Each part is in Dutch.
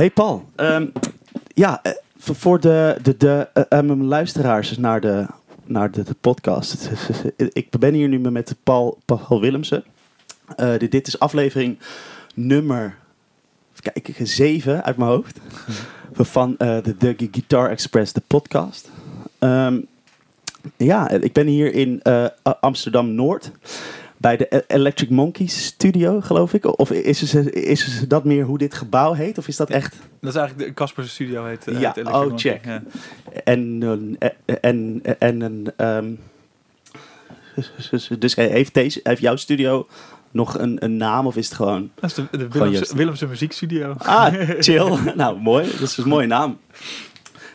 Hey Paul, ehm, ja, eh, voor- de, de, de mijn luisteraars naar de, naar de, de podcast. Ik ben hier nu met Paul, Paul Willemsen. Dit, dit is aflevering nummer kijken, 7 uit mijn hoofd. Van de, de Guitar Express, de podcast. Ehm, ja, ik ben hier in Amsterdam Noord. Bij de Electric Monkeys studio, geloof ik. Of is, is dat meer hoe dit gebouw heet? Of is dat echt... Dat is eigenlijk de Casper's studio heet. eh, Ja, oh, Monkey, check. ja. En, een- en, en een... ehm, dus heeft, deze, heeft jouw studio nog een, een naam? Of is het gewoon... Dat is de, Willemse. Willemse muziekstudio. Ah, chill. nou, mooi. Dat is een mooie naam.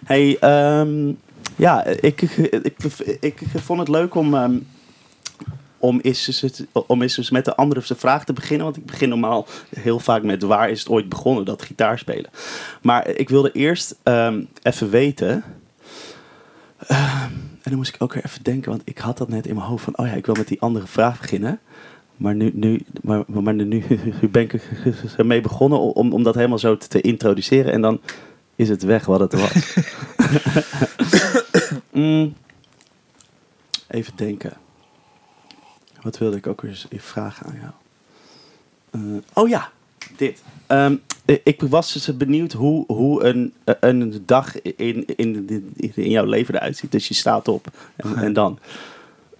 Hey, ehm, ja, ik, ik, ik, ik vond het leuk om, ehm, om, eens, eens het- om eens eens met de andere vraag te beginnen. Want ik begin normaal heel vaak met waar is het ooit begonnen, dat gitaarspelen. Maar ik wilde eerst ehm, even weten... ehm, en dan moest ik ook weer even denken, want ik had dat net in mijn hoofd van... Oh ja, ik wil met die andere vraag beginnen. Maar nu, nu, maar, maar nu, nu ben ik ermee begonnen om, om dat helemaal zo te, te introduceren. En dan is het weg wat het was. Mm. Even denken. Wat wilde ik ook eens even vragen aan jou? Eh, oh ja, dit. Ehm, ik was dus benieuwd hoe, hoe een, een dag in, in, in, in jouw leven eruit ziet. Dus je staat op en, en dan.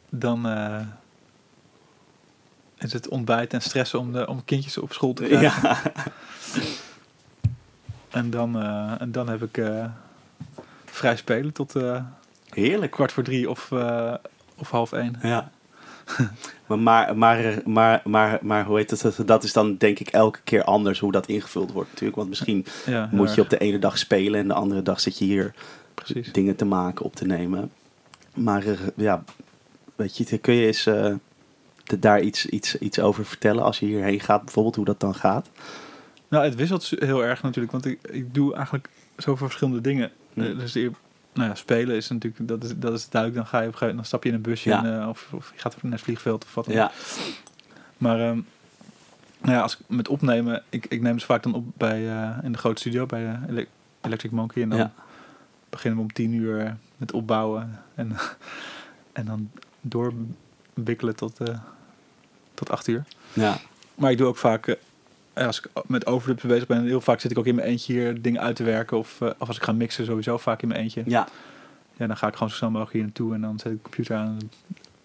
Dan eh, is het ontbijt en stressen om, de, om kindjes op school te krijgen. Ja. En, dan, eh, en dan heb ik eh, vrij spelen tot eh, Heerlijk. kwart voor drie of, eh, of half één. Ja. maar, maar, maar, maar, maar, maar hoe heet het? Dat- Dat is dan denk ik elke keer anders hoe dat ingevuld wordt natuurlijk. Want misschien Ja, moet je op de ene dag spelen en de andere dag zit je hier Precies. dingen te maken, op te nemen. Maar eh, ja, weet je, kun je eens eh, de- daar iets, iets, iets over vertellen als je hierheen gaat, bijvoorbeeld hoe dat dan gaat? Nou, het wisselt heel erg natuurlijk, want ik, ik doe eigenlijk zoveel verschillende dingen. Eh, dus nou ja, spelen is natuurlijk, dat is, dat is duidelijk. Dan ga je op een gegeven moment, dan stap je in een busje Ja. en, eh, of, of je gaat naar het vliegveld of wat dan ook. Ja, Maar ehm, nou ja, als ik met opnemen, ik, ik neem ze vaak dan op bij, eh, in de grote studio bij eh, Ele- Electric Monkey. En dan Ja. beginnen we om tien uur met opbouwen en, en dan doorwikkelen tot, tot acht uur. ja, Maar ik doe ook vaak, als ik met overdubs bezig ben, heel vaak zit ik ook in mijn eentje hier dingen uit te werken. Of, eh, of als ik ga mixen, sowieso vaak in mijn eentje. ja. Ja, dan ga ik gewoon zo snel mogelijk hier naartoe en dan zet ik de computer aan en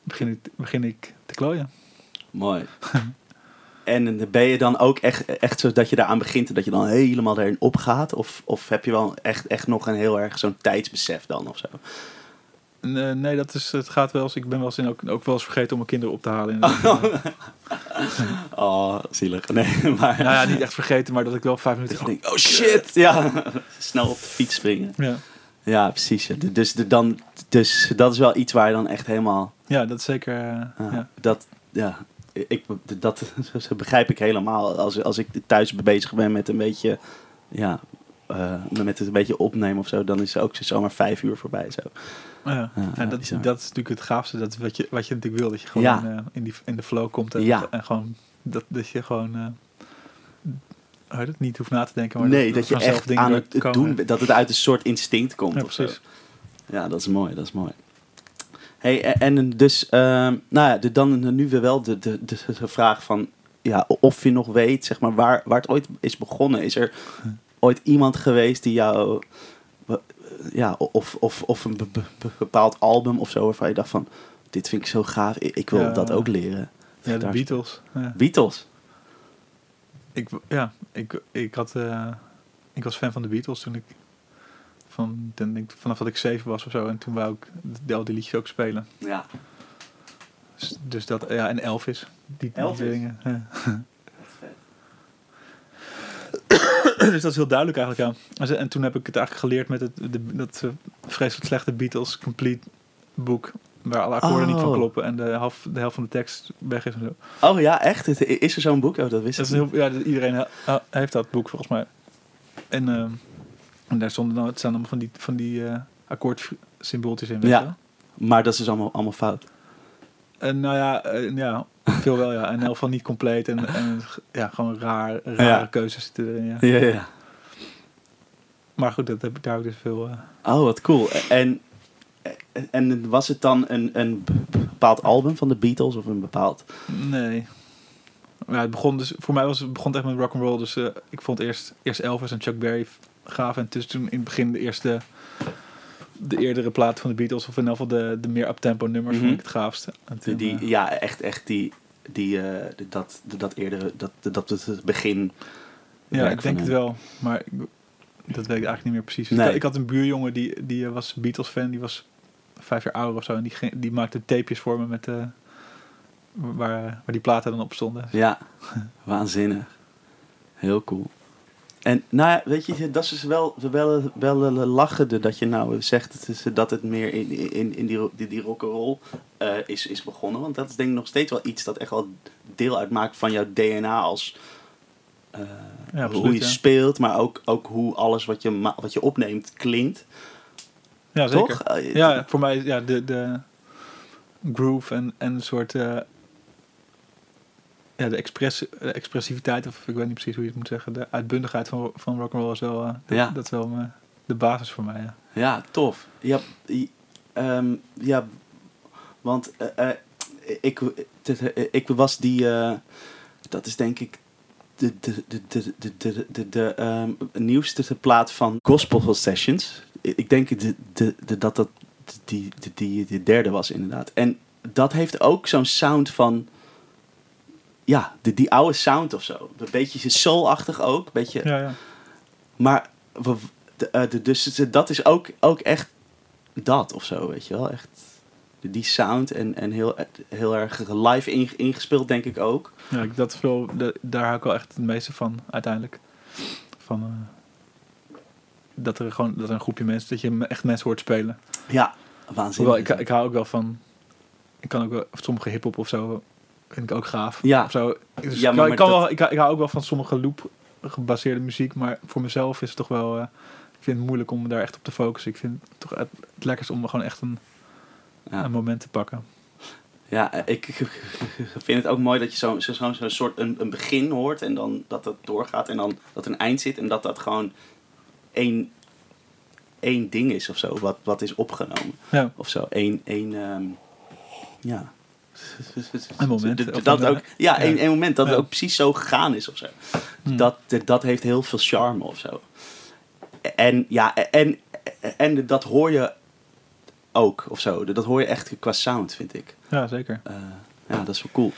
begin ik, begin ik te klooien. mooi. En ben je dan ook echt, echt zo dat je daaraan begint en dat je dan helemaal erin opgaat? Of, of heb je wel echt, echt nog een heel erg zo'n tijdsbesef dan of zo? Nee, nee, dat is, het gaat wel eens. Ik ben wel eens in, ook, ook wel eens vergeten om mijn kinderen op te halen. Oh, zielig. Nee, maar... nou ja, niet echt vergeten, maar dat ik wel vijf minuten... Dat je denkt, oh shit, ja. Snel op de fiets springen. Ja. Ja, precies. Dus, de, dan, dus dat is wel iets waar je dan echt helemaal... ja, dat zeker... eh, ja, ja. Dat, ja, ik, dat dat begrijp ik helemaal. Als, als ik thuis bezig ben met een beetje... Ja, eh, met het een beetje opnemen of zo, dan is ook zomaar vijf uur voorbij. Zo. Ja. Ja, en dat, dat is natuurlijk het gaafste. Dat is wat je, wat je natuurlijk wil. Dat je gewoon in, eh, in, die, in de flow komt. En, Ja. en gewoon... Dat, dat je gewoon... eh, het? Niet hoeft na te denken. Maar nee, dat je echt dingen aan het komen. doen bent, dat het uit een soort instinct komt. Ja, of zo. precies. Ja, dat is mooi, dat is mooi. Hey, en, en dus, ehm, nou ja, de, dan nu weer wel de, de, de, de vraag van, ja, of je nog weet, zeg maar, waar, waar het ooit is begonnen. Is er ooit iemand geweest die jou, ja, of, of, of een be- be- be- bepaald album of zo, waarvan je dacht van, dit vind ik zo gaaf, ik, wil Ja. dat ook leren. Ja, de Beatles. Ja. Beatles. Ik, ja, ik, ik, had, eh, ik was fan van de Beatles toen ik, van, ik vanaf dat ik zeven was of zo. En toen wou ik de- al die liedjes ook spelen. Ja. Dus, dus dat, ja, en Elvis. Die, die dingen. Ja. dus dat is heel duidelijk eigenlijk aan. En toen heb ik het eigenlijk geleerd met het, de, dat eh, vreselijk slechte Beatles Complete boek. Waar alle akkoorden niet van Oh. kloppen en de helft, de helft van de tekst weg is en zo. Oh ja, echt? Is er zo'n boek? Oh, dat wist Dat ik heel, ja, iedereen ha- heeft dat boek volgens mij. En, ehm, en daar stonden dan, het staan allemaal van die, van die eh akkoordsymbooltjes in. Ja. Maar dat is dus allemaal, allemaal fout. En nou ja, eh, ja, veel wel ja. En in elk geval niet compleet. En, en ja, gewoon raar, rare Ja. keuzes zitten erin. Ja. Ja, ja. Maar goed, dat heb ik daar ook dus veel... eh, Oh, wat cool. En, en was het dan een, een bepaald album van de Beatles of een bepaald... Nee. Ja, het begon dus, voor mij was het begon echt met rock and roll. Dus eh, ik vond eerst, eerst Elvis en Chuck Berry gaaf. En tussen toen in het begin de eerste, de eerdere plaat van de Beatles, of in ieder geval de, de meer uptempo nummers, Mhm. vond ik het gaafste. Toen, Die, eh, ja, echt, echt die, die, eh, dat, dat eerdere, dat, dat het begin. ja, ik denk het wel. Maar ik, dat weet ik eigenlijk niet meer precies. Nee. Ik, had, ik had een buurjongen die, die was Beatles fan. Die was vijf jaar ouder of zo. En die, ging, die maakte tapejes voor me met... eh, waar, waar die platen dan op stonden. Ja, waanzinnig. Heel cool. En nou ja, weet je, dat is wel, wel, wel lachende dat je nou zegt dat het meer in, in, in die, die, die rock'n'roll eh is, is begonnen. Want dat is denk ik nog steeds wel iets dat echt wel deel uitmaakt van jouw DNA als eh, Ja, hoe je ja. speelt, maar ook, ook hoe alles wat je, wat je opneemt klinkt. Ja, zeker. Toch? Eh, Ja, voor mij ja, de, de groove en, en een soort ja, de, express, de expressiviteit, of ik weet niet precies hoe je het moet zeggen, de uitbundigheid van, van rock'n'roll is wel, eh, dat, Ja. dat is wel de basis voor mij. Ja. Ja, tof. Ja, ehm, ja want eh, eh, ik, de- ik was die, eh, dat is denk ik de, de, de, de, de, de, de, de ehm, nieuwste plaat van Gospel Sessions. Ik denk de, de, de, dat dat die, die, die, die derde was inderdaad. En dat heeft ook zo'n sound van, ja, de, die oude sound of zo. Een beetje soul-achtig ook, beetje... Ja, ja. Maar we, de, eh, de, dus dat is ook, ook echt dat of zo, weet je wel. Echt die- die sound en, en heel, heel erg live inge- ingespeeld, denk ik ook. ja ik- dat is wel, de- daar hou ik wel echt het meeste van, uiteindelijk. Van, eh, dat er gewoon dat er een groepje mensen, dat je echt mensen hoort spelen. Ja, waanzinnig. Hoewel, ik, ik hou ook wel van, ik kan ook wel, sommige hip-hop of zo, vind ik ook gaaf. Ja. Of zo. Dus Ja, ik, maar ik, kan dat- wel, ik, ik hou ook wel van sommige loop gebaseerde muziek, maar voor mezelf is het toch wel, eh, ik vind het moeilijk om me daar echt op te focussen. Ik vind het toch het, het lekkerst om gewoon echt een, ja. een moment te pakken. Ja, ik vind het ook mooi dat je zo'n zo, zo, soort een, een begin hoort en dan dat het doorgaat en dan dat een eind zit en dat dat gewoon één, één ding is of zo, wat, wat is opgenomen. Ja, of zo. Eén, één ehm, ja. Een moment, Dat een, ook, ja, één moment dat het ook precies zo gegaan is of zo. Hm. Dat, dat- dat heeft heel veel charme of zo. En ja, en, en dat hoor je ook of zo. Dat hoor je echt qua sound, vind ik. ja zeker. Eh, ja, dat is wel cool.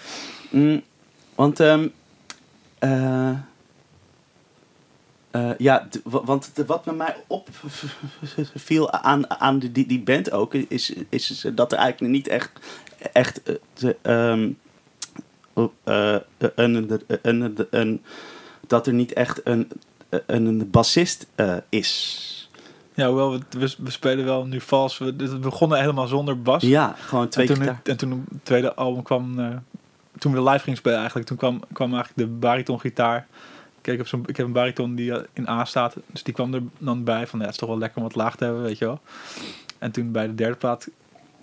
Mm, want, ehm, eh, eh, ja, want wat bij mij opviel aan, aan die, die, die band ook, is, is dat er eigenlijk niet echt, echt eh, de, eh, een, een, een, een, dat er niet echt een, een, een bassist eh, is. Ja, hoewel we, we, we spelen wel nu vals. We, we begonnen helemaal zonder bas. Ja, gewoon twee en, toen, het- en toen het tweede album kwam, eh, toen we live gingen spelen eigenlijk, toen kwam, kwam eigenlijk de bariton gitaar. Kijk, ik heb, zo'n, ik heb een bariton die eh, in A staat, dus die kwam er dan bij van, ja, het is toch wel lekker om wat laag te hebben, weet je wel. En toen bij de derde plaat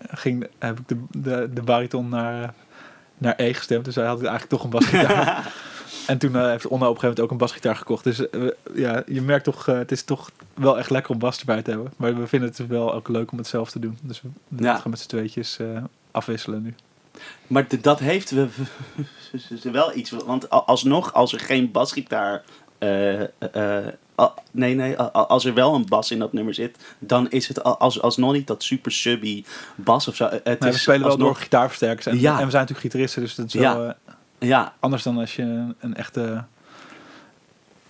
ging, heb ik de, de, de bariton naar, naar E gestemd, dus hij had eigenlijk toch een basgitaar. en toen eh, heeft Onna op een gegeven moment ook een basgitaar gekocht. Dus eh, ja, je merkt toch, eh, het is toch wel echt lekker om bas erbij te hebben. Maar we vinden het wel ook leuk om het zelf te doen. Dus we Ja. gaan met z'n tweetjes afwisselen nu. Maar dat heeft we, wel iets. Want alsnog, als er geen basgitaar. Eh, eh, a- nee, nee. Als er wel een bas in dat nummer zit. dan is het als, alsnog niet dat super subby bas of zo. Het Nee, is we spelen wel alsnog- door gitaarversterkers. En, Ja. en we zijn natuurlijk gitaristen, dus dat is Ja. wel eh, Ja, anders dan als je een, een echte...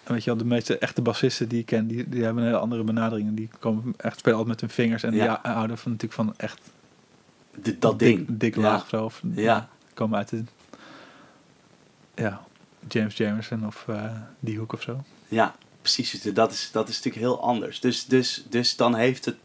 Weet je wel, de meeste echte bassisten die ik ken, die, die hebben een hele andere benadering. En die komen echt spelen altijd met hun vingers. En Ja. die houden van, natuurlijk van echt dat dik, ding. dik laag of zo. Of, Ja. Komen uit de... Ja, James Jamerson of eh, die hoek of zo. Ja, precies. Dat is, dat is natuurlijk heel anders. Dus, dus, dus dan heeft het.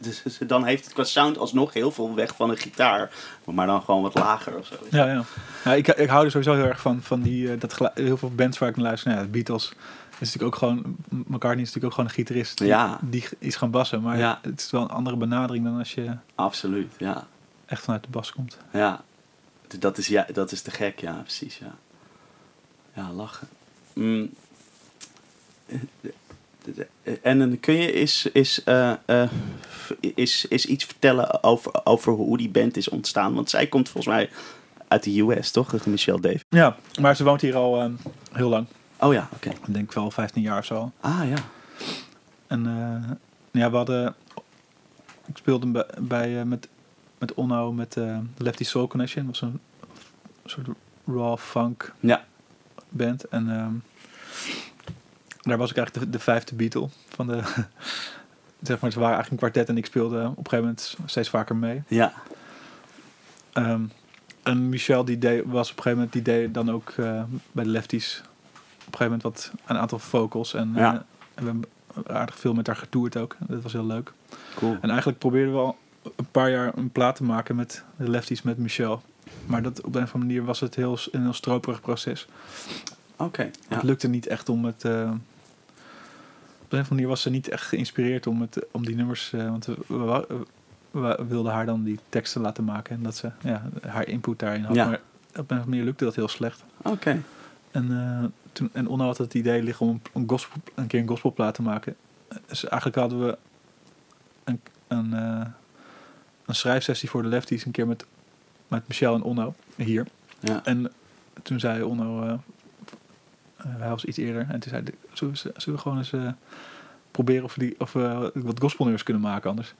dus- dus dan heeft het qua sound alsnog heel veel weg van een gitaar. Maar dan gewoon wat lager of zo. Ja, ja. ja ik, ik hou er sowieso heel erg van, van die, eh, dat heel veel bands waar ik naar luister. Nou, ja, Beatles is natuurlijk ook gewoon, McCartney is natuurlijk ook gewoon een gitarist die, Ja. die is gaan bassen. Maar Ja. het is wel een andere benadering dan als je Absoluut, ja. echt vanuit de bas komt. Ja, dat is, ja, dat is te gek, ja, precies, ja. Ja, lachen. Mm. En dan kun je is, is, eh, eh, is, is iets vertellen over, over hoe die band is ontstaan? Want zij komt volgens mij uit de US, toch? Michelle Dave. Ja, maar ze woont hier al ehm, heel lang. Oh ja, oké. Ik denk wel 15 jaar of zo. Ah ja. En eh, ja, we hadden... Ik speelde bij, bij, eh, met, met Onno met eh, Lefty Soul Connection. Dat was een soort raw funk Ja. Band. En ehm, daar was ik eigenlijk de, de vijfde Beatle van de... zeg maar, ze waren eigenlijk een kwartet en ik speelde op een gegeven moment steeds vaker mee. Ja. Ehm, en Michel die deed, was op een gegeven moment die deed dan ook eh, bij de Lefties op een gegeven moment wat een aantal vocals en, Ja. eh, en we hebben aardig veel met haar getoerd ook. Dat was heel leuk. Cool. En eigenlijk probeerden we al een paar jaar een plaat te maken met de Lefties met Michel. Maar dat, op een of andere manier was het heel, een heel stroperig proces. Oké. Ja. Het lukte niet echt om het. eh, op een of andere manier was ze niet echt geïnspireerd om, het, om die nummers. eh, want we, we, wou- we wilden haar dan die teksten laten maken. En dat ze ja, haar input daarin had. Ja. Maar op een of andere manier lukte dat heel slecht. Oké. En, eh, toen, en Onno had het idee liggen om een, gospel, een keer een gospelplaat te maken. Dus eigenlijk hadden we een, een, een schrijfsessie voor de Lefties een keer met, met Michel en Onno hier. Ja. En toen zei Onno, eh, eh, hij was iets eerder, en toen zei hij, zullen we, zullen we gewoon eens eh, proberen of we, die, of we wat gospelnummers kunnen maken anders?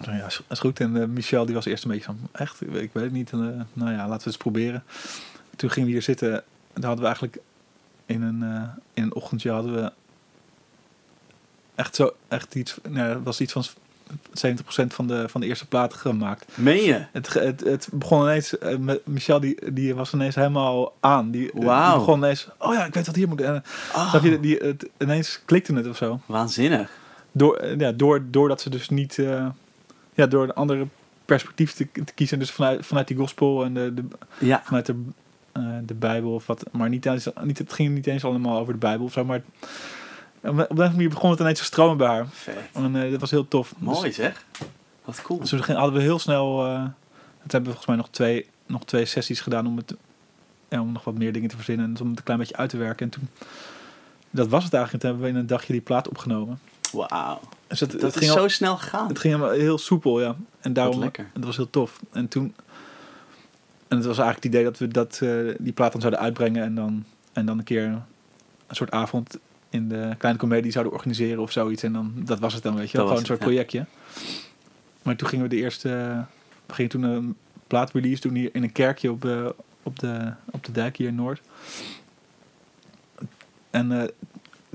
Zei, ja, is, is goed. En Michel die was eerst een beetje van, echt, ik weet het niet. En, nou ja, laten we het eens proberen. Toen gingen we hier zitten, en daar hadden we eigenlijk in een, in een ochtendje hadden we echt zo, echt iets, nou, was iets van 70% van de, van de eerste plaat gemaakt. Meen je? Het, het, het begon ineens, eh, met Michel die, die was ineens helemaal aan. Die, eh, die begon ineens, oh ja, ik weet wat hier moet. En, Oh, je, die, het, ineens klikte het of zo. Waanzinnig. Door, ja, door, doordat ze dus niet, ja, door een andere perspectief te, te kiezen. Dus vanuit, vanuit die gospel en de, de, Ja. vanuit de, de Bijbel of wat. Maar niet, eens- niet, het ging niet eens allemaal over de Bijbel of zo. Maar op een manier begon het ineens te stromen bij haar. Vet. En eh, dat was heel tof. Dus- Mooi zeg. Wat cool. dus toen ging- hadden we heel snel. eh het hebben we volgens mij nog twee, nog twee sessies gedaan om, het, ja, om nog wat meer dingen te verzinnen. En om het een klein beetje uit te werken. En toen. Dat was het eigenlijk. Toen hebben we in een dagje die plaat opgenomen. Wauw. Dus het, Dat het is ging zo al- snel gegaan. het ging helemaal heel soepel, ja. En daarom. En dat was heel tof. En toen, en het was eigenlijk het idee dat we dat, eh, die plaat dan zouden uitbrengen en dan, en dan een keer een soort avond in de kleine comedie zouden organiseren of zoiets. En dan, dat was het dan, weet je wel. Gewoon een soort het, projectje. Maar toen gingen we de eerste, we gingen toen een plaatrelease doen hier in een kerkje op, eh, op, de, op de dijk hier in Noord. En eh,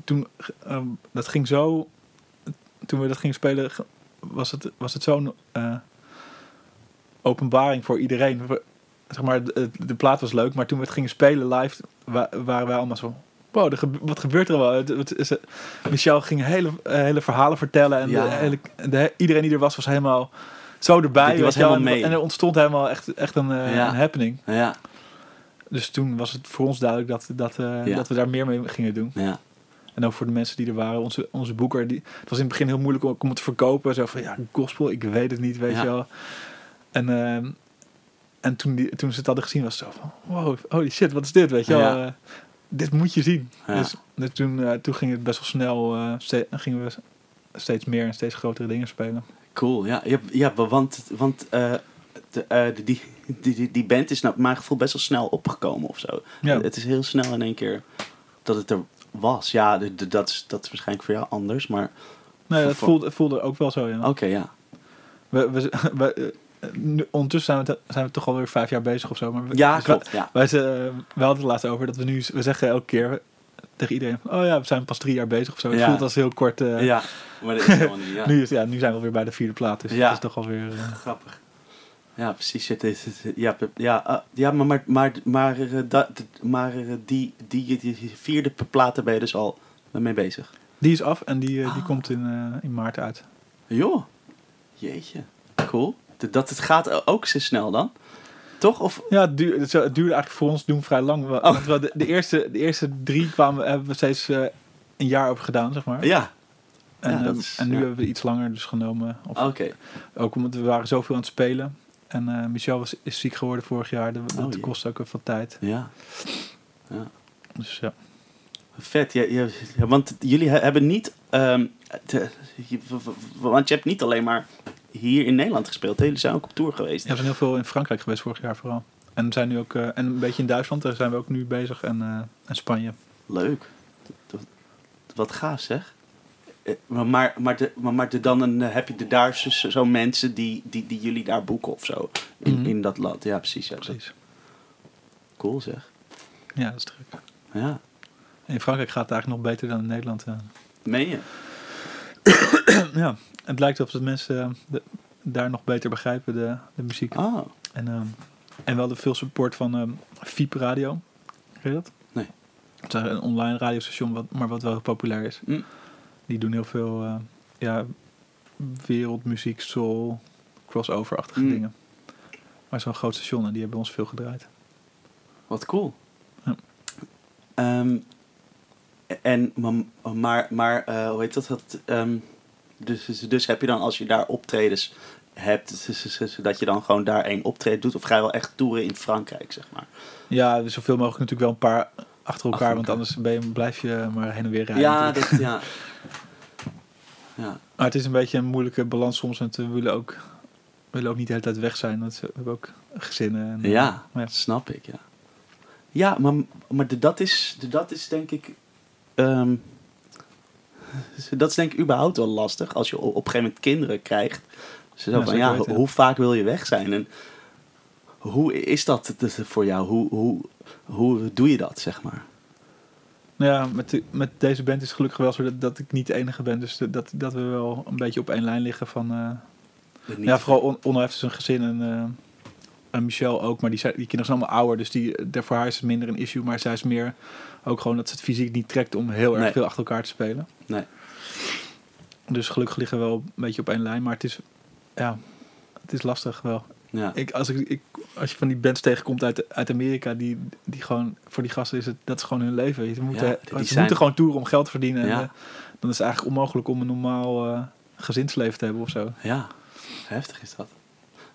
toen, eh, dat ging zo, toen we dat gingen spelen, was het, was het zo'n openbaring voor iedereen. We- Zeg maar, de, de plaat was leuk, maar toen we het gingen spelen live, wa- waren wij allemaal zo... Wow, gebe- wat gebeurt er wel? Het, het is, eh, Michel ging hele, eh, hele verhalen vertellen. En Ja. de hele, de, iedereen die er was, was helemaal zo erbij. Die- was helemaal en, mee. en er ontstond helemaal echt, echt een, eh, Ja. een happening. Ja. Dus toen was het voor ons duidelijk dat, dat, dat we daar meer mee gingen doen. Ja. En ook voor de mensen die er waren. Onze, onze boeker, die, het was in het begin heel moeilijk om, om het te verkopen. Zo van, ja, gospel, ik weet het niet, weet je wel. En, ehm, en toen, die, toen ze het hadden gezien, was het zo van, wow, holy shit, wat is dit, weet je wel. Dit moet je zien. Ja. Dus, dus toen, eh, toen ging het best wel snel, eh, ste- gingen we steeds meer en steeds grotere dingen spelen. Cool. Ja, ja, ja want, want eh, de, die, die, die, band is naar mijn gevoel best wel snel opgekomen of zo. Ja. Het is heel snel in één keer dat het er was. Ja, de, de- dat, is, dat is waarschijnlijk voor jou anders, maar Nee, dat Voor- voelde, het voelde ook wel zo, ja. oké, ja. We, we, we, nu, ondertussen zijn we, te- zijn we toch alweer vijf jaar bezig of zo. Maar we- Ja, dus klopt. Ja. Wij ze, we hadden het laatst over dat we nu, we zeggen elke keer tegen iedereen, oh ja, we zijn pas drie jaar bezig of zo. Het Ja. voelt als heel kort. eh, ja, maar dat is helemaal niet. Ja. Nu, is, ja, nu zijn we alweer bij de vierde plaat, dus Ja. dat is toch alweer... eh Grappig. Ja, precies. Het is, ja, ja, ja, maar, maar, maar, maar, eh, dat, maar eh, die, die, die vierde platen ben je dus al mee bezig. die is af en die, eh, die Ah. komt in, eh, in maart uit. Joh, jeetje. Cool. Dat- het gaat ook zo snel dan? Toch? Of, Ja, het, duurde eigenlijk voor ons doen vrij lang. Oh. Want we, de, de, eerste, de eerste drie kwamen, hebben we steeds eh, een jaar over gedaan, zeg maar. ja, en, ja, eh, is- en nu ja. hebben we iets langer dus genomen. Of, oké. Ook omdat we waren zoveel aan het spelen. En eh, Michel was, is ziek geworden vorig jaar. Dat, Oh, kost ook even wat tijd. Ja. ja. Dus ja. Vet, ja, ja, want jullie he- hebben niet... ehm, je- want je hebt niet alleen maar hier in Nederland gespeeld. Jullie zijn ook op tour geweest. Ja, we zijn heel veel in Frankrijk geweest vorig jaar vooral. En we zijn nu ook, eh, en een beetje in Duitsland, daar zijn we ook nu bezig. En, eh, en Spanje. Leuk. Wat gaaf zeg. Eh, Maar, maar, maar, de, maar, maar de, dan een, heb je de, daar zo, mensen die, die, die jullie daar boeken of zo. In, Mhm. in dat land. Ja, precies. Ja, Precies. Cool zeg. Ja, dat is druk. Ja. In Frankrijk gaat het eigenlijk nog beter dan in Nederland. eh. Meen je? ja, het lijkt alsof de mensen eh, de- daar nog beter begrijpen, de, de muziek. Oh. En, ehm, en wel de veel support van ehm Fiep Radio. Ken je dat? Nee. Het is een online radiostation, wat, maar wat wel heel populair is. Hm. Die doen heel veel eh, ja, wereldmuziek, soul, crossover-achtige Hm. dingen. Maar zo'n groot station en die hebben ons veel gedraaid. Wat cool. Ja. Ehm, en, maar, maar, maar eh, hoe heet dat? dat dus, dus, dus heb je dan als je daar optredens hebt, dat je dan gewoon daar één optreden doet? Of ga je wel echt toeren in Frankrijk, zeg maar? Ja, dus zoveel mogelijk natuurlijk wel een paar achter elkaar, Achter want anders ben je, blijf je maar heen en weer rijden. Ja, natuurlijk. dat, ja. ja. Maar het is een beetje een moeilijke balans soms, want we willen ook, we willen ook niet de hele tijd weg zijn, want we hebben ook gezinnen. En, Ja, maar dat snap ik, ja. Ja, maar, maar de, dat, is, de, dat is denk ik... ehm, dat is denk ik überhaupt wel lastig als je op, een gegeven moment kinderen krijgt. Zo Ja, van, ja, hoe vaak wil je weg zijn? En hoe is dat dus voor jou? Hoe, hoe, hoe doe je dat, zeg maar? Nou ja, met, met deze band is het gelukkig wel zo dat, dat ik niet de enige ben. Dus dat, dat we wel een beetje op één lijn liggen van... eh, ja, vooral On- Onno heeft dus een gezin en, eh, en Michel ook. Maar die, zijn, die kinderen zijn allemaal ouder, dus die, voor haar is het minder een issue. Maar zij is meer ook gewoon dat ze het fysiek niet trekt om heel erg Nee. veel achter elkaar te spelen. Nee. Dus gelukkig liggen we wel een beetje op één lijn. Maar het is, ja, het is lastig wel. Ja. Ik, als, ik, ik, als je van die bands tegenkomt uit, uit Amerika, die, die gewoon, voor die gasten is het, dat is gewoon hun leven. Ze moeten, Ja, die ze moeten gewoon toeren om geld te verdienen. En, eh, dan is het eigenlijk onmogelijk om een normaal eh, gezinsleven te hebben of zo. Ja, heftig is dat.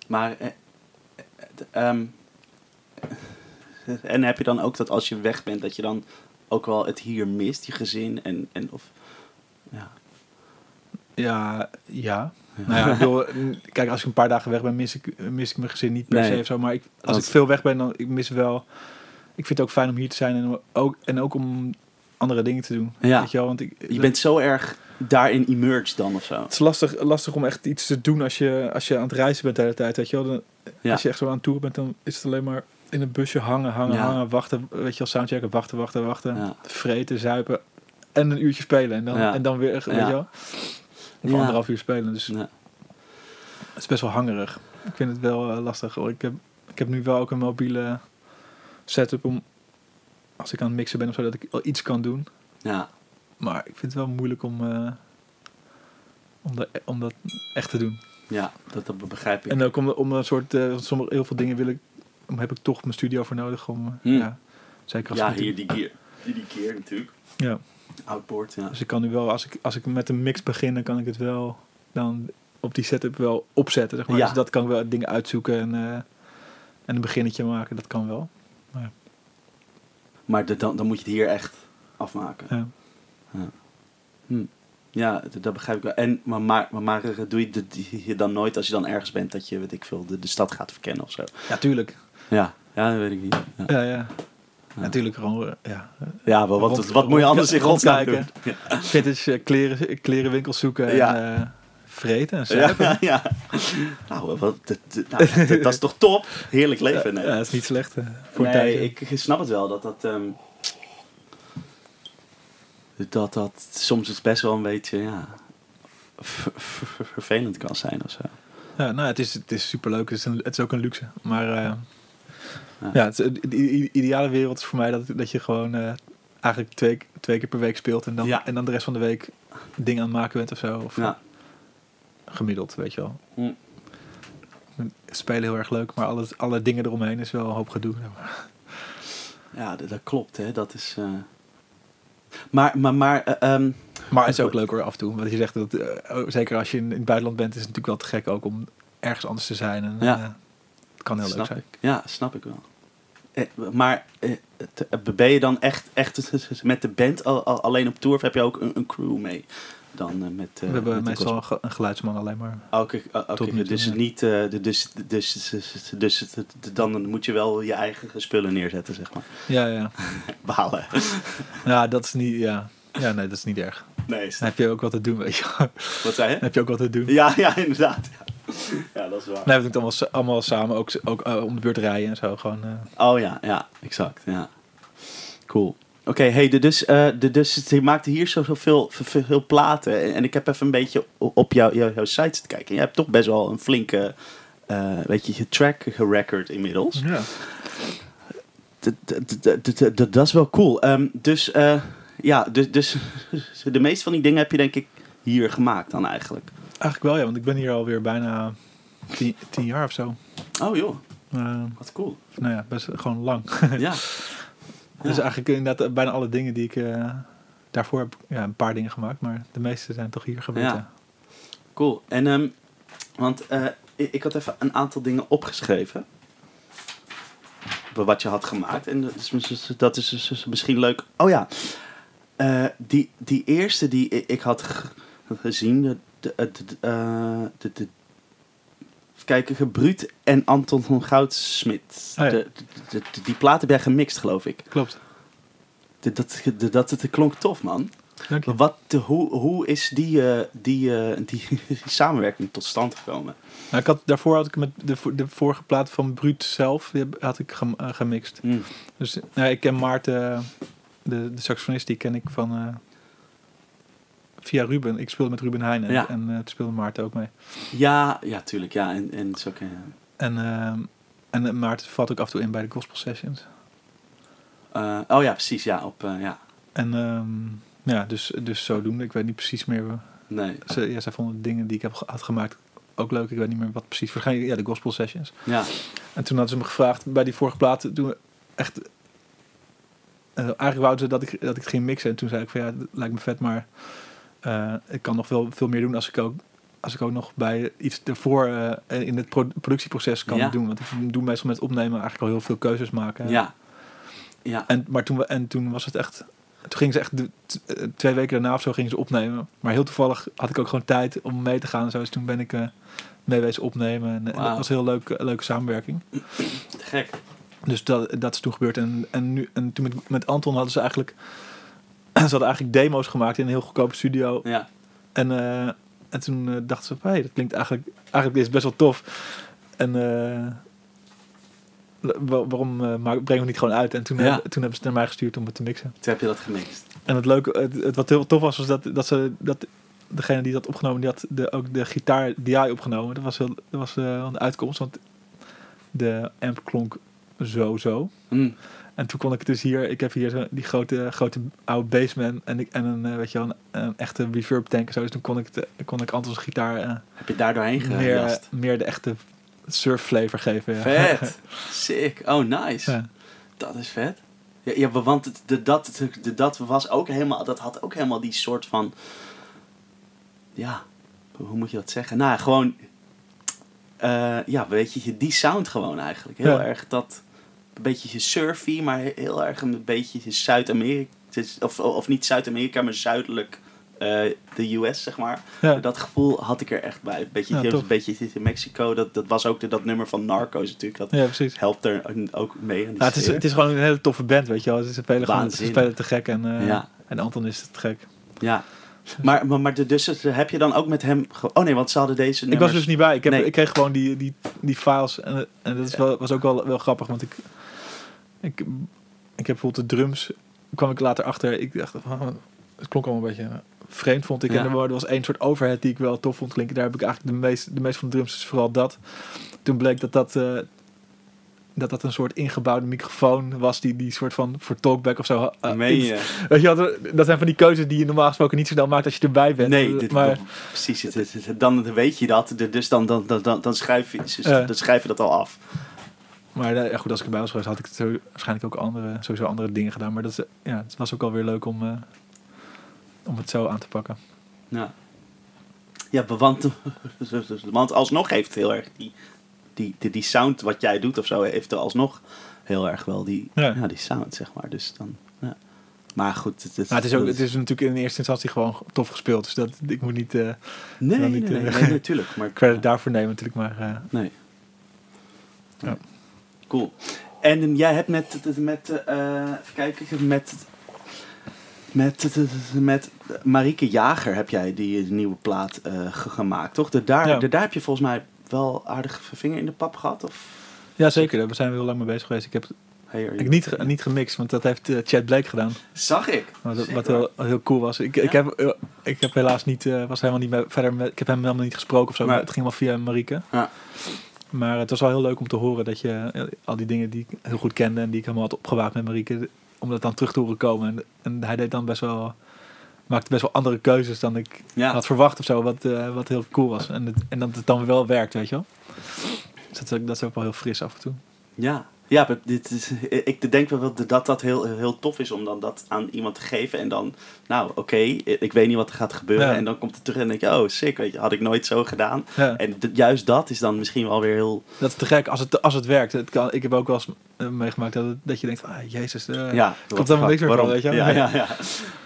Maar, eh, eh, ehm, en heb je dan ook dat als je weg bent, dat je dan ook wel het hier mist, je gezin en, en of, ja. Ja, ja. Nou ja, ik bedoel, kijk, als ik een paar dagen weg ben, mis ik, mis ik mijn gezin niet per Nee. se of zo. Maar ik, als ik veel weg ben, dan ik mis wel... Ik vind het ook fijn om hier te zijn en ook, en ook om andere dingen te doen. Ja. Weet je wel? Want ik, Je bent zo erg daarin immersed dan of zo. Het is lastig, lastig om echt iets te doen als je, als je aan het reizen bent de hele tijd. Weet je wel? Dan, Ja. Als je echt zo aan het tour bent, dan is het alleen maar in een busje hangen, hangen, Ja. hangen, wachten. Weet je wel, soundchecken, wachten, wachten, wachten. Ja. Vreten, zuipen en een uurtje spelen. En dan, Ja. en dan weer, weet Ja. je wel? Of anderhalf uur spelen. Dus Ja. het is best wel hangerig. Ik vind het wel eh, lastig. Hoor. Ik, heb, ik heb nu wel ook een mobiele setup om, als ik aan het mixen ben of zo, dat ik wel iets kan doen. ja. Maar ik vind het wel moeilijk om, eh, om, dat, om dat echt te doen. Ja, dat, dat begrijp ik. En ook om, om een soort, want sommige, heel veel dingen wil ik, heb ik toch mijn studio voor nodig. Om, eh, Hmm. ja, zeker als ja, ik hier die keer. Die, die keer natuurlijk. Ja, Outboard, ja. dus ik kan nu wel, als ik, als ik met een mix begin, dan kan ik het wel dan op die setup wel opzetten. Zeg maar. Ja. Dus dat kan ik wel dingen uitzoeken en, eh, en een beginnetje maken, dat kan wel. Maar de- dan, dan moet je het hier echt afmaken. Ja. Hm. Ja, dat, dat begrijp ik wel. En, maar, maar, maar, maar doe je dan nooit als je dan ergens bent dat je, weet ik veel, de, de stad gaat verkennen of zo? ja, tuurlijk. Ja, ja dat weet ik niet. Ja, Ja, ja. Natuurlijk gewoon, eh, ja. ja wel, wat, Rond- wat moet je anders in godsnaam doen? Vintage eh, kleren, klerenwinkels zoeken en Ja. eh, vreten en zuipen. Ja, ja. Nou, wat, dat, nou, dat, dat is toch top? Heerlijk leven. Nee, Ja, dat is niet slecht voor nee ik snap het wel dat dat, ehm, dat dat soms het best wel een beetje ja, ver- ver- vervelend kan zijn of zo. Ja, nou, het is, het is superleuk. Het is, een, het is ook een luxe. Maar Ja. het, de i- i- ideale wereld is voor mij dat, dat je gewoon eh, eigenlijk twee, twee keer per week speelt. En dan, Ja. en dan de rest van de week dingen aan het maken bent of zo. Of Ja. gemiddeld, weet je wel. Hm. Spelen heel erg leuk, maar alle, alle dingen eromheen is wel een hoop gedoe. Ja, dat, dat klopt, hè. Dat is... eh, Maar, maar, maar... eh, ehm, Maar het is ook leuk hoor, af en toe. Want je zegt dat, eh, oh, zeker als je in, in het buitenland bent, is het natuurlijk wel te gek ook om ergens anders te zijn. En, Ja. eh, het kan heel leuk zijn. ik. Ja, snap ik wel. Eh, maar eh, eh, ben je dan echt, echt met de band al, al- alleen op tour of heb je ook een, een crew mee? Dan, eh, met, eh, we hebben met meestal een, ge- een geluidsman alleen maar. Oké, oh, toe, dus ja. niet, eh, dus, dus, dus, dus, dus dan moet je wel je eigen spullen neerzetten, zeg maar. Ja, ja. Balen. Ja, dat is niet, ja. Ja, nee, dat is niet erg. Nee, Dan heb je ook wat te doen, weet je. Wat zei je? heb je ook wat te doen. Ja, ja, inderdaad. Ja, ja dat is waar. Nee, we doen het allemaal, allemaal samen, ook, ook eh, om de beurt rijden en zo. Gewoon, eh, Oh ja, ja, exact. Ja. Cool. Oké, hey, de, dus, eh, de, dus je maakte hier zoveel veel, veel platen. En, en ik heb even een beetje op jou, jou, jouw site te kijken. En je hebt toch best wel een flinke, eh, weet je, je track record inmiddels. ja. Dat is wel cool. Ehm, dus eh, ja, dus, dus de meeste van die dingen heb je denk ik hier gemaakt dan eigenlijk. Eigenlijk wel, ja, want ik ben hier alweer bijna tien, tien jaar of zo. Oh joh, Eh, wat cool. nou ja, best gewoon lang. Ja, Dus eigenlijk inderdaad eh, bijna alle dingen die ik eh, daarvoor heb, ja, een paar dingen gemaakt, maar de meeste zijn toch hier gebeurd. Ja. Cool. En, ehm, want ik, ik had even een aantal dingen opgeschreven. Wat je had gemaakt. En dat is, mis- dat is dus- dus misschien leuk. Oh ja. Die, die eerste die ik had ge- gezien. De, de, de, de, eh, de, de- even kijken, Gebruut en Anton van Goudsmit. Oh ja. de, de, de- die platen jij gemixt, geloof ik. Klopt. De- dat, de- dat, dat klonk tof, man. Dank je. Wat, de, hoe, hoe is die, eh, die, eh, die, die samenwerking tot stand gekomen? Nou, ik had, daarvoor had ik met de, de vorige plaat van Bruut zelf, die had ik gem- gemixt. Hm. Dus nou, ik ken Maarten, de, de saxofonist, die ken ik van via Ruben. Ik speelde met Ruben Heijn en, Ja. en eh, toen speelde Maarten ook mee. Ja, ja, tuurlijk. Ja, en, en zo kan je- En, ehm, en eh, Maarten valt ook af en toe in bij de gospel sessions. Eh, oh ja, precies. Ja, op, ja. En ehm, ja, dus, dus zodoende. Ik weet niet precies meer. Nee. Ze, ja, zij vonden de dingen die ik heb had gemaakt ook leuk. Ik weet niet meer wat precies. Waarschijnlijk ja, de gospel sessions. Ja. En toen hadden ze me gevraagd bij die vorige plaat. Toen echt. eigenlijk wouden ze dat ik, dat ik het ging mixen. En toen zei ik van ja, dat lijkt me vet, maar eh, ik kan nog wel veel meer doen als ik ook. Als ik ook nog bij iets ervoor eh, in het pro- productieproces kan Ja. doen. Want ik doe meestal met opnemen eigenlijk al heel veel keuzes maken. Ja. Ja. En, maar toen, we, en toen was het echt. Toen gingen ze echt eh, twee weken daarna of zo gingen ze opnemen. Maar heel toevallig had ik ook gewoon tijd om mee te gaan. en Zo. Dus toen ben ik eh mee wezen opnemen. En, dat was een heel leuk, leuke samenwerking. Gek. Dus dat, dat is toen gebeurd. En, en, nu, en toen met, met Anton hadden ze eigenlijk... ze hadden eigenlijk demo's gemaakt in een heel goedkope studio. Ja. En, eh, en toen eh, dachten ze. Hé, dat klinkt eigenlijk... Eigenlijk is best wel tof. En... wa- waarom maak- brengen we het niet gewoon uit? En toen, Ja. toen hebben ze het naar mij gestuurd om het te mixen. Toen heb je dat gemixt. En het leuke, het, het wat heel tof was, was dat, dat ze, dat degene die dat opgenomen, die had de, ook de gitaar DI opgenomen. Dat was, heel, dat was een uitkomst, want de amp klonk zo zo. Hm. En toen kon ik dus hier, ik heb hier zo die grote, grote oude bassman en, ik, en een, eh, weet je wel, een, een echte reverb tank en zo. Dus toen kon ik, de, kon ik Antons gitaar eh, Heb je daar doorheen meer, meer de echte surf flavor geven. Ja. Vet. Sick. Oh, nice. Ja. Dat is vet. Ja, ja want het, de, dat, de, dat was ook helemaal, dat had ook helemaal die soort van, ja, hoe moet je dat zeggen? Nou, gewoon, eh, ja, weet je, die sound gewoon eigenlijk. Heel Ja. erg dat, een beetje surfy, maar heel erg een beetje Zuid-Amerika, of, of niet Zuid-Amerika, maar zuidelijk eh, de US, zeg maar. Ja. Dat gevoel had ik er echt bij. Een beetje, Ja, een beetje in Mexico, dat, dat was ook de, dat nummer van Narcos natuurlijk. Dat ja, precies. helpt er ook mee. aan het, is, het is gewoon een hele toffe band, weet je wel. Ze spelen, gewoon, ze Waanzinnig. spelen te gek en, eh, en Anton is te gek. Ja. Maar, maar, dus het- heb je dan ook met hem... Oh nee, want ze hadden deze Ik nummers... was dus niet bij. Ik, heb, Nee. ik kreeg gewoon die, die, die files. En, en dat is wel, was ook wel, wel grappig. Want ik, ik, ik heb bijvoorbeeld de drums. kwam ik later achter. Ik dacht, van, het klonk allemaal een beetje vreemd, vond ik. Ja. En er wa- was één soort overhead die ik wel tof vond klinken. Daar heb ik eigenlijk de meeste de meeste van de drums is vooral dat. Toen bleek dat dat... eh, dat dat een soort ingebouwde microfoon was die die soort van voor talkback of zo. Meen in- je? Weet je, wel, dat zijn van die keuzes die je normaal gesproken niet zo snel maakt als je erbij bent. Nee, dit, maar precies. Het, het- het- dan weet je dat. Dus dan, dan, dan, dan, dan, schrijf, je, dus- dan schrijf je dat al af. Maar ja, goed, als ik erbij was geweest, had ik het zo- waarschijnlijk ook andere, sowieso andere dingen gedaan. Maar dat is, ja, het was ook wel weer leuk om, eh, om het zo aan te pakken. Ja. Ja, want, want alsnog heeft heel erg die, die, die, die sound wat jij doet of zo, heeft er alsnog heel erg wel die, Ja. ja. die sound, zeg maar. Dus dan, ja. Maar goed, het het is, ook, het is natuurlijk in eerste instantie gewoon tof gespeeld. Dus dat, ik moet niet eh Nee, nee, nee, eh, nee, natuurlijk. Maar credit daarvoor nemen natuurlijk. Maar Nee. Ja. Cool. En jij hebt met, met eh, even kijken, met, met, met Marieke Jager heb jij die nieuwe plaat eh, ge- gemaakt, toch? De, daar, Ja. de, daar heb je volgens mij wel aardig vinger in de pap gehad? Of? ja, zeker. Daar zijn we heel lang mee bezig geweest. Ik heb Hey, ik niet, ge- niet gemixt, want dat heeft eh, Chad Blake gedaan. Zag ik. Wat, Zeker. wat heel, heel cool was. Ik, ik, heb, ik heb helaas niet, was helemaal niet mee, verder met, ik heb hem helemaal niet gesproken of zo. Maar- Maar het ging wel via Marieke. Ja. Maar het was wel heel leuk om te horen dat je eh, al die dingen die ik heel goed kende en die ik helemaal had opgewaakt met Marieke, om dat dan terug te horen komen. En, en hij deed dan best wel, maakte best wel andere keuzes dan ik Ja. had verwacht of zo, wat, eh, wat heel cool was. En, het, en dat het dan wel werkt, weet je wel. Dus dat, is ook- dat is ook wel heel fris af en toe. Ja, ja dit is, ik denk wel dat dat, heel, heel tof is om dan dat aan iemand te geven. En dan, nou oké, ik weet niet wat er gaat gebeuren. Ja. En dan komt het terug en denk je, oh sick, weet je, had ik nooit zo gedaan. Ja. En juist dat is dan misschien wel weer heel... Dat is te gek als het, als het werkt. Het kan, ik heb ook wel eens eh, meegemaakt dat, het- dat je denkt, ah, jezus. eh. ja, komt niks meer van, waarom? weet je? Ja, ja, ja.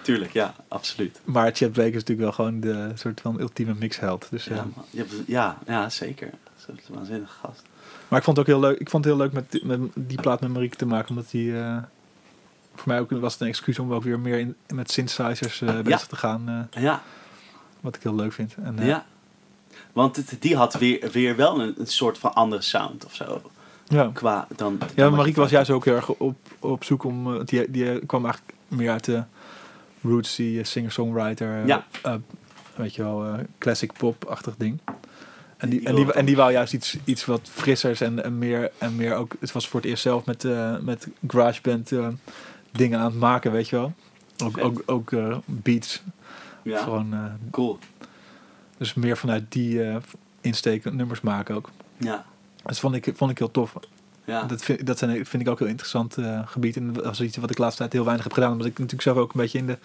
Tuurlijk, ja, absoluut. Maar Chad Blake is natuurlijk wel gewoon de soort van ultieme mixheld. Dus, Ja, eh, ja, ja, zeker. Dat is een waanzinnige gast. Maar ik vond het ook heel leuk. Ik vond het heel leuk met, die- met die plaat met Marieke te maken. Omdat die eh, voor mij ook was het een excuus om ook weer meer in, met synthesizers eh, bezig te gaan. eh, Ja, wat ik heel leuk vind. En, ja. Want het, die had weer, weer wel een, een soort van andere sound of zo. ja. Qua dan... Ja, dan Marieke was juist ook heel erg op, op zoek om... die, die kwam eigenlijk meer uit de roots, die eh, singer-songwriter. Ja. weet je wel, classic pop-achtig ding. En die, en, die, en die wou juist iets, iets wat frissers en, en, meer, en meer ook... Het was voor het eerst zelf met, eh met GarageBand eh, dingen aan het maken, weet je wel. Ook, Vet. ook, ook eh, beats. Ja, Gewoon, cool. dus meer vanuit die insteek nummers maken ook. Ja, Dat vond ik, vond ik heel tof. ja. Dat, vind, dat zijn, vind ik ook heel interessant gebied. En dat is iets wat ik de laatste tijd heel weinig heb gedaan. Omdat ik natuurlijk zelf ook een beetje in de,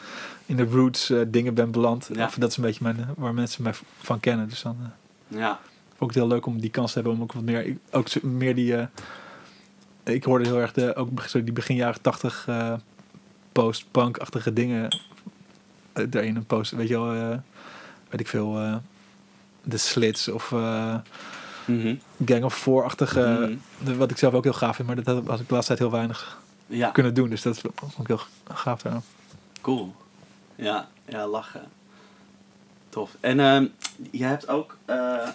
in de roots dingen ben beland. Ja. Of dat is een beetje mijn, waar mensen mij van kennen. Dus dan ja. ook het heel leuk om die kans te hebben om ook wat meer... Ook meer die... eh, ik hoorde heel erg de, ook zo die begin jaren tachtig eh, post-punk-achtige dingen eh, erin. Een post, weet je wel... weet ik veel... de Slits of... Mhm. Gang of Four-achtige... Mhm. Wat ik zelf ook heel gaaf vind, maar dat had- ik de laatste tijd heel weinig Ja, kunnen doen. Dus dat vond ik heel gaaf daaraan. cool. Ja, ja, lachen. Tof. En ehm jij hebt ook... eh,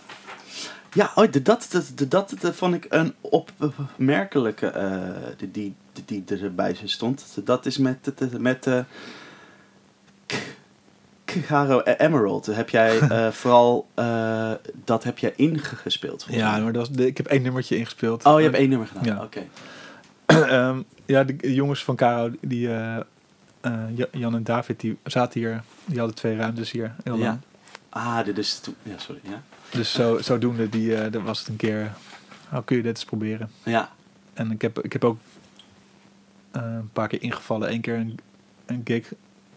ja, oh, de, dat, de, de, dat, dat vond ik een opmerkelijke eh, die, die, die, erbij stond. Dat is met, met, met eh, Caro Emerald. Heb jij vooral... dat heb jij ingespeeld? Ja, maar dat was, ik heb één nummertje ingespeeld. Oh, je hebt één nummer gedaan. Ja. Oké. Ehm, ja, de jongens van Caro, die, Ja- Jan en David, die zaten hier. Die hadden twee ruimtes hier. Heel Ja. Ah, dit is... Ja, sorry. Ja. Dus zo, zodoende die, eh dat was het een keer... Hoe kun je dit eens proberen? Ja. En ik heb, ik heb ook eh, een paar keer ingevallen. Eén keer een, een gig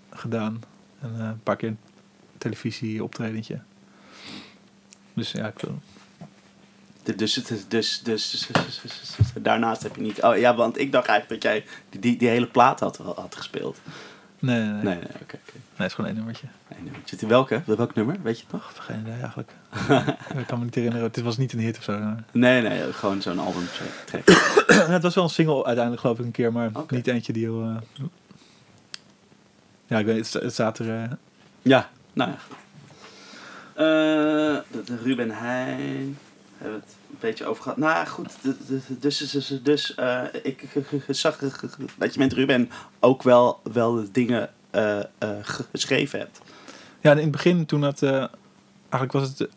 gedaan. En eh, een paar keer een televisie-optredentje. Dus ja, ik wil... Dus, dus, dus, dus, dus, dus- dus- dus- daarnaast heb je niet... Oh ja, want ik dacht eigenlijk dat jij die, die, die hele plaat had, had gespeeld. Nee, nee, nee. Nee, nee, oké. Nee, het is gewoon één nummertje. Nee, nummertje. Welke? Welk nummer? Weet je het nog? Geen idee eigenlijk. ik kan me niet herinneren. Het was niet een hit of zo. Nee, nee, gewoon zo'n album track. het was wel een single uiteindelijk geloof ik een keer. Maar niet eentje die heel... eh, Ja, ik weet het, sta- het staat er... eh, Ja, nou ja. Eh, Ruben Heijn. Hebben het een beetje over gehad. Nou goed. Dus, dus, dus, dus eh, ik zag dat je met Ruben ook wel, wel dingen eh, eh, geschreven hebt. Ja, in het begin toen dat... eh, eigenlijk was het...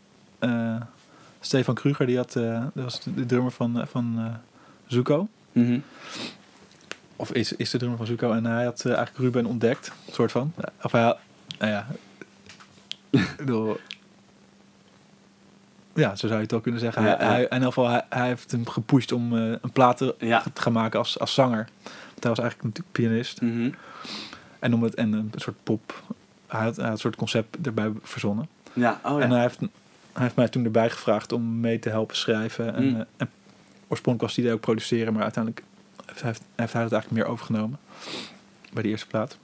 Stefan Kruger, die had... dat was de drummer van, van Zuko. Of is, is de drummer van Zuko. En hij had eigenlijk Ruben ontdekt. soort van. Of hij had... Nou ja... ik bedoel, ja, zo zou je het wel kunnen zeggen. Hij, in ieder geval, hij, hij heeft hem gepusht om eh, een plaat te, gaan maken als, als zanger. Want hij was eigenlijk natuurlijk pianist. Mhm. En, om het, en een soort pop... Hij had, hij had een soort concept erbij verzonnen. Ja, oh ja. En hij heeft, hij heeft mij toen erbij gevraagd om mee te helpen schrijven. En, Mm. eh, en oorspronkelijk was hij idee ook produceren, maar uiteindelijk heeft, heeft, heeft hij het eigenlijk meer overgenomen. Bij de eerste plaat.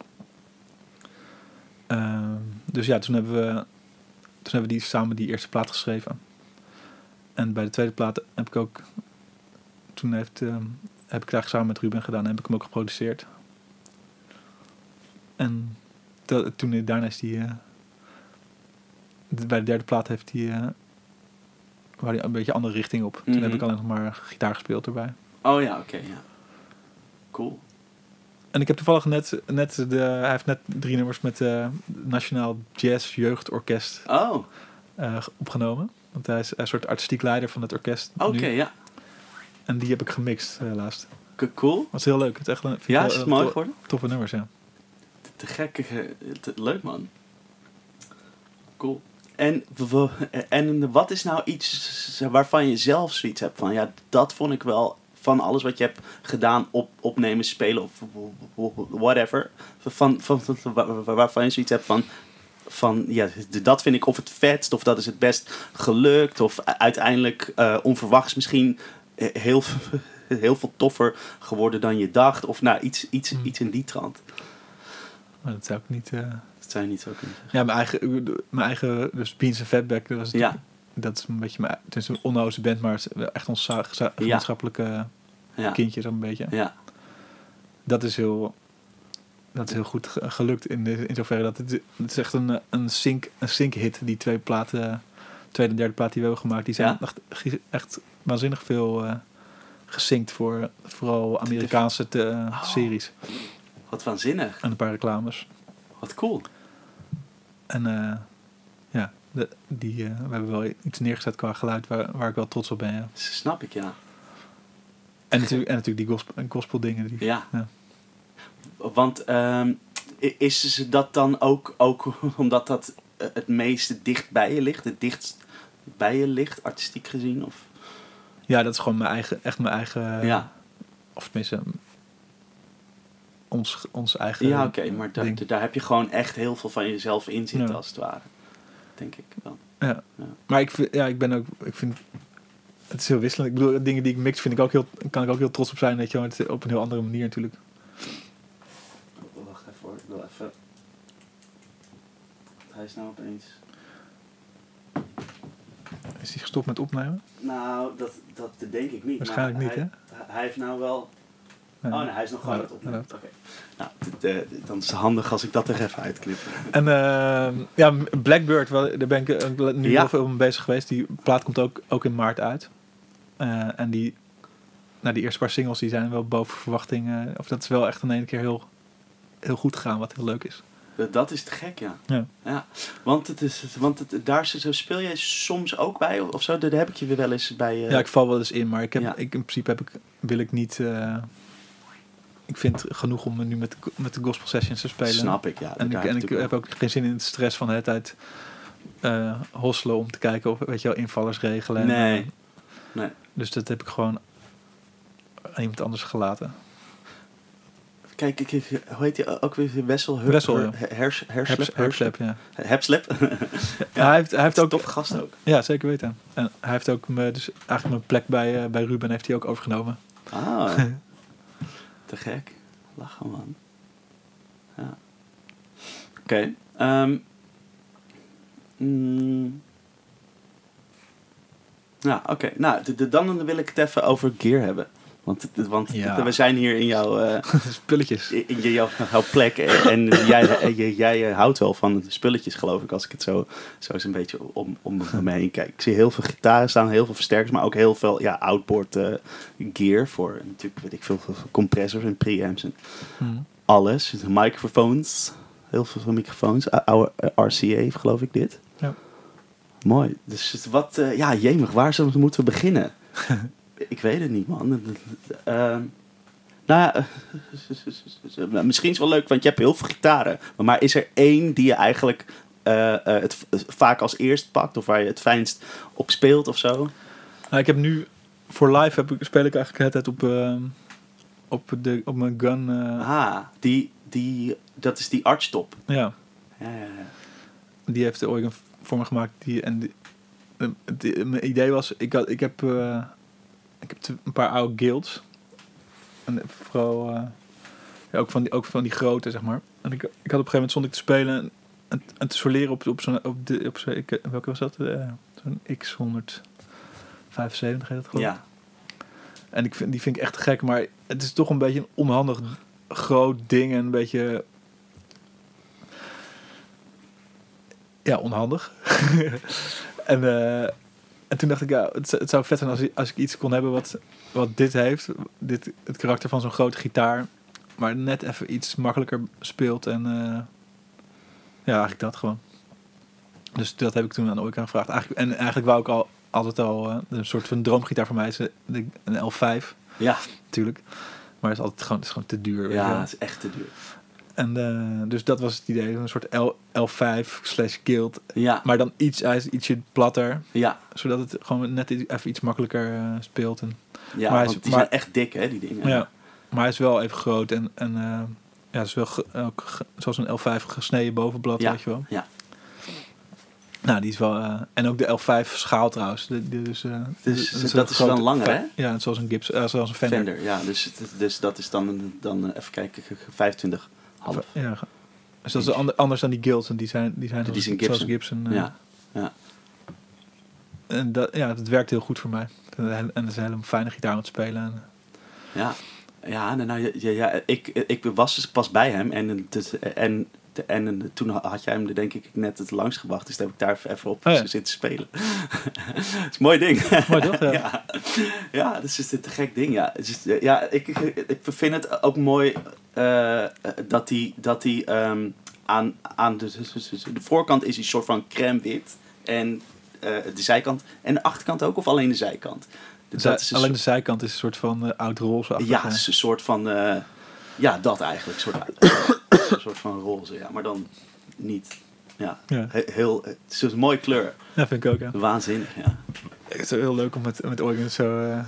Ehm, dus ja, toen hebben, we, toen hebben we die samen die eerste plaat geschreven. En bij de tweede plaat heb ik ook... Toen heeft, ehm, heb ik eigenlijk samen met Ruben gedaan en heb ik hem ook geproduceerd. En dat- toen daarna is die... eh, bij de derde plaat heeft hij... eh waar hij een beetje andere richting op. Toen Mhm. heb ik alleen nog maar gitaar gespeeld erbij. Oh ja, oké, ja. Cool. En ik heb toevallig net, net de, hij heeft net drie nummers met eh Nationaal Jazz Jeugdorkest Oh, opgenomen. Want hij is een soort artistiek leider van het orkest. oké, ja. En die heb ik gemixt eh, laatst. K- Cool. Dat is heel leuk. Het is echt een, Ja, is het eh, mooi geworden? Toffe nummers, ja. Te gek. eh, te- leuk, man. Cool. En, en wat is nou iets waarvan je zelf zoiets hebt van... Ja, dat vond ik wel van alles wat je hebt gedaan, op, opnemen, spelen of whatever. Van, van, van, waar- waarvan je zoiets hebt van... Van ja, dat vind ik of het vetst, of dat is het best gelukt, of uiteindelijk eh, onverwachts misschien heel, heel veel toffer geworden dan je dacht. Of nou, iets, iets, Hmm. iets in die trant. Maar dat zou ik niet... eh, Dat zou je niet zo kunnen zeggen. Ja, mijn eigen, mijn eigen dus Beans en Fatback, dat, was Ja. dat is een beetje mijn, het is een onnoze band, maar het echt ons gemeenschappelijke Ja. kindje zo'n beetje. Ja. Dat is heel, dat is heel goed ge- gelukt in, de, in zoverre dat het, het is echt een, een sync, een sync hit, die twee platen, tweede en derde plaat die we hebben gemaakt, die zijn Ja. echt, echt waanzinnig veel eh gesynct voor vooral Amerikaanse te- Oh. series Wat waanzinnig. en een paar reclames. Wat cool. En eh, ja, de, die, eh, we hebben wel iets neergezet qua geluid waar, waar ik wel trots op ben. Ja. Snap ik, ja. En, natuurlijk, en natuurlijk die gospel, gospel dingen. Die, Ja. Ja. Want ehm, is ze dat dan ook, ook omdat dat eh, het meeste dicht bij je ligt? Het dichtst bij je ligt, artistiek gezien? Of? ja, dat is gewoon mijn eigen, echt mijn eigen, ja, of tenminste ons, ons eigen ja oké. maar daar, daar heb je gewoon echt heel veel van jezelf in zitten, Ja. als het ware. Denk ik dan. Ja. Ja. Maar ik, vind- ja, ik ben ook, ik vind, het is heel wisselend. Ik bedoel, dingen die ik mix vind ik ook heel, kan ik ook heel trots op zijn, weet je wel. Het is op een heel andere manier natuurlijk. Wacht even hoor, ik wil even... Hij is nou opeens... Is hij gestopt met opnemen? Nou, dat, dat denk ik niet. Waarschijnlijk maar niet, hij, Hij heeft nou wel... Oh nee, hij is nog gewoon aan het opnemen. Oké. Nou, d- dan is het handig als ik dat er even uitknip. En eh, ja, Blackbird, wel, daar ben ik eh, nu Ja. heel veel mee bezig geweest. Die plaat komt ook, ook in maart uit. Eh, en die, nou, die eerste paar singles die zijn wel boven verwachting. eh, of dat is wel echt in één keer heel, heel goed gegaan, wat heel leuk is. Dat- Dat is te gek, ja. Ja. ja. Want, het is, want het, daar speel jij soms ook bij, of zo? Daar heb ik je weer wel eens bij... eh, Ja, ik val wel eens in, maar ik heb, Ja. ik, in principe heb ik, wil ik niet... eh, ik vind het genoeg om nu met, de- met de gospel sessions te spelen. Snap ik, ja. En ik, en heb ook geen zin in de stress van de hele tijd eh hosselen om te kijken of weet je wel, invallers regelen. En, Nee. eh, Nee. Dus dat heb ik gewoon aan iemand anders gelaten. Kijk, ik, hoe heet die ook weer? Wessel? Her, Wessel, ja. Hers- Herslep? Herbslap, ja. Hepslep? Ja, hij heeft, hij heeft ook Toffe gast ook. Ja, zeker weten. En hij heeft ook me, dus eigenlijk mijn plek bij, eh, bij Ruben heeft hij ook overgenomen. Ah, te gek. Lachen, man. Ja. Oké. ehm, mm, ja, oké. Nou, de, de- dan wil ik het even over gear hebben. Want, want Ja. we zijn hier in jouw, eh, Spulletjes. in jouw, jouw plek. En jij, jij, jij houdt wel van de spulletjes, geloof ik. Als ik het zo, zo eens een beetje om, om me heen kijk. Ik zie heel veel gitaren staan, heel veel versterkers. Maar ook heel veel ja, outboard eh, gear. Voor natuurlijk, weet ik veel, compressors en preamps en Hm. alles. Microfoons. Heel veel microfoons. Oude eh, RCA, geloof ik dit. Ja. Mooi. Dus wat, ja, jemig, waar zullen we moeten beginnen? ik weet het niet, man. Ehm, nou ja, misschien is het wel leuk, want je hebt heel veel gitaren. Maar is er één die je eigenlijk eh, eh, het vaak als eerst pakt? Of waar je het fijnst op speelt of zo? Nou, ik heb nu voor live heb ik, speel ik eigenlijk het op, eh, op, de, op mijn gun. eh, Ah, die, die, dat is die archtop. Ja, Ja, ja, ja. die heeft de Oregon voor me gemaakt. Die, en die, die- mijn idee was, ik, had, ik heb, ik heb een paar oude guilds. En vooral eh, ja, ook, van die, ook van die grote, zeg maar. En ik, ik had op een gegeven moment stond ik te spelen en, te soleren op, op zo'n... Op de, op ik, welke was dat? Eh, zo'n X175 heet dat gewoon. Ja. En ik vind, die vind ik echt gek, maar het is toch een beetje een onhandig groot ding en een beetje... Ja, onhandig. en, eh, en toen dacht ik, ja, het, zou- het zou vet zijn als, ik- als ik iets kon hebben wat, wat dit heeft. Dit, het karakter van zo'n grote gitaar. Maar net even iets makkelijker speelt. En eh, ja, eigenlijk dat gewoon. Dus dat heb ik toen aan Oika gevraagd. Eigenlijk, en eigenlijk wou ik al altijd al... eh, een soort van droomgitaar voor mij is een een L5 Ja, natuurlijk. Maar het is altijd gewoon, het is gewoon te duur. weet je ja, het is echt te duur. En eh, dus dat was het idee. Een soort L, L5 slash guild. Ja, Maar dan iets, ietsje platter. ja, Zodat het gewoon net even iets makkelijker eh, speelt. En, ja Maar hij is- die maar- zijn echt dik, hè, die dingen. ja. Maar hij is wel even groot. En, en eh, ja, het is wel ook zoals een L5 gesneden bovenblad, Ja, weet je wel. ja. Nou, die is wel... en ook de L5 schaal trouwens. De, de- dus, dat is dan langer, hè? Ja, zoals een Gips, zoals een Fender. Fender, ja. Dus, dus dat is dan, dan even kijken, 25 half. Ja. Dus dat is ander- anders dan die guilds. En die zijn, die zijn, Die zoals, zijn zoals Gibson. eh. Ja, ja. En dat, ja, dat werkt heel goed voor mij. En het is een hele fijne gitaar om te spelen. En, Ja, ja, nou, nou, ja, ja, ja, ik, ik was dus pas bij hem en, het, en, en toen had jij hem er denk ik net het langst gebracht. Dus daar heb ik daar even op Oh ja. zitten spelen. Het is een mooi ding. Mooi toch? Ja. ja, ja dat is dus een te gek ding. Ja, het is, ja ik, ik, vind het ook mooi eh, dat hij dat die, ehm, aan, aan de, de voorkant is een soort van crème wit. En eh, de zijkant. En de achterkant ook, of alleen de zijkant? Dus Dat is een alleen de zijkant is een soort van eh, oud roze ja, het is een soort van. eh, ja, dat eigenlijk. Soort, een soort van roze, ja. Maar dan niet. Ja, Ja. he- heel. Het is een mooie kleur. ja, vind ik ook. Ja. Waanzinnig, ja. Het is heel leuk om met, met Eugen zo eh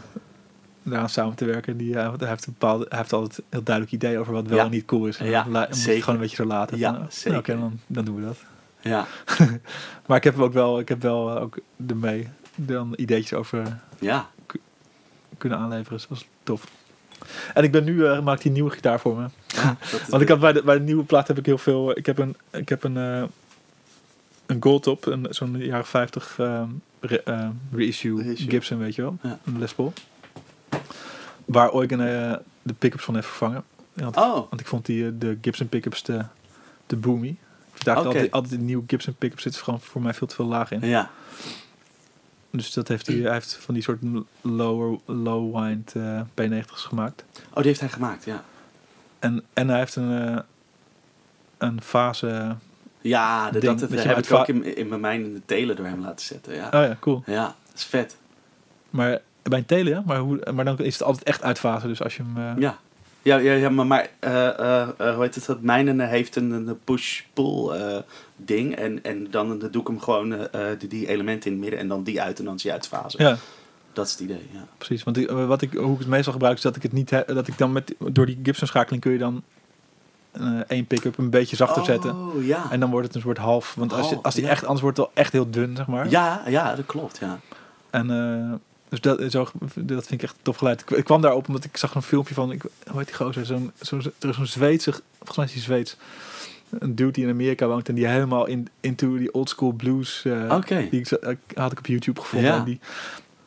daaraan samen te werken. Die, eh, hij, heeft een bepaalde, hij heeft altijd een heel duidelijk idee over wat wel Ja. en niet cool is. En Ja, dan moet het zeker. gewoon een beetje zo laten. Ja, Van, eh, zeker. Oké, dan, dan doen we dat. Ja, Maar ik heb ook wel, ik heb wel ook ermee dan ideetjes over ja. kunnen aanleveren. Dus dat was tof. En ik ben nu, eh maakt hij nieuwe gitaar voor me. ja Want ik had bij de, bij de nieuwe plaat heb ik heel veel. Ik heb een, ik heb een, eh een Goldtop, een zo'n jaren 50 ehm, re- eh, reissue Reissue. Gibson, weet je wel, Ja. een Les Paul. Waar Eugen eh, de pickups van heeft vervangen. Want, Oh, want ik vond die, de Gibson pickups te, te boomy. Ik dacht altijd, altijd een nieuwe Gibson pickup zit er gewoon voor mij veel te veel laag in. ja. Dus dat heeft hij, hij heeft van die soort lower, low wind eh, P90's gemaakt. Oh, die heeft hij gemaakt, ja. En, en hij heeft een, eh, een fase. Ja, de, Ding, dat, dat, heb ik ook in, in mijn mijn in de telen door hem laten zetten. Ja, Oh ja, cool. ja dat is vet. Maar bij een tele, ja? Maar, hoe, maar dan is het altijd echt uitfase. Dus als je hem... eh, Ja. Ja, ja, ja maar, maar eh, eh, eh, hoe heet het? Dat mijne heeft een, een push-pull ding. En, en dan doe ik hem gewoon die, die elementen in het midden en dan die uit en dan die uitfase. ja, Dat is het idee, ja. precies. Want wat ik, hoe ik het meestal gebruik is dat ik het niet... he- dat ik dan met, door die Gibson schakeling kun je dan één pick-up een beetje zachter zetten. Oh, ja. En dan wordt het een soort half. Want als, je, Half, als die ja. echt... Anders wordt het wel echt heel dun, zeg maar. Ja, ja, dat klopt, ja. En dus dat, zo, dat vind ik echt tof geluid. Ik, ik kwam daarop omdat ik zag een filmpje van, ik, hoe heet die gozer? Zo'n, zo'n, er is zo'n Zweedse, volgens mij is die Zweeds, een dude die in Amerika woont en die helemaal in, into die old school blues, Oké. die ik, zo- eh, had ik op YouTube gevonden. Ja. En die,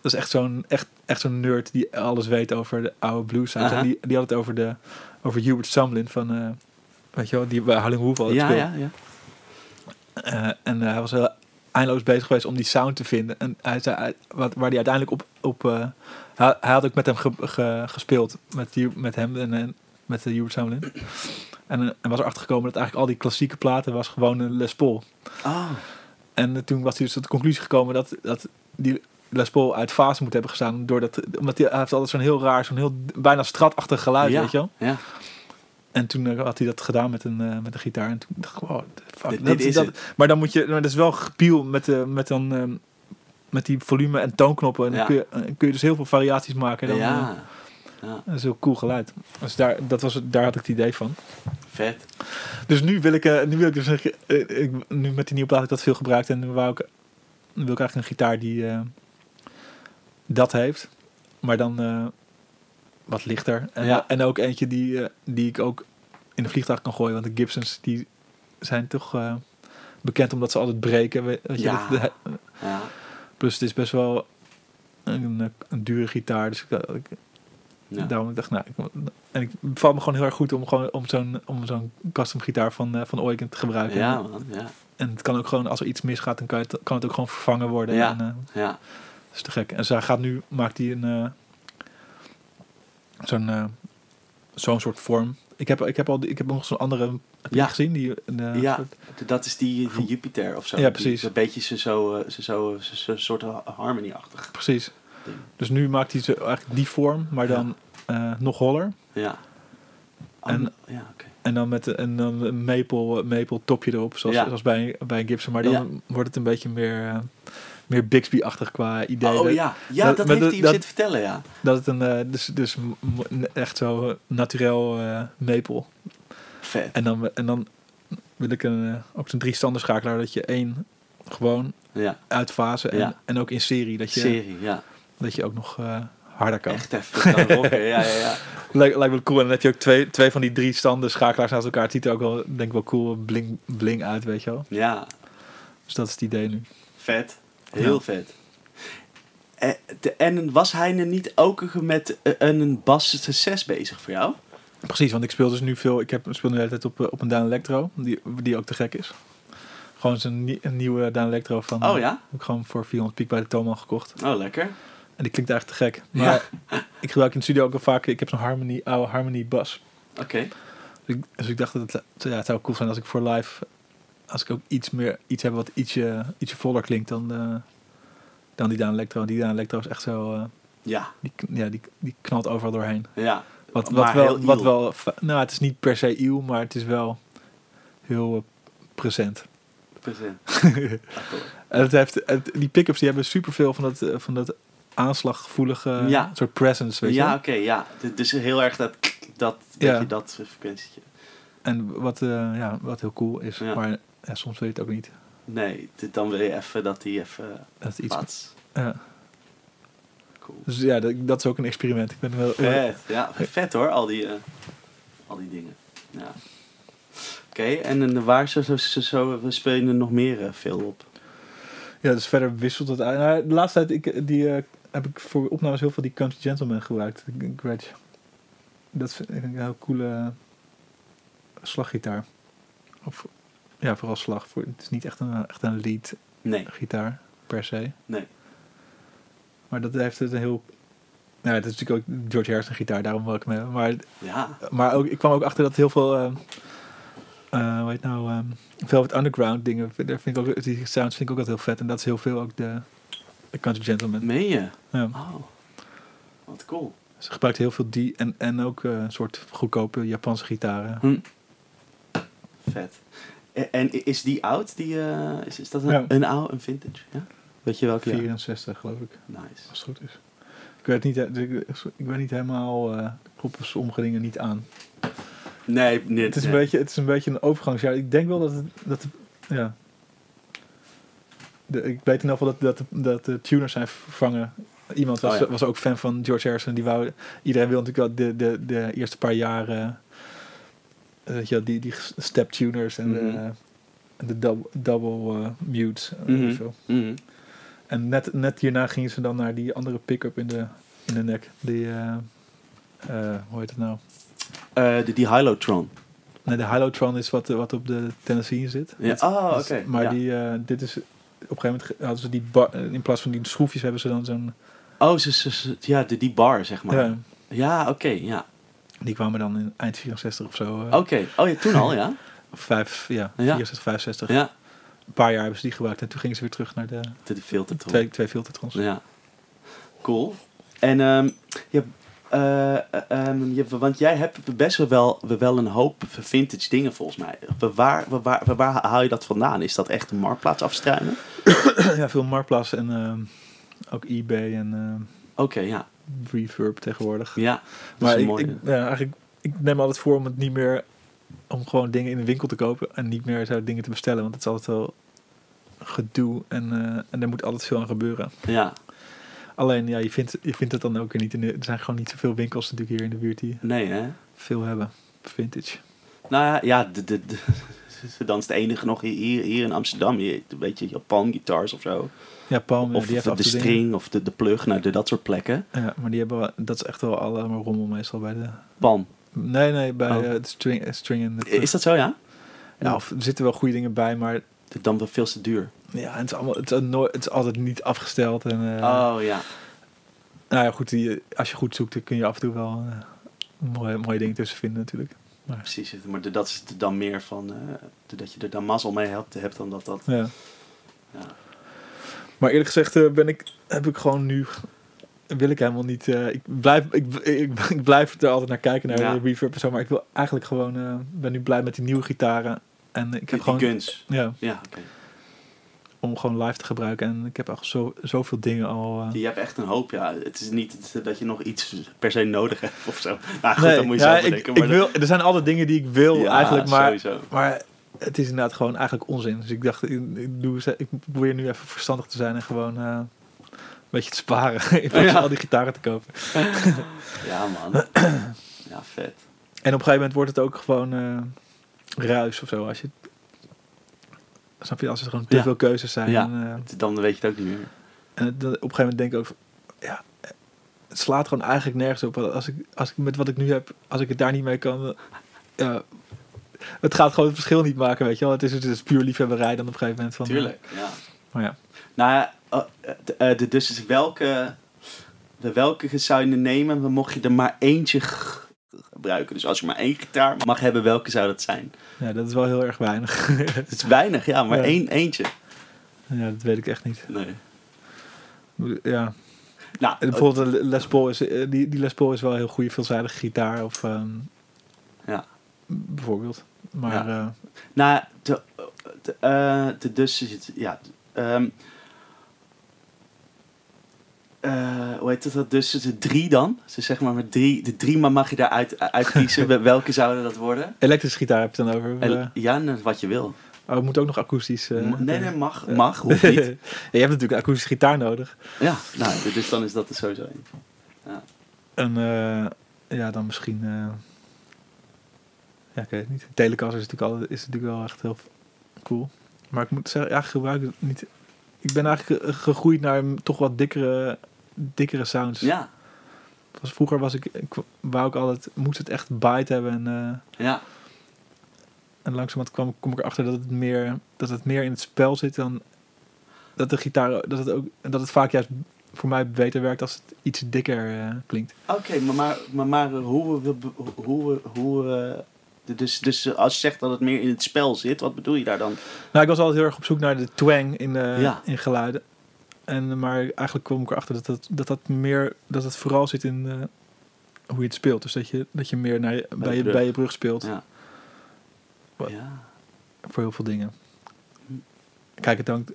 dat is echt zo'n, echt, echt zo'n nerd die alles weet over de oude blues. En die, die had het over, de, over Hubert Sumlin van, eh, weet je wel, die bij Howling altijd Ja, ja, ja. En hij was heel eindeloos bezig geweest om die sound te vinden. En hij zei, wat, waar hij uiteindelijk op... op eh, hij, hij had ook met hem ge- ge- gespeeld. Met, die, met hem en, en met de Hubert Sumlin. En, eh, en was erachter gekomen dat eigenlijk al die klassieke platen was gewoon een Les Paul. Oh, En eh, toen was hij dus tot de conclusie gekomen dat, dat die Les Paul uit fase moet hebben gestaan. Doordat, omdat hij, hij heeft altijd zo'n heel raar, zo'n heel bijna stratachtig geluid, Ja. weet je wel. ja. En toen eh, had hij dat gedaan met een, eh, met een gitaar. En toen dacht ik, wow, fuck, Dit- dat, dit is dat, het. Maar dan moet je, maar dat is wel gepiel met, de met, dan, ehm, met die volume en toonknoppen. En dan Ja. kun, je, eh, kun je dus heel veel variaties maken. En dan, eh, Ja. ja, dat is heel cool geluid. Dus daar, dat was, het- daar had ik het idee van. vet. Dus nu wil ik, eh, nu wil ik dus eh, ik, nu met die nieuwe plaat heb ik dat veel gebruikt. En nu, wou ik, wil ik eigenlijk een gitaar die eh, dat heeft. Maar dan, eh, wat lichter. En, Ja. en ook eentje die, eh, die ik ook in de vliegtuig kan gooien. Want de Gibsons die zijn toch eh, bekend omdat ze altijd breken. Weet weet je, Ja. dat- de- Ja. plus het is best wel een, eh, een dure gitaar. Dus ik, ik, Ja. daarom dacht ik, nou, ik, en ik valt me gewoon heel erg goed om, gewoon, om zo'n om zo'n custom gitaar van, eh, van Oiken te gebruiken. ja, man. Ja. En het kan ook gewoon, als er iets misgaat, dan kan het, kan het ook gewoon vervangen worden. Ja. En, Ja. dat is te gek. En zij gaat nu, maakt hij een, zo'n, eh, zo'n soort vorm. Ik heb, ik heb al, die- ik heb nog zo'n andere heb je Ja. gezien. Die, een, eh, Ja. soort- Dat is die, die Jupiter of zo. Ja, Die- precies. Een beetje zo, zo, zo, zo, zo, zo soort harmony-achtig precies. ding. Dus nu maakt hij zo eigenlijk die vorm, maar dan eh, nog holler. Ja. En- Oh, ja. En dan met en dan een maple, maple topje erop, zoals, Ja. zoals bij, bij een Gibson. Maar dan wordt het een beetje meer, eh, meer Bixby-achtig qua idee. Oh ja, ja dat- heeft dat- hij dat- zitten vertellen, ja. dat het een, eh, dus, dus echt zo eh, naturel eh, maple. Vet. En dan, en dan wil ik een, eh, ook zo'n drie standen schakelaar dat je één gewoon Ja, uitfase en, Ja. en ook in serie dat je, serie, ja. dat je ook nog harder kan. Echt even rocken, ja, ja, ja. Lijkt, lijkt wel cool. En dan heb je ook twee, twee van die drie standen schakelaars naast elkaar. Het ziet er ook wel, denk ik wel cool bling, bling uit, weet je wel. Ja, Dus dat is het idee nu. vet. Heel Ja. vet. Eh, En was hij er niet ook met eh, een Bass 6 bezig voor jou? Precies, want ik speel dus nu veel. Ik heb, speel nu de hele tijd op, eh, op een Daan Electro, die, die ook te gek is. Gewoon nie- een nieuwe Daan Electro van. Oh ja? heb ik gewoon voor 400 piek bij de Toman gekocht. Oh, lekker. En die klinkt eigenlijk te gek. Maar ik gebruik in de studio ook wel vaak. Ik heb zo'n Harmony, oude Harmony bas. Oké. Dus ik, dus ik dacht dat het, ja, het zou cool zijn als ik voor live. Als ik ook iets meer iets heb wat ietsje, ietsje voller klinkt dan, eh, dan die Daan Electro. Die Daan Electro is echt zo. eh, Ja, die, ja, die, die knalt overal doorheen. ja. Wat, wat, wel, wat wel. Nou, het is niet per se eeuw, maar het is wel heel eh, present. Present. En het heeft, het, die pick-ups die hebben superveel van dat, van dat aanslaggevoelige Ja. soort presence, weet je. Ja, oké, ja. D- Dus heel erg dat, dat, Ja. je, dat frequentietje. En wat, ja, wat heel cool is. Ja. Maar ja, soms weet je het ook niet. Nee, dit- dan wil je even dat die even Dat iets, pats. ja. Cool. Dus ja, dat, dat is ook een experiment. Ik ben wel, Vet, ja, vet hoor, al die, eh, al die dingen. Ja. Oké, en en waar zo, zo, zo, we spelen er nog meer eh, veel op? Ja, dus verder wisselt het uit. Nou, de laatste tijd ik, die, eh, heb ik voor opnames heel veel die Country Gentleman gebruikt. De Gretsch. Dat vind ik een heel coole slaggitaar. Of, ja, vooral slag. Voor, het is niet echt een, echt een lead Nee, gitaar per se. nee. Maar dat heeft het een heel... Nou, dat is natuurlijk ook George Harrison gitaar, daarom wil ik hebben. Maar, Ja, maar ook, ik kwam ook achter dat heel veel... hoe heet het nou? ehm Velvet Underground dingen. Daar vind ik ook, die sounds vind ik ook altijd heel vet. En dat is heel veel ook de, de Country Gentleman. meen je? Ja. Oh, wat cool. Ze gebruikt heel veel die en, en ook eh, een soort goedkope Japanse gitaren. Hm. Vet. En, is die oud? Die, eh, is, is dat een, Ja. een oude, een vintage? Ja? Weet je welke? jaar? 64 geloof ik, Nice. als het goed is. Ik weet niet, eh, ik, ik weet niet helemaal, uh, kloppen sommige dingen niet aan. Nee, nee, Het is, een beetje, het is een beetje een overgangsjaar. Ik denk wel dat het, dat het ja. De, ik weet in ieder geval dat, dat, de- dat de tuners zijn vervangen. Iemand was, Oh ja. was ook fan van George Harrison. Die wou, iedereen wil natuurlijk wel de, de, de eerste paar jaren eh, weet je, die, die step tuners en Mhm. de, en de double, double eh, mutes. eh, Mhm. Mhm. En net, net hierna gingen ze dan naar die andere pick-up in de, in de nek. Die, eh, eh, hoe heet het nou? Eh, de, die Hylotron. Nee, de Hylotron is wat, eh, wat op de Tennessee zit. Ja. Dat oké. Maar ja. die, eh, dit is... Op een gegeven moment hadden ze die... bar- eh, in plaats van die schroefjes hebben ze dan zo'n... Oh, ze, ze, ze- ja, de, die bar, zeg maar. Ja, Ja, oké, ja. Die kwamen dan in eind 64 of zo. eh, Oké. Oh ja, toen al, ja? vijf, ja, Ja. 64, 65. Ja. Een paar jaar hebben ze die gebruikt. En toen gingen ze weer terug naar de De, filtertron. twee, twee filtertrons. Ja. Cool. En je, ehm, je, want jij hebt best wel, wel een hoop vintage dingen volgens mij. Waar, waar, waar, waar haal je dat vandaan? Is dat echt een marktplaats afstruinen? ja, veel Marktplaats en ehm, ook eBay en ehm, Oké, ja. Reverb tegenwoordig. Ja, Maar ik, mooi. ik, ja, eigenlijk, ik neem altijd voor om het niet meer... Om gewoon dingen in de winkel te kopen en niet meer zo dingen te bestellen. Want het is altijd wel gedoe en, eh, en er moet altijd veel aan gebeuren. ja. Alleen, ja, je vindt, je vindt het dan ook weer niet. In de, er zijn gewoon niet zoveel winkels natuurlijk hier in de buurt die Nee, hè? veel hebben. Vintage. Nou ja, ja de, de, de- dan is het enige nog hier, hier in Amsterdam. Je, weet je, Japan Guitars of zo. Ja, Palm, of die heeft de, en dingen. string of de, de plug, nou, de, dat soort plekken. Ja, maar die hebben dat is echt wel allemaal rommel meestal bij de... Palm. Nee, nee, bij Oh. eh, de string, eh, string en de... Is dat zo, ja? Ja, of er zitten wel goede dingen bij, maar Dan wel veel te duur. ja, het is, allemaal, het, is nooit, het is altijd niet afgesteld. En, eh, Oh ja. Nou ja, goed, die, als je goed zoekt, dan kun je af en toe wel mooie, mooie dingen tussen vinden natuurlijk. Precies, maar de- dat is dan meer van eh, de- dat je er dan mazzel mee hebt, hebt dan dat dat. Ja. Ja. Maar eerlijk gezegd eh, ben ik, heb ik gewoon nu... Wil ik helemaal niet... eh, ik, blijf, ik, ik, ik blijf er altijd naar kijken, naar Ja. de reverb en zo. Maar ik wil eigenlijk gewoon... ben nu blij met die nieuwe gitaren. En ik heb Die gewoon... guns. Ja, Ja, oké. Om gewoon live te gebruiken. En ik heb echt zo, zoveel dingen al... eh, Je hebt echt een hoop, ja. Het is niet dat je nog iets per se nodig hebt of zo. Nou goed, nee, dan moet je ja, zelf ik, bedenken. ik maar wil, er zijn altijd dingen die ik wil Ja, eigenlijk, maar, sowieso. maar het is inderdaad gewoon eigenlijk onzin. Dus ik dacht, ik, ik, doe, ik probeer nu even verstandig te zijn en gewoon eh, een beetje te sparen. in plaats van al die gitaren te kopen. Ja, man. Ja, vet. En op een gegeven moment wordt het ook gewoon eh, ruis of zo. Als je, snap je, als er gewoon te Ja. veel keuzes zijn. Ja. En, eh, Dan weet je het ook niet meer. en op een gegeven moment denk ik ook, ja, het slaat gewoon eigenlijk nergens op. Als ik, als ik met wat ik nu heb, als ik het daar niet mee kan, eh, het gaat gewoon het verschil niet maken, weet je wel. Het is, het is puur liefhebberij dan op een gegeven moment. Van, Tuurlijk, ja. Maar ja, Nou ja, eh, eh, dus welke, de welke zou je nemen, mocht je er maar eentje gebruiken. Dus als je maar één gitaar mag hebben, welke zou dat zijn? ja, dat is wel heel erg weinig. Het is weinig, ja, maar Ja. één eentje. ja, dat weet ik echt niet. Nee. Ja, Nou, bijvoorbeeld Les Paul is, eh, die, die Les Paul is wel een heel goede veelzijdige gitaar. Of, ehm, Ja. Bijvoorbeeld. Maar Ja. eh, Nou, de, de, eh, de, dus is het, ja. ehm eh, hoe heet dat? Dus de drie dan? Dus zeg maar met drie, de drie maar mag je daaruit uit kiezen. Wel- Welke zouden dat worden? elektrische gitaar heb je dan over. En, eh, ja, wat je wil. oh, het moet ook nog akoestisch. eh, M- nee, nee, mag, eh. mag, hoeft niet. ja, je hebt natuurlijk een akoestische gitaar nodig. Ja, nou, dus dan is dat er sowieso een. En eh, ja, dan misschien... eh, ja, ik weet het niet. Telecaster is natuurlijk, al, is natuurlijk wel echt heel cool. Maar ik moet zeggen, ja, ik gebruik het niet... Ik ben eigenlijk ge- gegroeid naar toch wat dikkere, dikkere sounds. Ja, Was, vroeger was ik, ik wou ik altijd, moest het echt bite hebben. En, eh, ja, en langzamerhand kwam, kom ik erachter dat het, meer, dat het meer in het spel zit dan dat de gitaar, dat het, ook, dat het vaak juist voor mij beter werkt als het iets dikker eh, klinkt. Oké, maar, maar, maar, maar hoe we, hoe, we- hoe, eh, dus, dus als je zegt dat het meer in het spel zit, wat bedoel je daar dan? Nou, ik was altijd heel erg op zoek naar de twang in, Ja. in geluiden. En, maar eigenlijk kwam ik erachter dat, dat, dat, dat, meer, dat het vooral zit in eh, hoe je het speelt. Dus dat je, dat je meer naar je, bij, je, brug. bij je brug speelt Ja. Ja. voor heel veel dingen. Hm. Kijk, het dankt.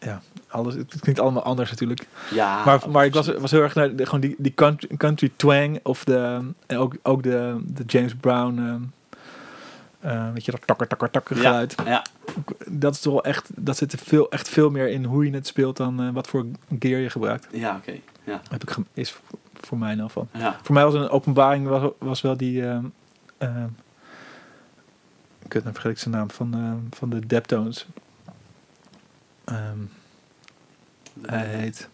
Ja, alles, het klinkt allemaal anders natuurlijk. ja maar, maar ik was, was heel erg naar de, gewoon die, die country, country twang of de, en ook, ook de, de James Brown, ehm, eh, weet je, dat takker, takker, takker geluid. Ja, Dat is toch wel echt, dat zit er veel, echt veel meer in hoe je het speelt dan eh, wat voor gear je gebruikt. ja oké. Ja. Heb ik, is voor mij in ieder geval. Ja. Voor mij was een openbaring was, was wel die, ehm ehm, kut, dan vergeet ik zijn naam, van, ehm, van de Deptones. Ehm, hij heet,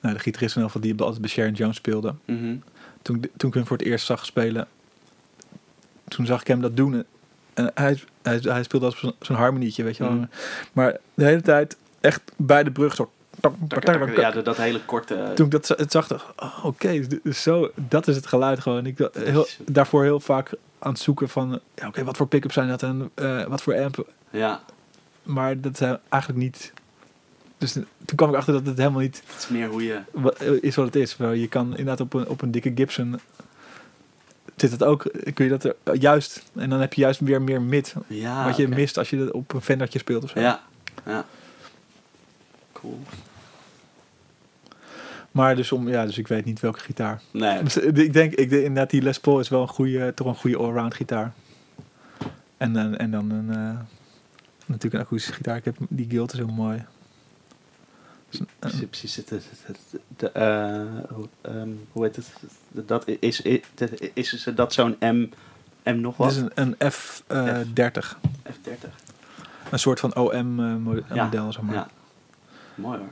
nou, de gitarist van die altijd bij Sharon Jones speelde. Mhm. Toen, toen ik hem voor het eerst zag spelen, zag ik hem dat doen. En hij, hij, hij speelde als zo'n harmonietje, weet je wel. Mhm. Maar de hele tijd echt bij de brug zo. Ja, dat, hele korte... Toen ik dat het zag, dacht ik, oh, oké, dus zo, dat is het geluid gewoon. Ik heel, daarvoor heel vaak aan het zoeken van, ja, oké, wat voor pick-up zijn dat en eh, wat voor amp. Ja, Maar dat zijn eigenlijk niet. Dus toen kwam ik achter dat het helemaal niet het is meer hoe je... is wat het is. Wel, je kan inderdaad op een, op een dikke Gibson zit het ook, kun je dat er juist, en dan heb je juist weer meer mid. Ja, wat je mist als je dat op een Fendertje speelt of zo. Ja, ja. Cool. Maar dus om, ja, dus ik weet niet welke gitaar. Nee, Dus, eh, ik denk, ik denk inderdaad, die Les Paul is wel een goede, toch een goede allround gitaar. En, dan en dan een, eh, natuurlijk een akoestische gitaar. Ik heb, die Guild is heel mooi. Precies. Het, het, eh, hoe- ehm, hoe heet het? Dat is, is, is, dat zo'n M, M nog Dit wat? is een, een F30. F30. Een soort van OM-model, Ja, zeg maar. Ja. Mooi hoor.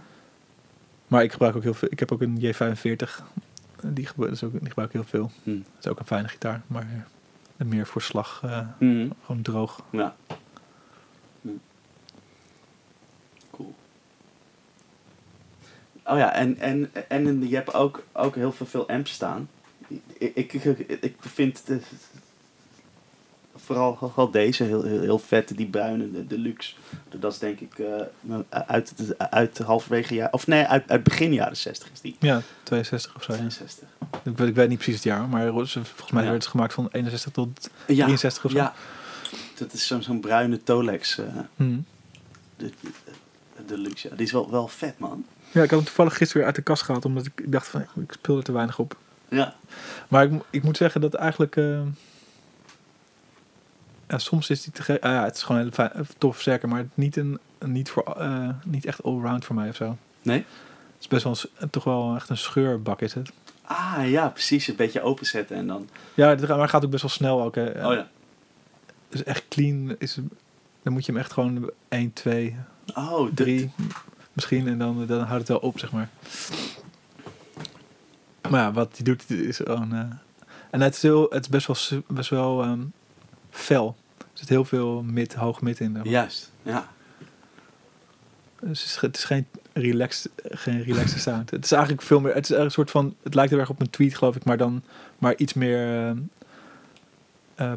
Maar ik gebruik ook heel veel. Ik heb ook een J45. Die, gebruik, ook, die gebruik ik heel veel. Hm. Dat is ook een fijne gitaar. Maar eh, meer voor slag. eh, Mhm. gewoon droog. Ja. Hm. Cool. Oh ja, en, en, en je hebt ook, ook heel veel, veel amps staan. Ik, ik, ik, vind de, vooral, vooral deze heel, heel, heel vet, die bruine, de deluxe. Dat is denk ik eh, uit, uit halverwege jaar, of nee, uit, uit begin jaren 60 is die. Ja, 62 of zo. ja. 62. Ik, weet, ik weet niet precies het jaar, maar volgens mij Ja. werd het gemaakt van 61 tot Ja, 63 of zo. ja. Dat is zo'n zo'n bruine Tolex. eh, Hm. de, de, deluxe. Ja. Die is wel, wel vet, man. Ja, ik had hem toevallig gisteren weer uit de kast gehaald, omdat ik, dacht van, ik speel er te weinig op. Ja. Maar ik, ik moet zeggen dat eigenlijk... eh, ja, soms is die te ah ja, het is gewoon een hele fijn, tof versterker, maar niet, een, niet, voor, eh, niet echt allround voor mij of zo. Nee? Het is best wel, een toch wel echt een scheurbak is het. Ah ja, precies. Een beetje openzetten en dan. Ja, het- maar het gaat ook best wel snel ook. Hè. Oh ja. Dus echt clean is... Dan moet je hem echt gewoon 1, 2, Oh, dit- 3 misschien. En dan, dan houdt het wel op, zeg maar. Maar ja, wat hij doet is gewoon... eh, en het is, heel, het is best wel, best wel ehm, fel. Er zit heel veel mid, hoog mid in. Juist. Ja. Dus het is, geen relaxed, geen relaxed sound. Het is eigenlijk veel meer... Het is een soort van... Het lijkt heel erg op een tweet, geloof ik. Maar dan maar iets meer ehm, eh,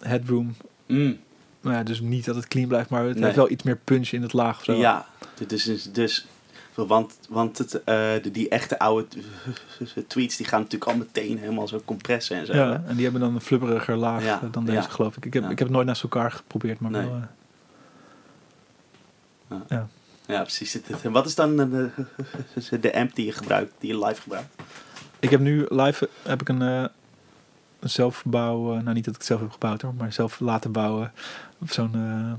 headroom. Mm. Maar ja, dus niet dat het clean blijft. Maar het Nee. heeft wel iets meer punch in het laag of zo. Ja. Dus, dus, dus want, want het, eh, de, die echte oude tweets die gaan natuurlijk al meteen helemaal zo compressen en zo. Ja, en die hebben dan een flubberiger laag Ja, eh, dan deze, ja. geloof ik. Ik heb, Ja. ik heb het nooit naast elkaar geprobeerd, maar Nee. wel... eh, Ja. ja. Ja, precies. Het- Wat is dan de, de amp die je gebruikt, die je live gebruikt? Ik heb nu live eh, heb ik een, eh, een zelfbouw... eh, nou, niet dat ik het zelf heb gebouwd hoor, maar zelf laten bouwen. Zo'n eh,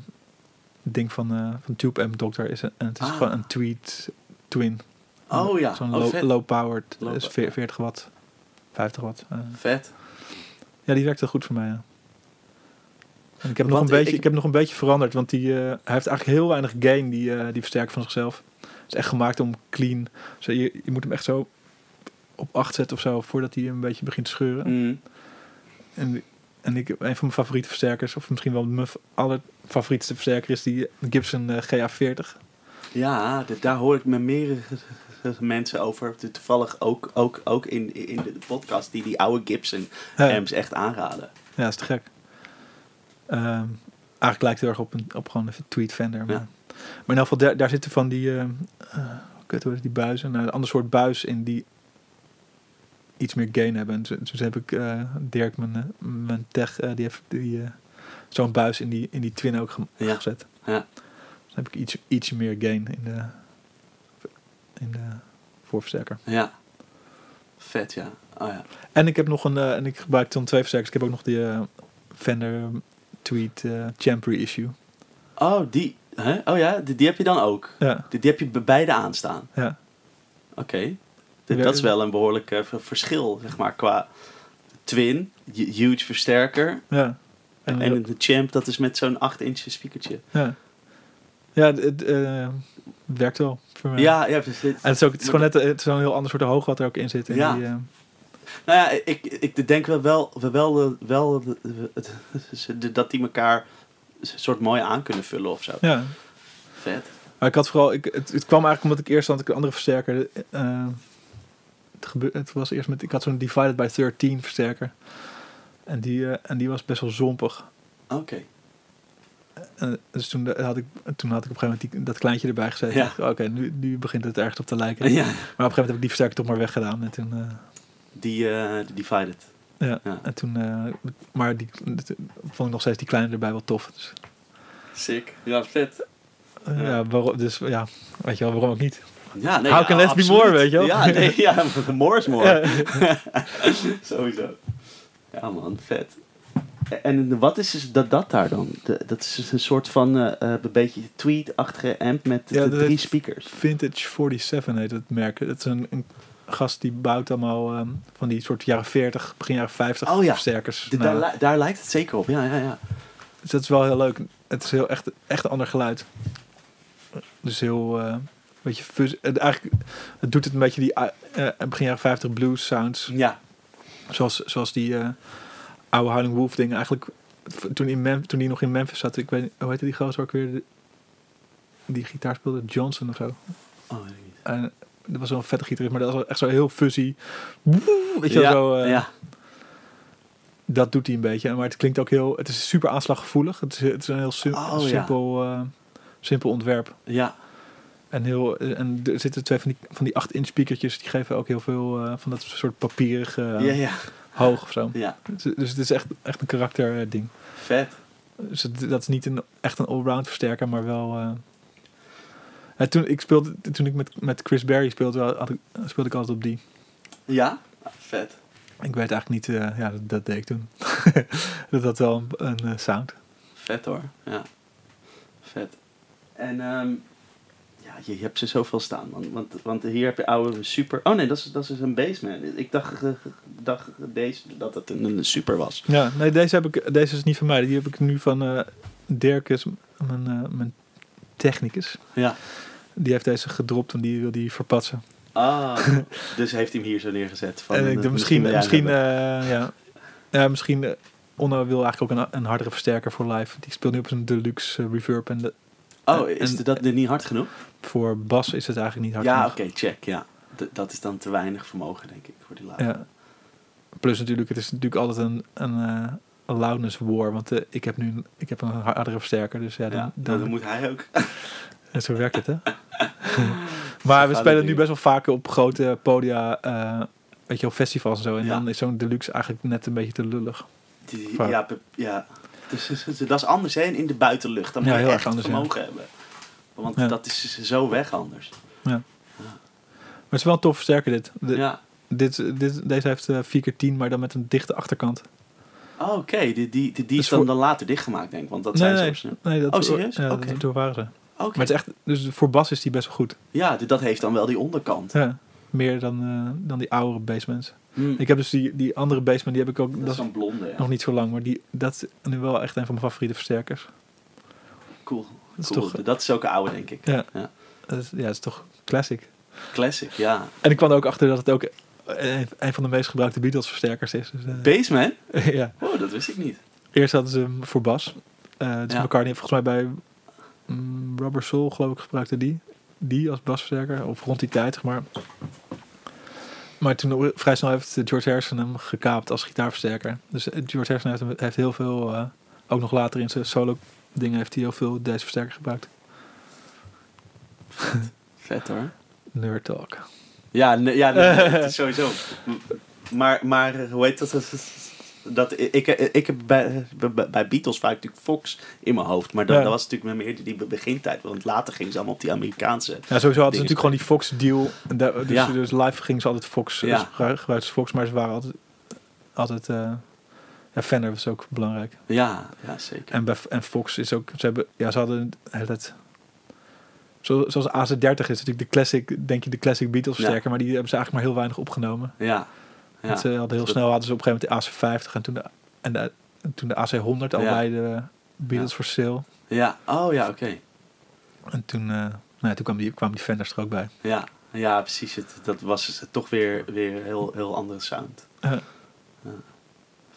ding van, eh van Tube Amp Doctor. Is een, en het is Ah. gewoon een Tweet Twin. Oh ja, Zo'n oh, low, vet. low is power, veer- ja. 40 watt. 50 watt. eh. Vet. Ja, die werkt heel goed voor mij. Ja. En ik heb, nog een beetje, ik- ik, heb nog een beetje veranderd, want die, eh, hij heeft eigenlijk heel weinig gain, die, eh die versterker van zichzelf. Het is echt gemaakt om clean. Zo, je, je moet hem echt zo op 8 zetten of zo, voordat hij een beetje begint te scheuren. Mm. En, en ik, een van mijn favoriete versterkers, of misschien wel mijn f- allerfavorietste versterker, is die Gibson eh, GA40. Ja, de- daar hoor ik me meerdere mensen over. Toevallig ook, ook, ook in, in de podcast die die oude Gibson Ja, amps echt aanraden. ja, dat is te gek. Ehm, eigenlijk lijkt het heel erg op, een, op gewoon een tweet Fender. Maar, Ja. maar in ieder geval, daar, daar zitten van die, ehm eh, kut, hoe die buizen? Nou, een ander soort buis in die iets meer gain hebben. En toen, toen heb ik eh, Dirk, mijn, mijn tech, die heeft die, zo'n buis in die, in die twin ook Ja. gezet. Ja. Dus dan heb ik iets, iets meer gain in de, in de voorversterker. Ja. Vet, ja. Oh ja. En ik heb nog een, eh, en ik gebruik dan twee versterkers. Ik heb ook nog die eh, Fender Tweet eh Champ issue. Oh, die. Hè? Oh ja, die, die heb je dan ook. Ja, Die, die heb je bij beide aanstaan. ja. Oké. D- Ja, Dat is wel een behoorlijk eh, verschil, zeg maar, qua twin, hu- huge versterker. Ja. En, En, de champ, dat is met zo'n 8 inch speakertje. ja. Ja, het, eh, werkt wel voor mij. Ja, ja, precies. En het is, ook, het is gewoon net het is een heel ander soort hoog wat er ook in zit. In Ja. die, eh, Nou ja, ik, ik denk wel, wel, wel, wel, wel dat die elkaar soort mooi aan kunnen vullen of zo. ja. Vet. Maar ik had vooral, ik, het, het kwam eigenlijk omdat ik eerst had ik een andere versterker. eh, het, gebe- het was eerst met, ik had zo'n Divided by 13 versterker. En die, eh, en die was best wel zompig. Oké. En dus toen had, ik, toen had ik op een gegeven moment die, dat kleintje erbij gezet. Ja. Oké, nu, nu begint het ergens op te lijken. Ja, Maar op een gegeven moment heb ik die versterker toch maar weggedaan. En toen, eh, die, eh, de Divided. ja, Ja. En toen eh, maar die vond ik nog steeds die kleine erbij wel tof. Dus, Sick. Ja, vet. eh, Ja. ja. waarom, dus ja, weet je wel, waarom ook niet? Ja, nee, How ja, can less be more, weet je wel? Ja, nee, ja, more is more. Ja. Sowieso. Ja man, vet. En wat is dus dat, dat daar dan? De- dat is dus een soort van eh, eh, een beetje tweet-achtige amp met Ja, de drie speakers. Vintage 47 heet het merk. Het is een, een gast die bouwt allemaal ehm, van die soort jaren 40, begin jaren 50 Oh ja. versterkers. De- Nou, daar, li- daar lijkt het zeker op, ja, ja, ja. Dus dat is wel heel leuk. Het is heel echt, echt een ander geluid. Dus heel, eh beetje fuzz. Het, eigenlijk, het doet het een beetje die eh, begin jaren 50 blues sounds. Ja, Zoals, zoals die eh, oude Howling Wolf dingen. Eigenlijk toen, in Mem toen die nog in Memphis zat. Ik weet hoe heette die gozer ook weer? Die gitaar speelde Johnson of zo. oh, weet ik niet. En dat was zo'n vette gitarist, maar dat was echt zo heel fuzzy. Weet je wel, ja, zo, eh, ja, Dat doet hij een beetje. Maar het klinkt ook heel... Het is super aanslaggevoelig. Het is, het is een heel sim- Oh, ja. simpel, eh, simpel ontwerp. ja, En, heel, en er zitten twee van die, van die 8-inch speakertjes. Die geven ook heel veel eh, van dat soort papierig eh, ja, ja, hoog of zo. ja. Dus, dus het is echt, echt een karakter eh, ding. Vet. Dus het- dat is niet een, echt een allround versterker, maar wel... eh, ja, toen ik, speelde, toen ik met, met Chris Berry speelde, had ik, speelde ik altijd op die. Ja? Vet. Ik weet eigenlijk niet, eh, ja, dat, dat deed ik toen. dat had wel een, een eh, sound. Vet hoor, ja. Vet. En ehm, ja, je, je hebt ze zoveel staan, man. Want, want hier heb je oude super... Oh nee, dat is, dat is een bassman. Ik dacht, dacht deze, dat het een, een super was. Ja, nee, deze, heb ik, deze is niet van mij. Die heb ik nu van eh Dirkus, mijn, eh, mijn technicus. Ja. Die heeft deze gedropt en die wil die verpatsen. Ah, dus heeft hij hem hier zo neergezet. Van, en ik eh, dacht, misschien, misschien, ja. ja, misschien. Onno wil eigenlijk ook een, een hardere versterker voor live. Die speelt nu op zijn deluxe reverb. En de, oh, en- is dat niet hard genoeg? voor bas is het eigenlijk niet hard ja, genoeg. oké, check, ja. D- dat is dan te weinig vermogen, denk ik, voor die laag. Ja. Plus natuurlijk, het is natuurlijk altijd een, een, eh, loudness war. Want eh, ik heb nu een, ik heb een hardere versterker. Dus ja, dan, Ja, dan, dan moet hij ook. En zo werkt het, hè? maar we spelen het nu best wel vaak op grote podia, eh, weet je, op festivals en zo. En Ja. dan is zo'n deluxe eigenlijk net een beetje te lullig. Die, ja, ja. Dus, dus- dus dat is anders, hè, in de buitenlucht. Dan Ja, moet je heel echt anders, ja. vermogen hebben. Want Ja. dat is zo weg anders. Maar het is wel een tof versterker dit. De- ja. dit, dit deze heeft eh 4 keer 10 maar dan met een dichte achterkant. Oh, oké. Die, die, die, die Dus is dan, voor- dan later dichtgemaakt, denk ik. Want dat nee, zijn nee, zo snel. nee, dat Oh, serieus? Ja, dat, dat waren ze. Maar het is echt, dus voor bas is die best wel goed. Ja, dat heeft dan wel die onderkant. Ja, meer dan, eh, dan die oudere basements. Hm. Ik heb dus die, die andere basement, die heb ik ook, dat is blonde, ja. nog niet zo lang, maar die, dat is nu wel echt een van mijn favoriete versterkers. Cool. Dat is cool. toch- Dat is ook een oude, denk ik. Ja. Ja. Dat is, ja, dat is toch classic. Classic, ja. En ik kwam er ook achter dat het ook een, een van de meest gebruikte Beatles versterkers is. Dus, eh, Baseman? ja. Oh, dat wist ik niet. Eerst hadden ze hem voor bas. Eh dus Ja. McCartney heeft volgens mij bij mm, Rubber Soul, geloof ik, gebruikte die. Die als basversterker, of rond die tijd, zeg maar. Maar toen vrij snel heeft George Harrison hem gekaapt als gitaarversterker. Dus eh, George Harrison heeft, hem- heeft heel veel, eh, ook nog later in zijn solo dingen, heeft hij heel veel deze versterker gebruikt. Vet hoor. Nerd talk. Ja, ja het is sowieso. Maar, maar eh, hoe heet dat? Dat, ik, ik heb bij, bij, Beatles vaak natuurlijk Fox in mijn hoofd. Maar dat, Ja. dat was natuurlijk meer die, begintijd. Want later gingen ze allemaal op die Amerikaanse. Ja, sowieso hadden ze natuurlijk gewoon die Fox deal. En daar- dus, Ja. dus live gingen ze altijd Fox, Ja. gebruikten ze Fox, maar ze waren altijd, altijd eh, ja, Fender was ook belangrijk. Ja, ja zeker. En, bij, en Fox is ook, ze hebben, ja, ze hadden het, zo, zoals AC30 is natuurlijk de classic, denk je de classic Beatles Ja. versterker, maar die hebben ze eigenlijk maar heel weinig opgenomen. Ja. Ja. Want ze hadden heel Dat- snel hadden ze op een gegeven moment de AC50 en toen de, en de, en toen de AC100 al bij de Beatles for sale. Ja, oh ja, oké. En toen, eh, nou ja, toen kwamen die, kwamen die Fenders er ook bij. Ja, ja, precies. Het, dat was dus toch weer, weer heel, heel andere sound. Ja. Ja.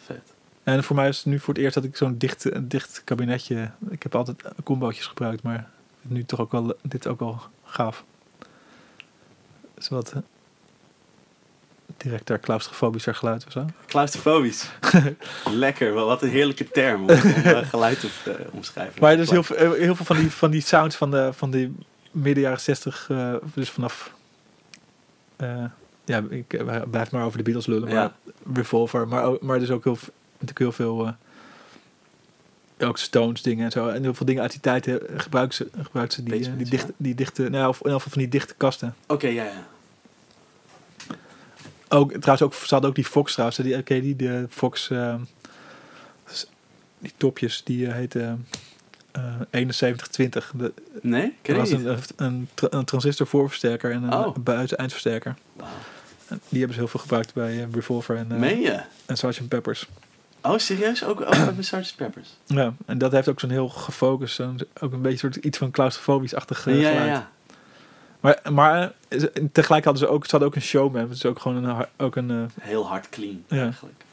Vet. En voor mij is het nu voor het eerst dat ik zo'n dicht, een dicht kabinetje. Ik heb altijd combootjes gebruikt, maar nu toch ook wel dit ook wel gaaf. is wat directer claustrofobischer geluid of zo. Claustrofobisch. Lekker, wel wat een heerlijke term om, om geluid te eh, omschrijven. Maar dus heel, veel- eh, heel veel van die, van die sounds van de, van die midden jaren 60, eh, dus vanaf. eh, ja, ik blijf maar over de Beatles lullen, maar Ja. Revolver, maar, maar dus ook heel, natuurlijk heel veel. ook Stones dingen en zo. En heel veel dingen uit die tijd gebruiken ze, gebruiken ze die, die, dichte, die dichte, nou, of in ieder geval van die dichte kasten. Oké, ja, ja. Ook, trouwens, ook, ze hadden ook die Fox trouwens. Die, oké, die de Fox... eh, s- die topjes, die heten eh 7120. De, Nee? dat Ken was je niet? een, een, tra- een transistor voorversterker en een Oh. buiten eindversterker. Die hebben ze heel veel gebruikt bij eh, Revolver en, Meen je? en Sgt. Peppers. Oh, serieus? Ook, ook bij Sgt. Peppers? Ja, en dat heeft ook zo'n heel gefocust, zo'n- ook een beetje soort iets van claustrofobisch-achtig Ja, eh, ja, geluid. ja. Maar, maar eh, tegelijk hadden ze ook, ze hadden ook een showman. Het is ook gewoon een, ook een, eh, Heel hard clean, Ja. eigenlijk.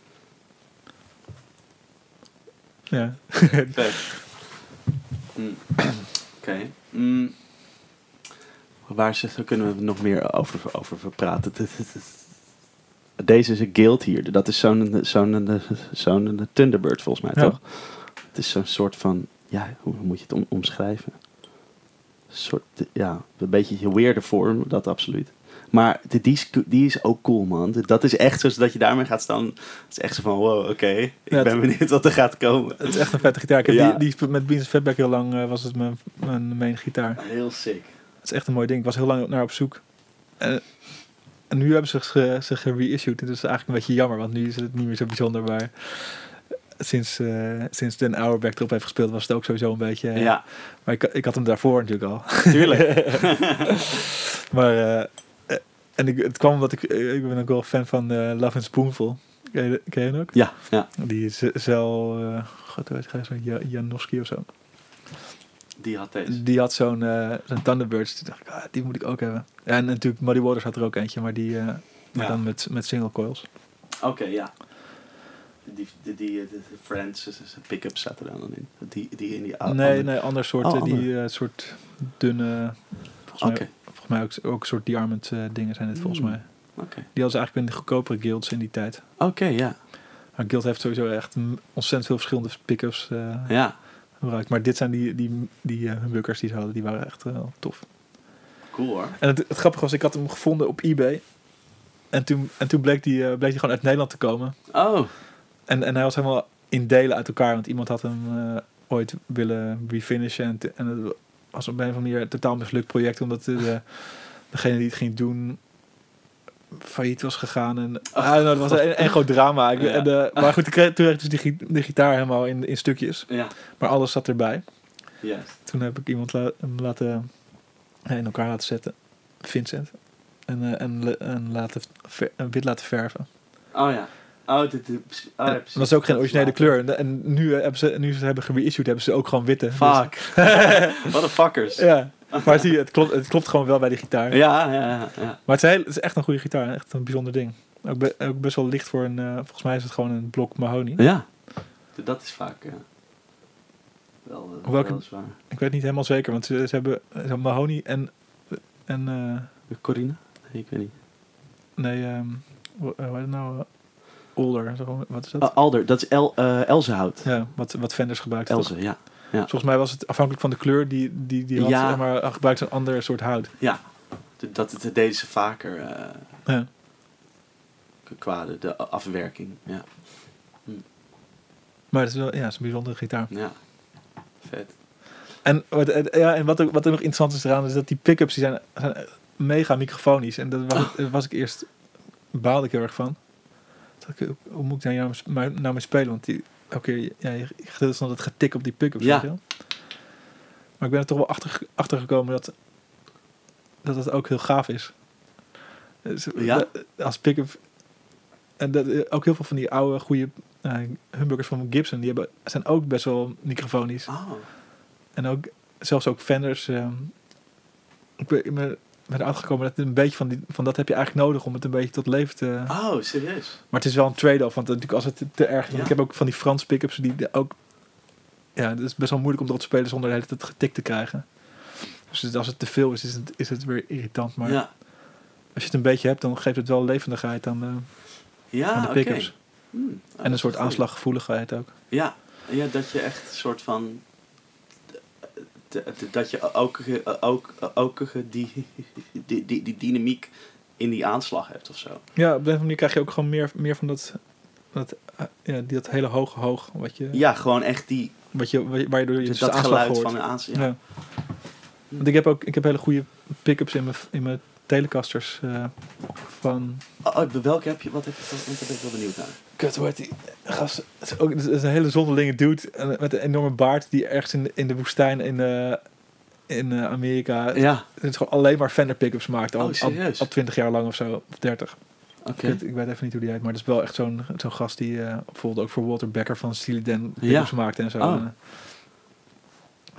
ja. Mm. Oké. Mm. Waar ze- kunnen we nog meer over, over praten? Deze is een guild hier. Dat is zo'n zo'n zo'n Thunderbird volgens mij, Ja. toch? Het is zo'n soort van... Ja, hoe moet je het om, omschrijven? Soort, ja, een beetje een weirde vorm, dat absoluut. Maar die, die, is, die is ook cool, man. Dat is echt zo dat je daarmee gaat staan. Het is echt zo van, wow, oké. ik Ja, ben benieuwd wat er gaat komen. Het is echt een vette gitaar. Ik heb Ja. die, die met Beans Fatback heel lang eh, was het mijn, mijn main gitaar. Heel sick. Het is echt een mooi ding. Ik was heel lang naar op zoek. Eh, en nu hebben ze ge, ze gereissued. Het is eigenlijk een beetje jammer, want nu is het niet meer zo bijzonder. Maar sinds, eh sinds Den Auerbach erop heeft gespeeld, was het ook sowieso een beetje... eh, Ja, Maar ik, ik had hem daarvoor natuurlijk al. tuurlijk. maar eh, en ik, het kwam omdat ik, ik ben ook wel fan van Love and Spoonful. Ken je, ken je hem ook? ja, ja, Die is Zel, eh god, hoe heet hij, zo'n Ja- Janowski of zo. die had deze. Die had zo'n zo'n Thunderbirds. Toen dacht ik, ah, die moet ik ook hebben. En natuurlijk Muddy Waters had er ook eentje, maar die maar Ja. dan met, met single coils. Oké, ja. Die, die, die, Friends pick-up zaten er dan in. Die, die in die oude. nee, nee, ander soort, Oh, eh, die eh, soort dunne, volgens mij, volgens mij ook, ook soort diamond eh, dingen zijn het volgens Mm. mij. Die hadden ze eigenlijk in de goedkopere guilds in die tijd. Oké, ja. Maar Guild heeft sowieso echt ontzettend veel verschillende pick-ups eh, Ja, gebruikt. Maar dit zijn die, die, die humbuckers die ze hadden, die waren echt wel tof. cool hoor. En het, het grappige was, ik had hem gevonden op eBay. En toen, en toen bleek die, bleek die gewoon uit Nederland te komen. Oh, En, en hij was helemaal in delen uit elkaar. Want iemand had hem eh, ooit willen refinishen. En, en het was op een of andere manier een totaal mislukt project. Omdat de, degene die het ging doen failliet was gegaan. En, dat was een, een groot drama. Ja. en, eh, maar goed, toen kreeg dus die, gitaar helemaal in, in stukjes. ja. Maar alles zat erbij. Juist. Toen heb ik iemand la- hem laten, in elkaar laten zetten. Vincent. En, eh, en, en laten, ver- en wit laten verven. Oh ja. Oh, dit, dit, oh, ja, was ook geen originele kleur. En, nu, eh, hebben ze, nu ze het hebben gereissued, hebben ze ook gewoon witte. Dus- Fuck. What the fuckers. ja. Maar zie je, het klopt, het klopt gewoon wel bij die gitaar. Ja, ja, ja. Maar het is, heel, het is echt een goede gitaar. Echt een bijzonder ding. Ook, be- ook best wel licht voor een... eh, volgens mij is het gewoon een blok mahogany. Ja. Dat is vaak eh, wel, Welke- wel zwaar. Ik weet niet helemaal zeker, want ze, ze hebben zo'n mahogany en... en Corina? Nee, ik weet niet. nee, ehm hoe hoe heet het nou? Older. Wat is dat? Alder, dat is El, eh Elzehout. Ja, wat, wat vendors gebruikt. Elze, ja. Volgens mij was het afhankelijk van de kleur die die, die had, Ja. zeg maar gebruikt een ander soort hout. Ja. Dat, dat deden ze vaker eh, Ja. qua de, de afwerking. Ja. Maar het is wel ja, het is een bijzondere gitaar. ja. Vet. En, wat, ja, en wat, ook, wat er nog interessant is eraan, is dat die pick-ups die zijn, zijn mega microfonisch. En dat was, daar was ik eerst, baalde ik heel erg van. Dat ik, hoe moet ik daar nou, mee spelen? Want die, elke keer, ja, je dan het getik op die pick-ups. Ja. Maar ik ben er toch wel achter, achter gekomen dat, dat het ook heel gaaf is. Dus, Ja? dat- Als pick-up. En dat, eh, ook heel veel van die oude, goede uh, humbuckers van Gibson, die hebben, zijn ook best wel microfonisch. Oh. En ook, zelfs ook Fenders. ehm, ik ben, ben erachter gekomen dat het een beetje van, die, van dat heb je eigenlijk nodig om het een beetje tot leven te... Oh, serieus? Maar het is wel een trade-off, want natuurlijk als het te, erg Ja. Ik heb ook van die Frans pick-ups die ook... Ja, het is best wel moeilijk om erop te spelen zonder de hele getikt te krijgen. Dus het- als het te veel is, is het, is het weer irritant. Maar ja. als je het een beetje hebt, dan geeft het wel levendigheid aan de, Ja, aan de oké. pick-ups. Hmm, oh, en een soort aanslaggevoeligheid ook. Ja. ja, dat je echt een soort van... Dat je ook, ook, ook die, die, die, die dynamiek in die aanslag hebt of zo. Ja, op deze manier krijg je ook gewoon meer, meer van dat... dat eh, ja, die, dat hele hoge hoog, wat je, Ja, gewoon echt die, wat je, waar je- waar je door je dat de aanslag geluid hoort. van een aanslag. Ja. Ja. Want ik heb ook ik heb hele goede pick-ups in mijn, in mijn Telecasters. eh, van... Oh, oh, welke heb je? Wat heb je? Wat ben ik wel benieuwd naar. Kut, hoe heet die gast? Het is, ook, het is een hele zonderlinge dude met een enorme baard die ergens in, de- in de woestijn in, eh, in eh, Amerika... Ja, Het is gewoon alleen maar Fender pickups maakt. Al, Oh, al, serieus? al 20 jaar lang of zo, of 30. oké. Ik, weet, ik weet even niet hoe die heet, maar het is wel echt zo'n zo'n gast die eh, bijvoorbeeld ook voor Walter Becker van Steely Dan pickups maakte en zo. Oh.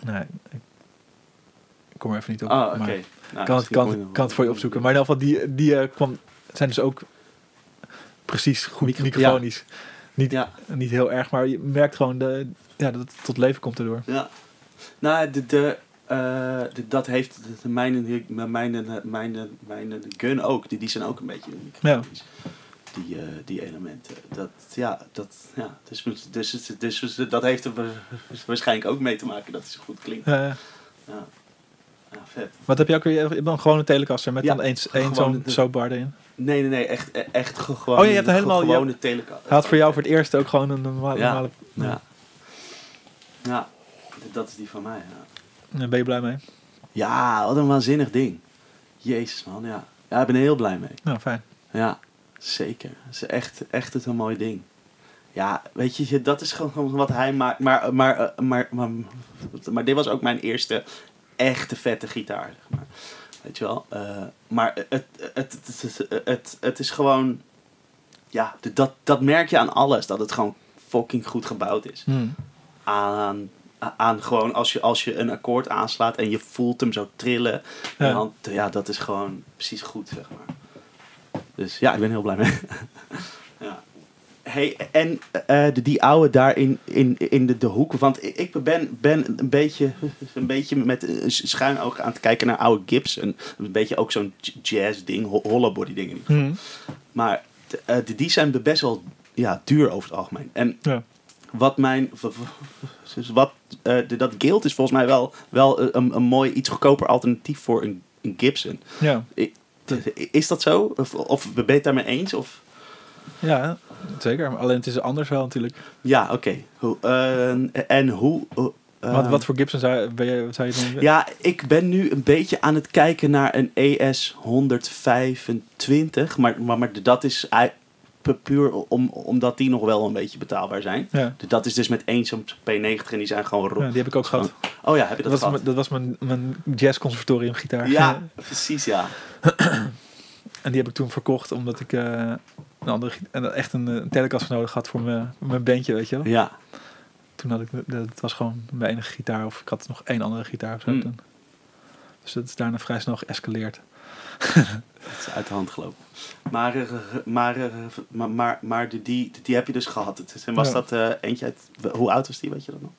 Nee, ik, ik kom er even niet op. Oh, maar Nou, kan, het, kan, kan het voor je opzoeken. Maar in ieder geval, die, die kwam, zijn dus ook precies goed Micro- microfonisch. Niet, Ja, niet heel erg, maar je merkt gewoon de, ja, dat het tot leven komt erdoor. ja. Nou, de, de, eh, de- dat heeft de, mijn, mijn, mijn, mijn, gun ook. Die, die zijn ook een beetje microfonisch. Die, eh, die elementen. Dat, ja, dat, ja. Dus, dus, dus, dus, dat heeft er wa- waarschijnlijk ook mee te maken dat het zo goed klinkt. Ja, ja vet. wat heb je ook weer? Je hebt een gewone telecaster met dan één, één gewoon zo'n de- zo bar erin. Nee, nee, nee. Echt, e- echt ge- gewoon Oh, je hebt helemaal- gewone. Hij had voor jou voor het eerst ook gewoon een normale... Ja. normale Ja. Ja, dat is die van mij, ja. Ben je blij mee? Ja, wat een waanzinnig ding. Jezus man, ja. Ja, ik ben er heel blij mee. Nou, fijn. Ja, zeker. Het is echt, echt het een mooi ding. Ja, weet je, dat is gewoon wat hij maakt. Maar, maar, eh, maar, maar, maar dit was ook mijn eerste echte vette gitaar. Zeg maar. Weet je wel? Eh, maar het, het, het, het, het, is gewoon... Ja, dat, dat merk je aan alles. Dat het gewoon fucking goed gebouwd is. Hmm. Aan, aan gewoon als je, als je een akkoord aanslaat en je voelt hem zo trillen. Ja. Dan, ja, dat is gewoon precies goed, zeg maar. Dus ja, ik ben heel blij mee. Hey, en eh, de, die oude daar in, in, in de, de hoek. Want ik- ben, ben een, beetje, een beetje met een schuin oog aan het kijken naar oude Gibson. Een beetje ook zo'n j- jazz ding, hollabody dingen. Hmm. Maar eh, die zijn best wel ja, duur over het algemeen. En Ja. wat mijn. Dus wat, eh, de- dat Guild is volgens mij wel, wel een, een mooi, iets goedkoper alternatief voor een, een Gibson. Ja. Is dat zo? Of, of ben je het daarmee eens? Of? Ja, zeker. Alleen het is anders wel natuurlijk. Ja, oké. Hoe, eh, en hoe. eh, wat, wat voor Gibson zou, ben je, wat zou je doen? Ja, ik ben nu een beetje aan het kijken naar een E ES 125. Maar, maar, maar dat is puur om, omdat die nog wel een beetje betaalbaar zijn. Ja. Dat is dus met één zo'n P90 en die zijn gewoon... ro- ja, die heb ik ook gehad. Oh ja, heb je dat, Dat, was, gehad? dat was mijn, mijn jazzconservatorium gitaar. Ja, precies ja. En die heb ik toen verkocht omdat ik eh, een andere, en echt een, eh, een telecaster nodig had voor mijn, mijn bandje, weet je wel. Ja, Toen had ik, dat was gewoon mijn enige gitaar of ik had nog één andere gitaar of zo Hmm. toen. Dus dat is daarna vrij snel geëscaleerd. het is uit de hand gelopen. Maar, eh, maar, eh, maar, maar, maar die, die, die heb je dus gehad. En was Ja. dat eh, eentje uit... Hoe oud was die, weet je dat nog?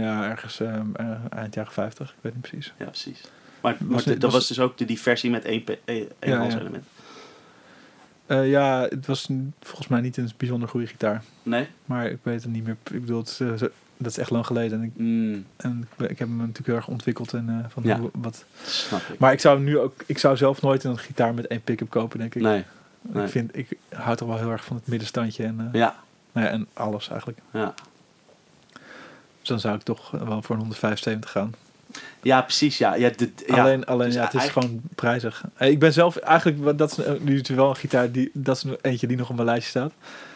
Ja, ergens eh, eh, eind jaren 50, ik weet niet precies. Ja, precies. Maar, maar dat was- was dus ook de, die versie met één, één, Ja, ja. element. Eh, ja, het was volgens mij niet een bijzonder goede gitaar. Nee? Maar ik weet het niet meer. Ik bedoel, het eh, dat is echt lang geleden. En ik, Mm, en ik, heb hem natuurlijk heel erg ontwikkeld. En, eh, van Ja. hoe, wat. snap ik. Maar ik zou nu ook, ik zou zelf nooit een gitaar met één pick-up kopen, denk ik. nee. nee. Ik, vind, ik hou toch wel heel erg van het middenstandje en, Ja, nou ja, en alles eigenlijk. ja. Dus dan zou ik toch wel voor een 175 gaan. Ja, precies. Ja. Ja, de, ja. alleen, alleen Dus ja, het is eigenlijk- gewoon prijzig. Eh, Ik ben zelf eigenlijk, dat is eh, nu wel een gitaar, die, dat is eentje die nog op mijn lijstje staat.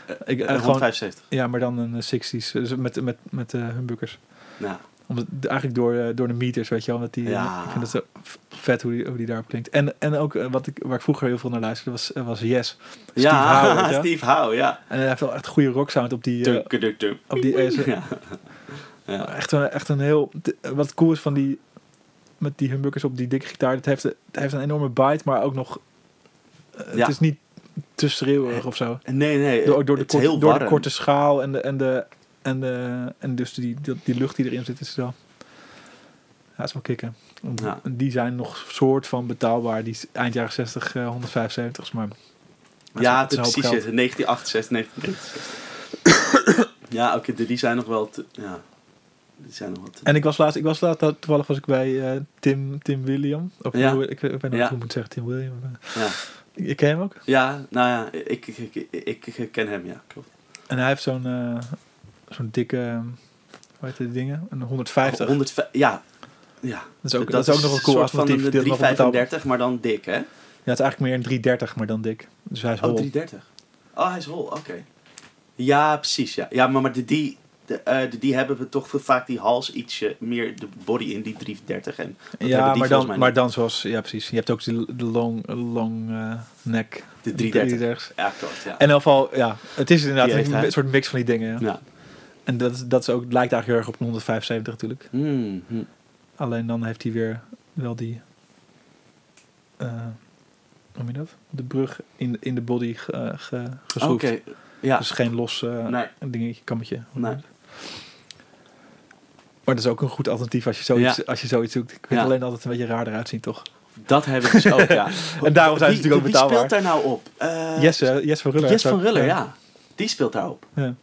Ik, Eh, eh, gewoon, 175. ja, maar dan een eh, 60s, dus met, met, met eh humbuckers. Ja. Omdat, eigenlijk door, eh, door de meters, weet je wel. Omdat die, Ja. Ik vind het zo vet hoe die, hoe die daarop klinkt. En, en ook eh, wat ik, waar ik vroeger heel veel naar luisterde, was, eh, was Yes. Steve ja, Howe. Steve Howe, ja. En hij heeft wel echt goede rocksound op die... eh, op die. Ja. Ja. Echt, een, echt een heel... wat cool is van die... Met die humbuckers op die dikke gitaar. Het heeft, het heeft een enorme bite, maar ook nog... eh, Ja. Het is niet te schreeuwig of zo. Nee, nee. Door, door, de, korte, door de korte schaal en de... En, de, en, de, en dus die, die, die lucht die erin zit, is wel... Ja, het is wel kicken. Ja. Die zijn nog soort van betaalbaar. Die eind jaren 60, eh, 175, maar... Ja, precies. geld. ja, 1968, 1969. ja, oké, die zijn nog wel te, ja. Die zijn nog wat te- En ik was laatst, ik was laatst, toevallig was ik bij eh, Tim, Tim William. Of Ja. hoe, ik, weet niet Ja. hoe ik moet zeggen, Tim William. ja. Ik, ken hem ook. ja, nou ja, ik, ik, ik, ik, ken hem, ja, klopt. En hij heeft zo'n eh, zo'n dikke, eh, hoe heet die dingen? Een 150. 100, ja. Ja, dat is ook, dat, is ook nog een cool soort van een die nog wel betaalbaar- 335, maar dan dik, hè? Ja, het is eigenlijk meer een 330, maar dan dik. Dus hij is Oh, hol. 330. Oh, hij is hol, oké. Ja, precies, ja. Ja, maar, maar de, die, de, eh, die hebben we toch vaak die hals ietsje meer de body in die 330. En ja, die maar dan, maar dan zoals... Ja, precies. Je hebt ook de, de long, long eh, neck. De 330. 330's. Ja, klopt, ja. En in elk geval, ja, het is inderdaad Die een soort mix van die dingen. Ja. ja. En dat, dat is ook, lijkt eigenlijk heel erg op een 175 natuurlijk. Hmm, hmm. Alleen dan heeft hij weer wel die... eh, hoe noem je dat? De brug in, in de body ge, eh, ge, geschroefd. Oké, ja. Dus geen los eh, Nee. dingetje, kammetje. Nee. Maar dat is ook een goed alternatief als je zoiets, als je zoiets zoekt. Ik vind Ja. alleen altijd een beetje raar eruit zien, toch? Dat heb ik dus ook, ja. En daarom zijn ze Wie- natuurlijk ook Wie betaalbaar. speelt daar nou op? Eh, Jesse, Jesse van Ruller. Jess heeft van Ruller, ja. Die speelt daarop. Ja.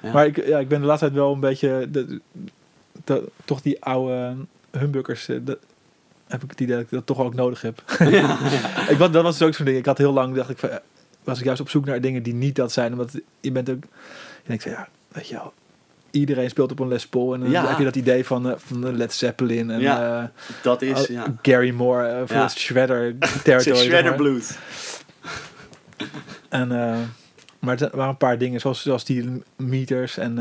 Ja. Maar ik, ja, ik ben de laatste tijd wel een beetje... De, de- toch die oude humbuckers... eh, heb ik het idee dat ik dat toch ook nodig heb. ik, dat was dus ook zo'n ding. Ik had heel lang, dacht ik, van, eh, was ik juist op zoek naar dingen die niet dat zijn. Omdat je bent ook... Je denkt van, ja, weet je wel... Iedereen speelt op een Les Paul. En dan Ja. heb je dat idee van, eh, van de Led Zeppelin. En, Ja, eh, Dat is, Oh, ja. Gary Moore eh, voor Ja. Shredder territory. Shredder. Blues. En, maar er waren een paar dingen, zoals, zoals die meters. En,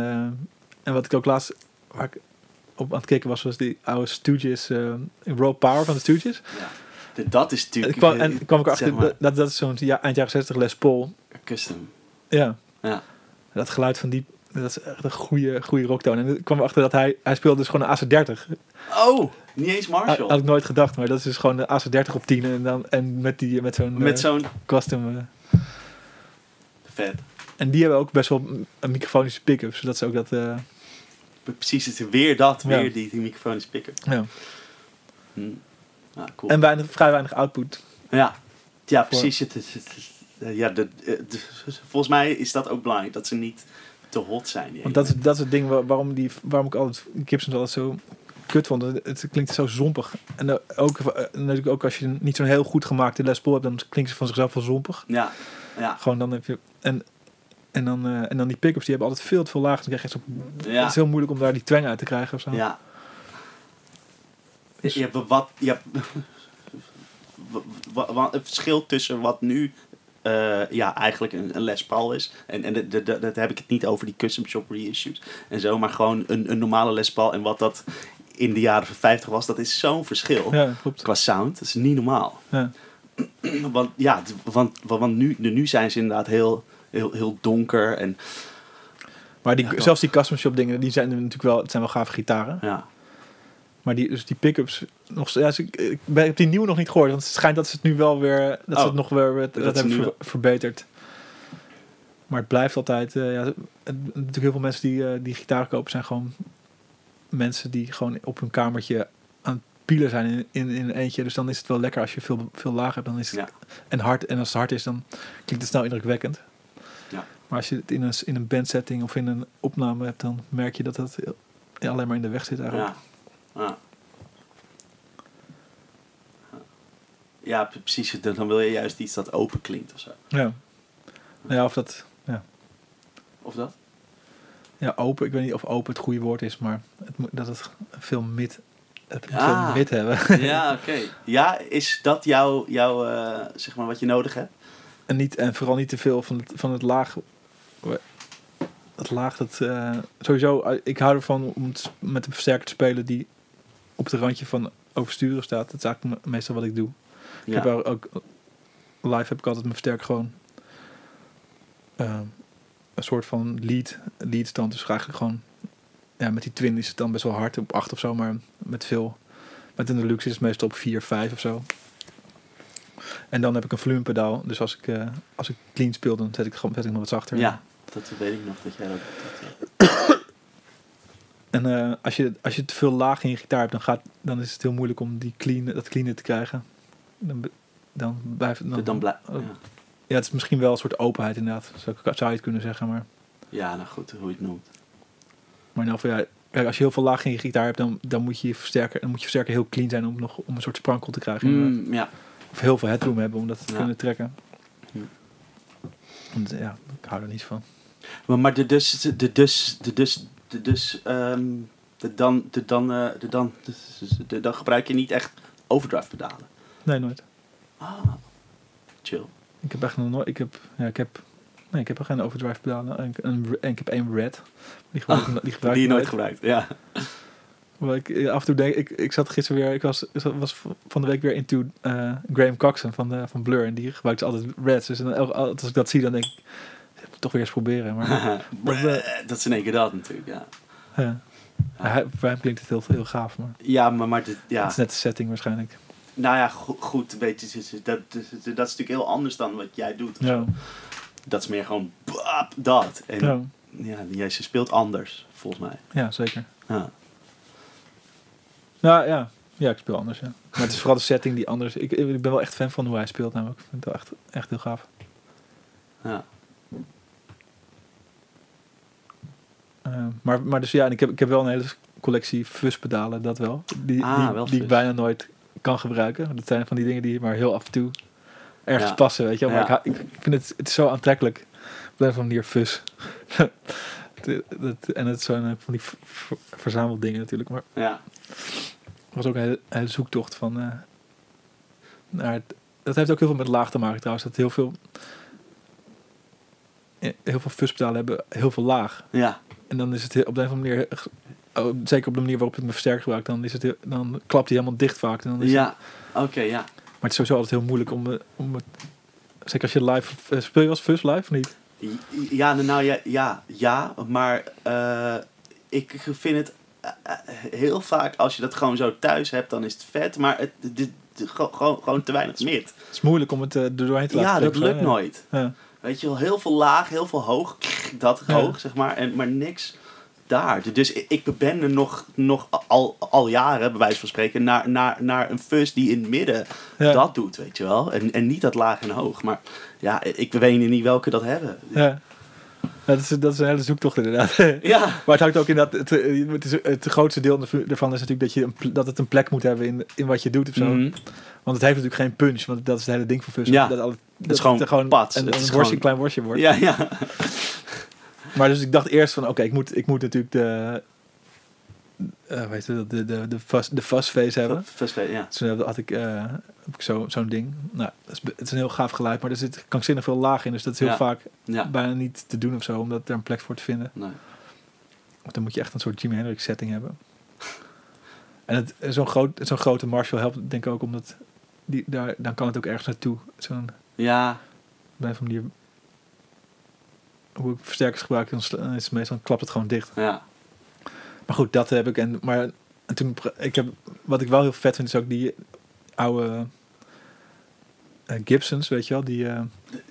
en wat ik ook laatst waar ik op aan het kijken was, was die oude Stooges, Raw Power van de Stooges. Ja. Dat is natuurlijk... En kwam, en kwam ik zeg achter, maar, dat, dat is zo'n ja, eind jaren 60 Les Paul. Custom. Ja. Ja. Dat geluid van die, dat is echt een goede, goede rocktoon. En ik kwam erachter dat hij, hij speelde dus gewoon een AC30. Oh, niet eens Marshall. had ik nooit gedacht, maar dat is dus gewoon een AC30 op 10 en, dan, en met, die, met zo'n Met eh, zo'n... custom... eh, Vet. En die hebben ook best wel een microfonische pick-up. Zodat ze ook dat... eh, Precies, het is weer dat. Ja. Weer die, die microfonische picker. ja. Hm. Ah, cool. En weinig, vrij weinig output. Ja, ja precies. Het, het, het- het- ja, de, de- volgens mij is dat ook belangrijk, dat ze niet te hot zijn. Want dat dat is het ding waar- waarom, die, waarom ik altijd Gibsons altijd zo kut vond. Het, klinkt zo zompig. En eh, ook, eh, natuurlijk ook als je niet zo'n heel goed gemaakte Les Paul hebt, dan klinkt ze van zichzelf wel zompig. Ja, ja, Gewoon dan heb je... En, en, dan, eh, en dan die pick-ups, die hebben altijd veel te veel laag. Dan krijg je echt zo... Het is heel moeilijk om daar die twang uit te krijgen of zo. ja. Je hebt wat, je hebt, het verschil tussen wat nu eh, ja, eigenlijk een, een Les Paul is. En, en de, de, de- dat heb ik het niet over die custom shop reissues en zo, maar gewoon een, een normale Les Paul en wat dat in de jaren 50 was, dat is zo'n verschil. Ja, klopt. Qua sound, dat is niet normaal. Ja. Want ja, want, want nu, nu zijn ze inderdaad heel, heel, heel donker en Maar die, Ja, zelfs die custom shop dingen, die zijn natuurlijk wel, het zijn wel gave gitaren. ja. Maar die, dus die pick-ups, nog, ja, dus ik, ik ben- heb die nieuwe nog niet gehoord. Want het schijnt dat ze het nu wel weer, dat ze Oh. het nog weer dat, Dat dat hebben ver- verbeterd. Maar het blijft altijd, eh, ja, het- natuurlijk heel veel mensen die, eh, die gitaar kopen zijn gewoon mensen die gewoon op hun kamertje aan het pielen zijn in, in, in een eentje. Dus dan is het wel lekker als je veel, veel laag hebt. Dan is het, Ja. En hard. En als het hard is, dan klinkt het snel indrukwekkend. Ja. Maar als je het in een, in een bandsetting of in een opname hebt, dan merk je dat het ja, alleen maar in de weg zit eigenlijk. Ja. Ja. Ja, pre- precies. Dan wil je juist iets dat open klinkt of zo. Ja. Nou ja, of dat... Ja. Of dat? ja, open. Ik weet niet of open het goede woord is, maar het, moet- dat het veel mid... Het moet Ah. veel mid hebben. Ja, oké. Ja, is dat jouw, jouw eh, zeg maar, wat je nodig hebt? en, niet, en vooral niet te veel van het, van het laag... Het laag, dat... eh, sowieso, eh, ik hou ervan om het met een versterker te spelen die op het randje van oversturen staat. Dat is eigenlijk me- meestal wat ik doe. Ik heb ook live heb ik altijd mijn versterker gewoon eh, een soort van lead, lead stand. Dus eigenlijk gewoon ja, met die twin is het dan best wel hard op 8 of zo, maar met veel met een deluxe is het meestal op 4, 5 of zo. En dan heb ik een volumepedaal. Dus als ik, eh, als ik clean speel, dan zet ik gewoon zet ik nog wat zachter. ja, dat weet ik nog dat jij dat. dat En eh, als, je, als je te veel laag in je gitaar hebt, dan, gaat, dan is het heel moeilijk om die clean, dat cleaner te krijgen. Dan, dan blijft het dan, oh. ja. Ja, het is misschien wel een soort openheid inderdaad. Zou, zou je het kunnen zeggen. Maar, ja, nou goed, hoe je het noemt. maar in ieder geval, ja, kijk, als je heel veel laag in je gitaar hebt, dan, dan moet je je versterker, dan moet je versterker heel clean zijn om nog om een soort sprankel te krijgen. Mm, ja. Of heel veel headroom hebben om dat te Ja. kunnen trekken. Ja. Want, ja, ik hou er niet van. Maar, maar de dus, de dus, de dus, dus, ehm, de dan, de dan, eh, de dan, de, dan gebruik je niet echt overdrive pedalen. Nee, nooit. Ah, chill. Ik heb echt nog nooit... Ik heb... Ja, ik heb... Nee, ik heb er geen overdrive pedalen. En, en, en ik heb één red. Die gebruik, ik- die gebruik Die je nooit gebruikt, ja. Maar ik, af en toe denk ik, ik zat gisteren weer, ik was, was van de week weer into eh, Graham Coxon van, de, van Blur. En die gebruikt altijd Reds. Dus dan, als ik dat zie, dan denk ik moet toch weer eens proberen. Maar dat is in één keer dat natuurlijk, ja. ja. voor hem klinkt het heel, heel gaaf. Maar Ja, maar, maar dit, ja. het is net de setting waarschijnlijk. Nou ja, go- goed, weet je, dat, dat, dat is natuurlijk heel anders dan wat jij doet. of Ja. zo. Dat is meer gewoon bap, dat. En Ja. ja, jij ze speelt anders, volgens mij. ja, zeker. Ja. Nou ja. ja, ik speel anders. Ja. Maar het is vooral de setting die anders ik, ik ben wel echt fan van hoe hij speelt. Namelijk. Ik vind het wel echt, echt heel gaaf. Ja. Eh, maar, maar dus ja, en ik heb, ik heb wel een hele collectie fuzz-pedalen, dat wel. Die, Ah, die, wel die ik bijna nooit kan gebruiken. Dat zijn van die dingen die maar heel af en toe ergens Ja. passen, weet je. Maar Ja. ik, ik vind het, het is zo aantrekkelijk. Op een manier dat- en het zijn eh, van die verzameldingen natuurlijk. Maar Ja. het was ook een hele, hele zoektocht van... eh, naar het, dat heeft ook heel veel met laag te maken trouwens. Dat heel veel... Heel veel fuzzpedalen hebben heel veel laag. Ja. En dan is het op de een of andere manier, oh, zeker op de manier waarop ik mijn versterker gebruik, dan, is het heel- dan klapt hij helemaal dicht vaak. En dan is Ja. Oké, ja. maar het is sowieso altijd heel moeilijk om, eh, om het, zeker als je live, eh, speel je als fuzz live of niet? Ja, nou ja, ja, ja maar eh, ik vind het eh, eh, heel vaak, als je dat gewoon zo thuis hebt, dan is het vet, maar het, dit- gewoon- gewoon, te weinig mid. Het is moeilijk om het eh, er doorheen te laten Ja, dat lukt nooit. Ja. Weet je wel, heel veel laag, heel veel hoog, dat hoog, zeg maar, en, maar niks daar. Dus ik ik ben er nog, nog al, al jaren, bij wijze van spreken, naar, naar, naar een fuzz die in het midden Ja. dat doet, weet je wel. En, en niet dat laag en hoog. Maar ja, ik weet niet welke dat hebben. Ja. Dat, is, dat is een hele zoektocht inderdaad. Ja, Maar het hangt ook inderdaad, het, eh, het, is, het grootste deel ervan is natuurlijk dat, je een, dat het een plek moet hebben in, in wat je doet of zo. Mhm. Want het heeft natuurlijk geen punch, want dat is het hele ding van fuzz. Ja. dat, dat is gewoon gewoon pats. een, Het een is worstje, gewoon- klein worstje wordt. ja, ja. Maar dus ik dacht eerst van, oké, ik, moet, ik moet natuurlijk de, eh weet je, de, de, de, fuzz, de face hebben. Fuzz, ja. Dus toen had ik, eh, heb ik zo, zo'n ding. Nou, dat is, het is een heel gaaf geluid, maar er zit krankzinnig veel laag in. Dus dat is heel Ja. vaak Ja. bijna niet te doen of zo, om dat er een plek voor te vinden. Nee. Want dan moet je echt een soort Jimi Hendrix setting hebben. En het, zo'n, groot, zo'n grote Marshall helpt denk ik ook omdat die, daar, dan kan het ook ergens naartoe. Zo'n Ja, op een manier hoe ik versterkers gebruik, dan is het meestal klapt het gewoon dicht. ja. Maar goed, dat heb ik. En, maar en toen, ik heb, wat ik wel heel vet vind, is ook die oude eh, Gibsons, weet je wel, die uh,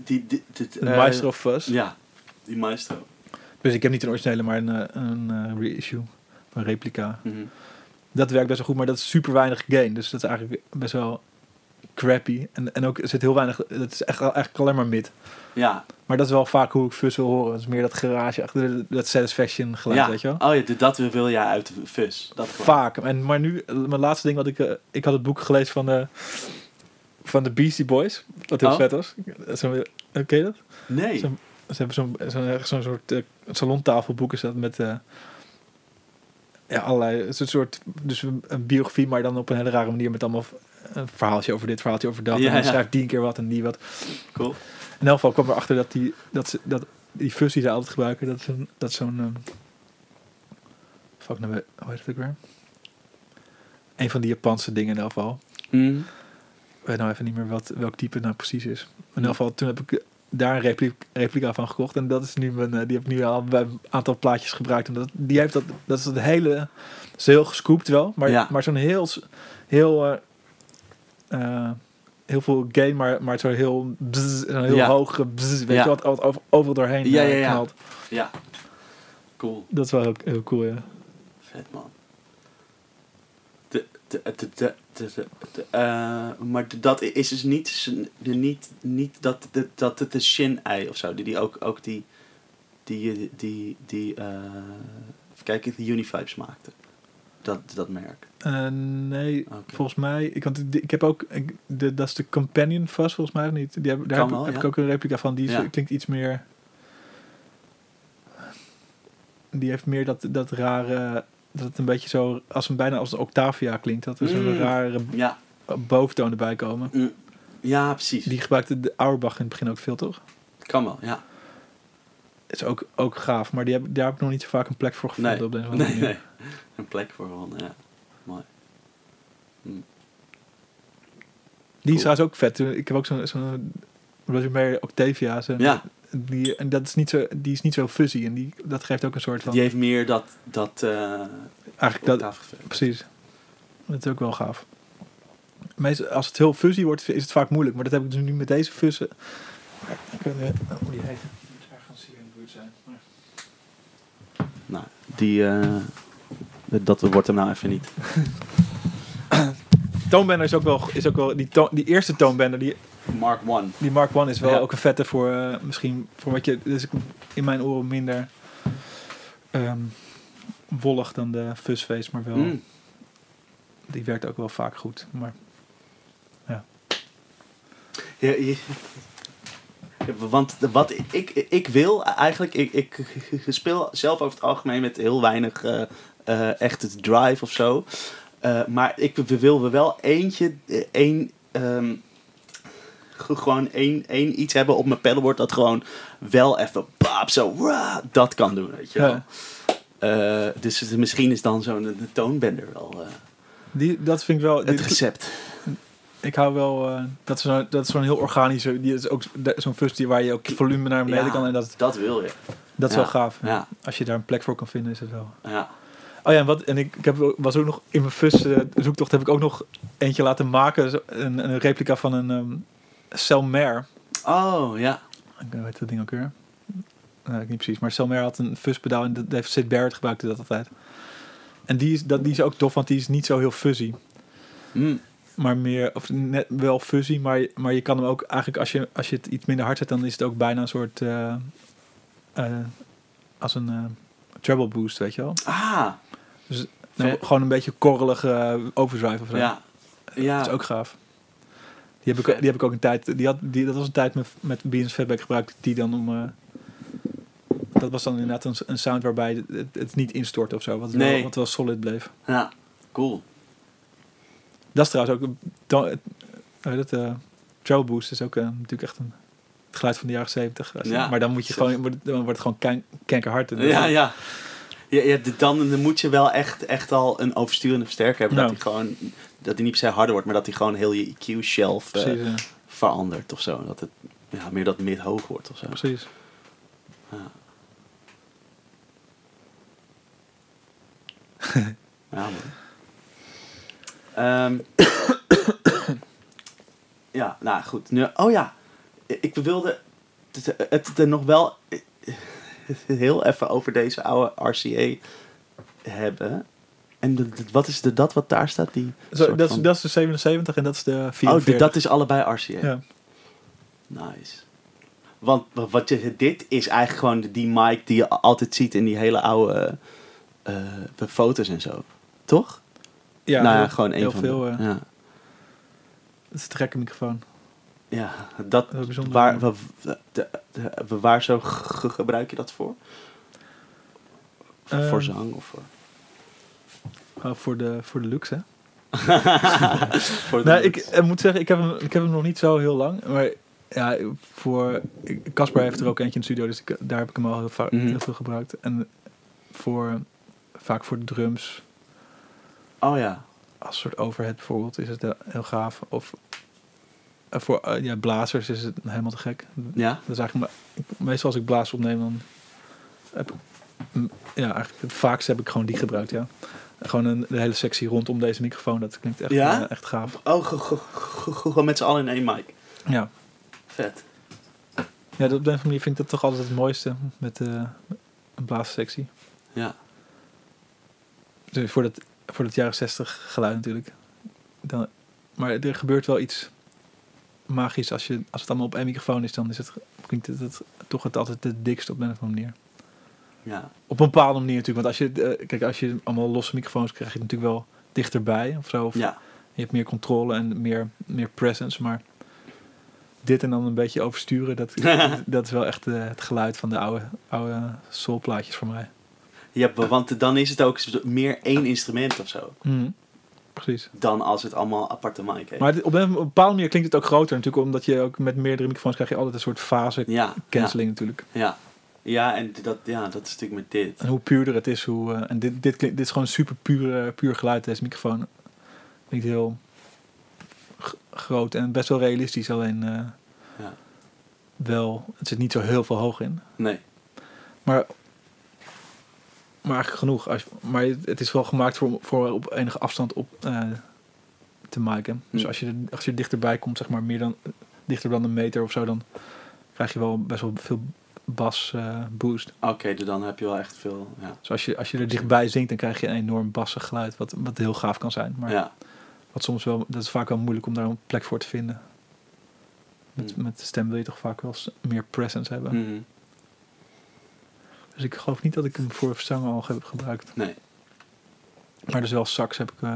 Die, die, die, eh, Maestro of Fuzz. Ja, die maestro. Dus ik heb niet een originele, maar een, eh, een eh, reissue, een replica. Mhm. Dat werkt best wel goed, maar dat is super weinig gain. Dus dat is eigenlijk best wel crappy. En, en ook er zit heel weinig, dat is echt eigenlijk alleen maar mid. Ja, Maar dat is wel vaak hoe ik fuzz wil horen. Dat is meer dat garage, achter dat satisfaction geluid, ja. weet je wel. Oh ja, dat wil jij uit de fuzz. Dat. Vaak. En, maar nu, mijn laatste ding wat ik... eh, ik had het boek gelezen van de, van de Beastie Boys. Wat heel Oh. vet was. Zo, eh, ken je dat? Nee. Zo- Ze hebben zo'n zo'n zo'n soort eh, salontafelboek is dat met... ja, allerlei... Het een soort... Dus een, biografie, maar dan op een hele rare manier met allemaal... Een verhaaltje over dit, verhaaltje over dat. Ja, en dan ja. schrijft die een keer wat en die wat. Cool. In elk geval kwam ik erachter dat die, dat ze, dat die fuzz die ze altijd gebruiken, dat is een, dat zo'n... ehm, fuck, nou, hoe heet het ook weer? Een van die Japanse dingen in elk geval. Mhm. Ik weet nou even niet meer wat, welk type nou precies is. In elk geval, toen heb ik daar een repli- replica van gekocht. En dat is nu mijn, eh, die heb ik nu al bij een aantal plaatjes gebruikt. En dat, die heeft dat, dat is het hele, dat is heel gescoopt wel. Maar, Ja. maar zo'n heel, heel, eh, heel veel gain, maar, maar zo heel, bzz, zo'n heel Ja. hoge bzz, weet Ja. je wat, wat over, overal doorheen Ja, ja, ja. knalt. Ja. Cool. Dat is wel heel, heel cool, ja. Vet man. De, de, de, de, de, de, de, eh, maar dat is dus niet, de, niet, niet dat, de, dat het de Shin-ei of zo, die, die ook, ook die, die, die, die, die eh, even kijken, de Univibes maakte. Dat, dat merk. Eh, nee, volgens mij. Ik, want ik, ik heb ook. Ik, de, dat is de Companion Fuzz, volgens mij of niet. Die heb, daar Kan heb, wel, heb ja. ik ook een replica van. Die is- Ja. klinkt iets meer. Die heeft meer dat, dat rare. Dat het een beetje zo. Als een, bijna als een Octavia klinkt. Dat er zo'n Mm. rare Ja. boventoon erbij komen. Mm. Ja, precies. Die gebruikte de Auerbach in het begin ook veel, toch? Kan wel, ja. Is ook, ook gaaf, maar die heb, daar heb ik nog niet zo vaak een plek voor gevonden Nee. op deze manier. Nee, nee. Een plek voor gevonden, ja. Mooi. Die is Cool. trouwens ook vet. Ik heb ook zo'n zo'n Roger Mayer Octavia. Zo'n, Ja, die, en dat is niet zo, die is niet zo fuzzy en die, dat geeft ook een soort van... die heeft meer dat... dat eh eigenlijk dat, precies. Dat is ook wel gaaf. Meestal, als het heel fuzzy wordt, is het vaak moeilijk. Maar dat heb ik dus nu met deze weet niet hoe die heet. Het moet ergens hier in de buurt zijn. Maar- Nou, die... eh, dat wordt hem nou even niet. Toonbender is ook wel, is ook wel die, toon- die eerste toonbender, die, Mark One. die Mark One is wel Ja. ook een vette voor eh, misschien voor wat je, dus in mijn oren minder ehm, wollig dan de Fuzzface, maar wel, Mm. die werkt ook wel vaak goed. Maar Ja, je- Ja, want wat ik, ik wil eigenlijk, ik, ik speel zelf over het algemeen met heel weinig eh eh echte drive of zo. Maar ik wil wel eentje, één, ehm, ge- gewoon één, één iets hebben op mijn pedalboard dat gewoon wel even paap zo dat kan doen, weet je wel. Ja. Eh, dus het- misschien is dan zo'n toonbender wel eh, die, dat vind ik wel, het die- recept. ik hou wel, eh, dat is zo'n dat is zo'n heel organische, die is ook zo'n die waar je ook volume naar beneden Ja. kan en dat, Dat wil je. dat is Ja. wel gaaf. Ja, Als je daar een plek voor kan vinden is het wel. ja. Oh ja, en, wat, en ik, ik heb, was ook nog in mijn fus zoektocht heb ik ook nog eentje laten maken. Een, een replica van een ehm Selmer. Oh, ja. Ik weet dat ding ook weer. Nou, ik niet precies. Maar Selmer had een fuzz-pedaal en dat heeft Sid Barrett gebruikte dat altijd. En die is, dat, die is ook tof, want die is niet zo heel fuzzy. Mm. Maar meer, of net wel fuzzy, maar, maar je kan hem ook eigenlijk, als je, als je het iets minder hard zet, dan is het ook bijna een soort, eh, eh, als een eh, treble boost, weet je wel. Ah, Nee. Gewoon een beetje korrelige overdrive of zo. ja. Ja, Dat is ook gaaf. Die heb ik, die heb ik ook een tijd. Die had, die, dat was een tijd met, met Beans Fatback gebruikte ik die dan om. eh, dat was dan inderdaad een, een sound waarbij het, het, niet instort of zo. Wat, Nee. wel, wat wel solid bleef. ja. cool. Dat is trouwens ook. dan- dat, eh Trail Boost is ook eh, natuurlijk echt een, het geluid van de jaren zeventig. Ja. Maar dan moet je gewoon. Dan wordt het gewoon kan, kankerhard. En Ja, ja. ja, ja dan, dan moet je wel echt, echt al een oversturende versterker hebben. Ja. Dat hij gewoon, dat hij niet per se harder wordt, maar dat hij gewoon heel je EQ-shelf ja. verandert of zo. Dat het ja, meer dat mid hoog wordt of zo. precies. Ja. ja, man. Ehm, ja, nou goed. Nu, oh ja, ik wilde het, het er nog wel heel even over deze oude RCA hebben. En de- de- wat is de, dat wat daar staat? Die Zo, dat, is, van- dat is de 77 en dat is de oh, 44. die- dat is allebei RCA. ja. Nice. Want wa- wat je, dit is eigenlijk gewoon die mic die je altijd ziet in die hele oude eh, eh, foto's en zo. Toch? Ja, nou ja, gewoon een heel van veel. de. eh, ja. Dat is een gekke microfoon. ja, dat. Waar, wa- de, de- de- waar zo ge- gebruik je dat voor? voor Ehm, zang of voor? Oh, voor, de, voor de luxe, hè? voor de- Nou, ik moet zeggen, ik heb, hem, ik heb hem nog niet zo heel lang. Maar ja, voor... Casper heeft er ook eentje in de studio, dus ik, daar heb ik hem al heel, Mhm. heel veel gebruikt. En voor, vaak voor de drums, Oh ja. als soort overhead bijvoorbeeld, is het heel gaaf. Of eh, voor eh, ja, blazers is het helemaal te gek. Ja? Dat is eigenlijk, meestal als ik blaas opneem, dan heb ik, ja, eigenlijk het vaakst heb ik gewoon die gebruikt, ja. Gewoon een, de hele sectie rondom deze microfoon, dat klinkt echt, Ja? eh, echt gaaf. Oh, ge- ge- ge- gewoon met z'n allen in één mic. Ja. Vet. Ja, op de een of andere manier vind ik dat toch altijd het mooiste met eh, een blaassectie. Ja. Dus voor dat, voor dat jaren 60 geluid natuurlijk. Dan, maar er gebeurt wel iets magisch als, je, als het allemaal op één microfoon is. Dan is het, klinkt het, het toch het altijd het dikst op een of andere manier. Ja. Op een bepaalde manier natuurlijk. Want als je, eh, kijk, als je allemaal losse microfoons krijg je natuurlijk wel dichterbij of zo. Of Ja. je hebt meer controle en meer, meer presence. Maar dit en dan een beetje oversturen, dat, dat is wel echt eh, het geluid van de oude, oude soulplaatjes voor mij. Ja, want dan is het ook meer één instrument of zo. Mhm. precies. dan als het allemaal aparte mic heeft. Maar op een, bepaalde manier klinkt het ook groter natuurlijk, omdat je ook met meerdere microfoons krijg je altijd een soort fase ja, cancelling natuurlijk. Ja, ja. en dat, ja, dat is natuurlijk met dit. En hoe puurder het is, hoe... eh, en dit, dit, klinkt, dit is gewoon super puur, eh, puur geluid, deze microfoon. Klinkt heel groot en best wel realistisch, alleen eh, Ja. wel... Het zit niet zo heel veel hoog in. Nee. Maar, maar eigenlijk genoeg. Als, maar het is wel gemaakt voor, voor op enige afstand op te miken. Dus Hm. als je, als je dichterbij komt, zeg maar meer dan, dichter dan een meter of zo, dan krijg je wel best wel veel bas eh, boost. Oké, dus dan heb je wel echt veel. Ja. Dus als je, als je er dichtbij zingt, dan krijg je een enorm bassig geluid, wat, wat heel gaaf kan zijn. Maar ja. wat soms wel, dat is vaak wel moeilijk om daar een plek voor te vinden. Met, Hm. met de stem wil je toch vaak wel meer presence hebben. Mhm. Dus ik geloof niet dat ik hem voor zang al heb gebruikt. Nee. Maar dus wel sax heb ik... eh,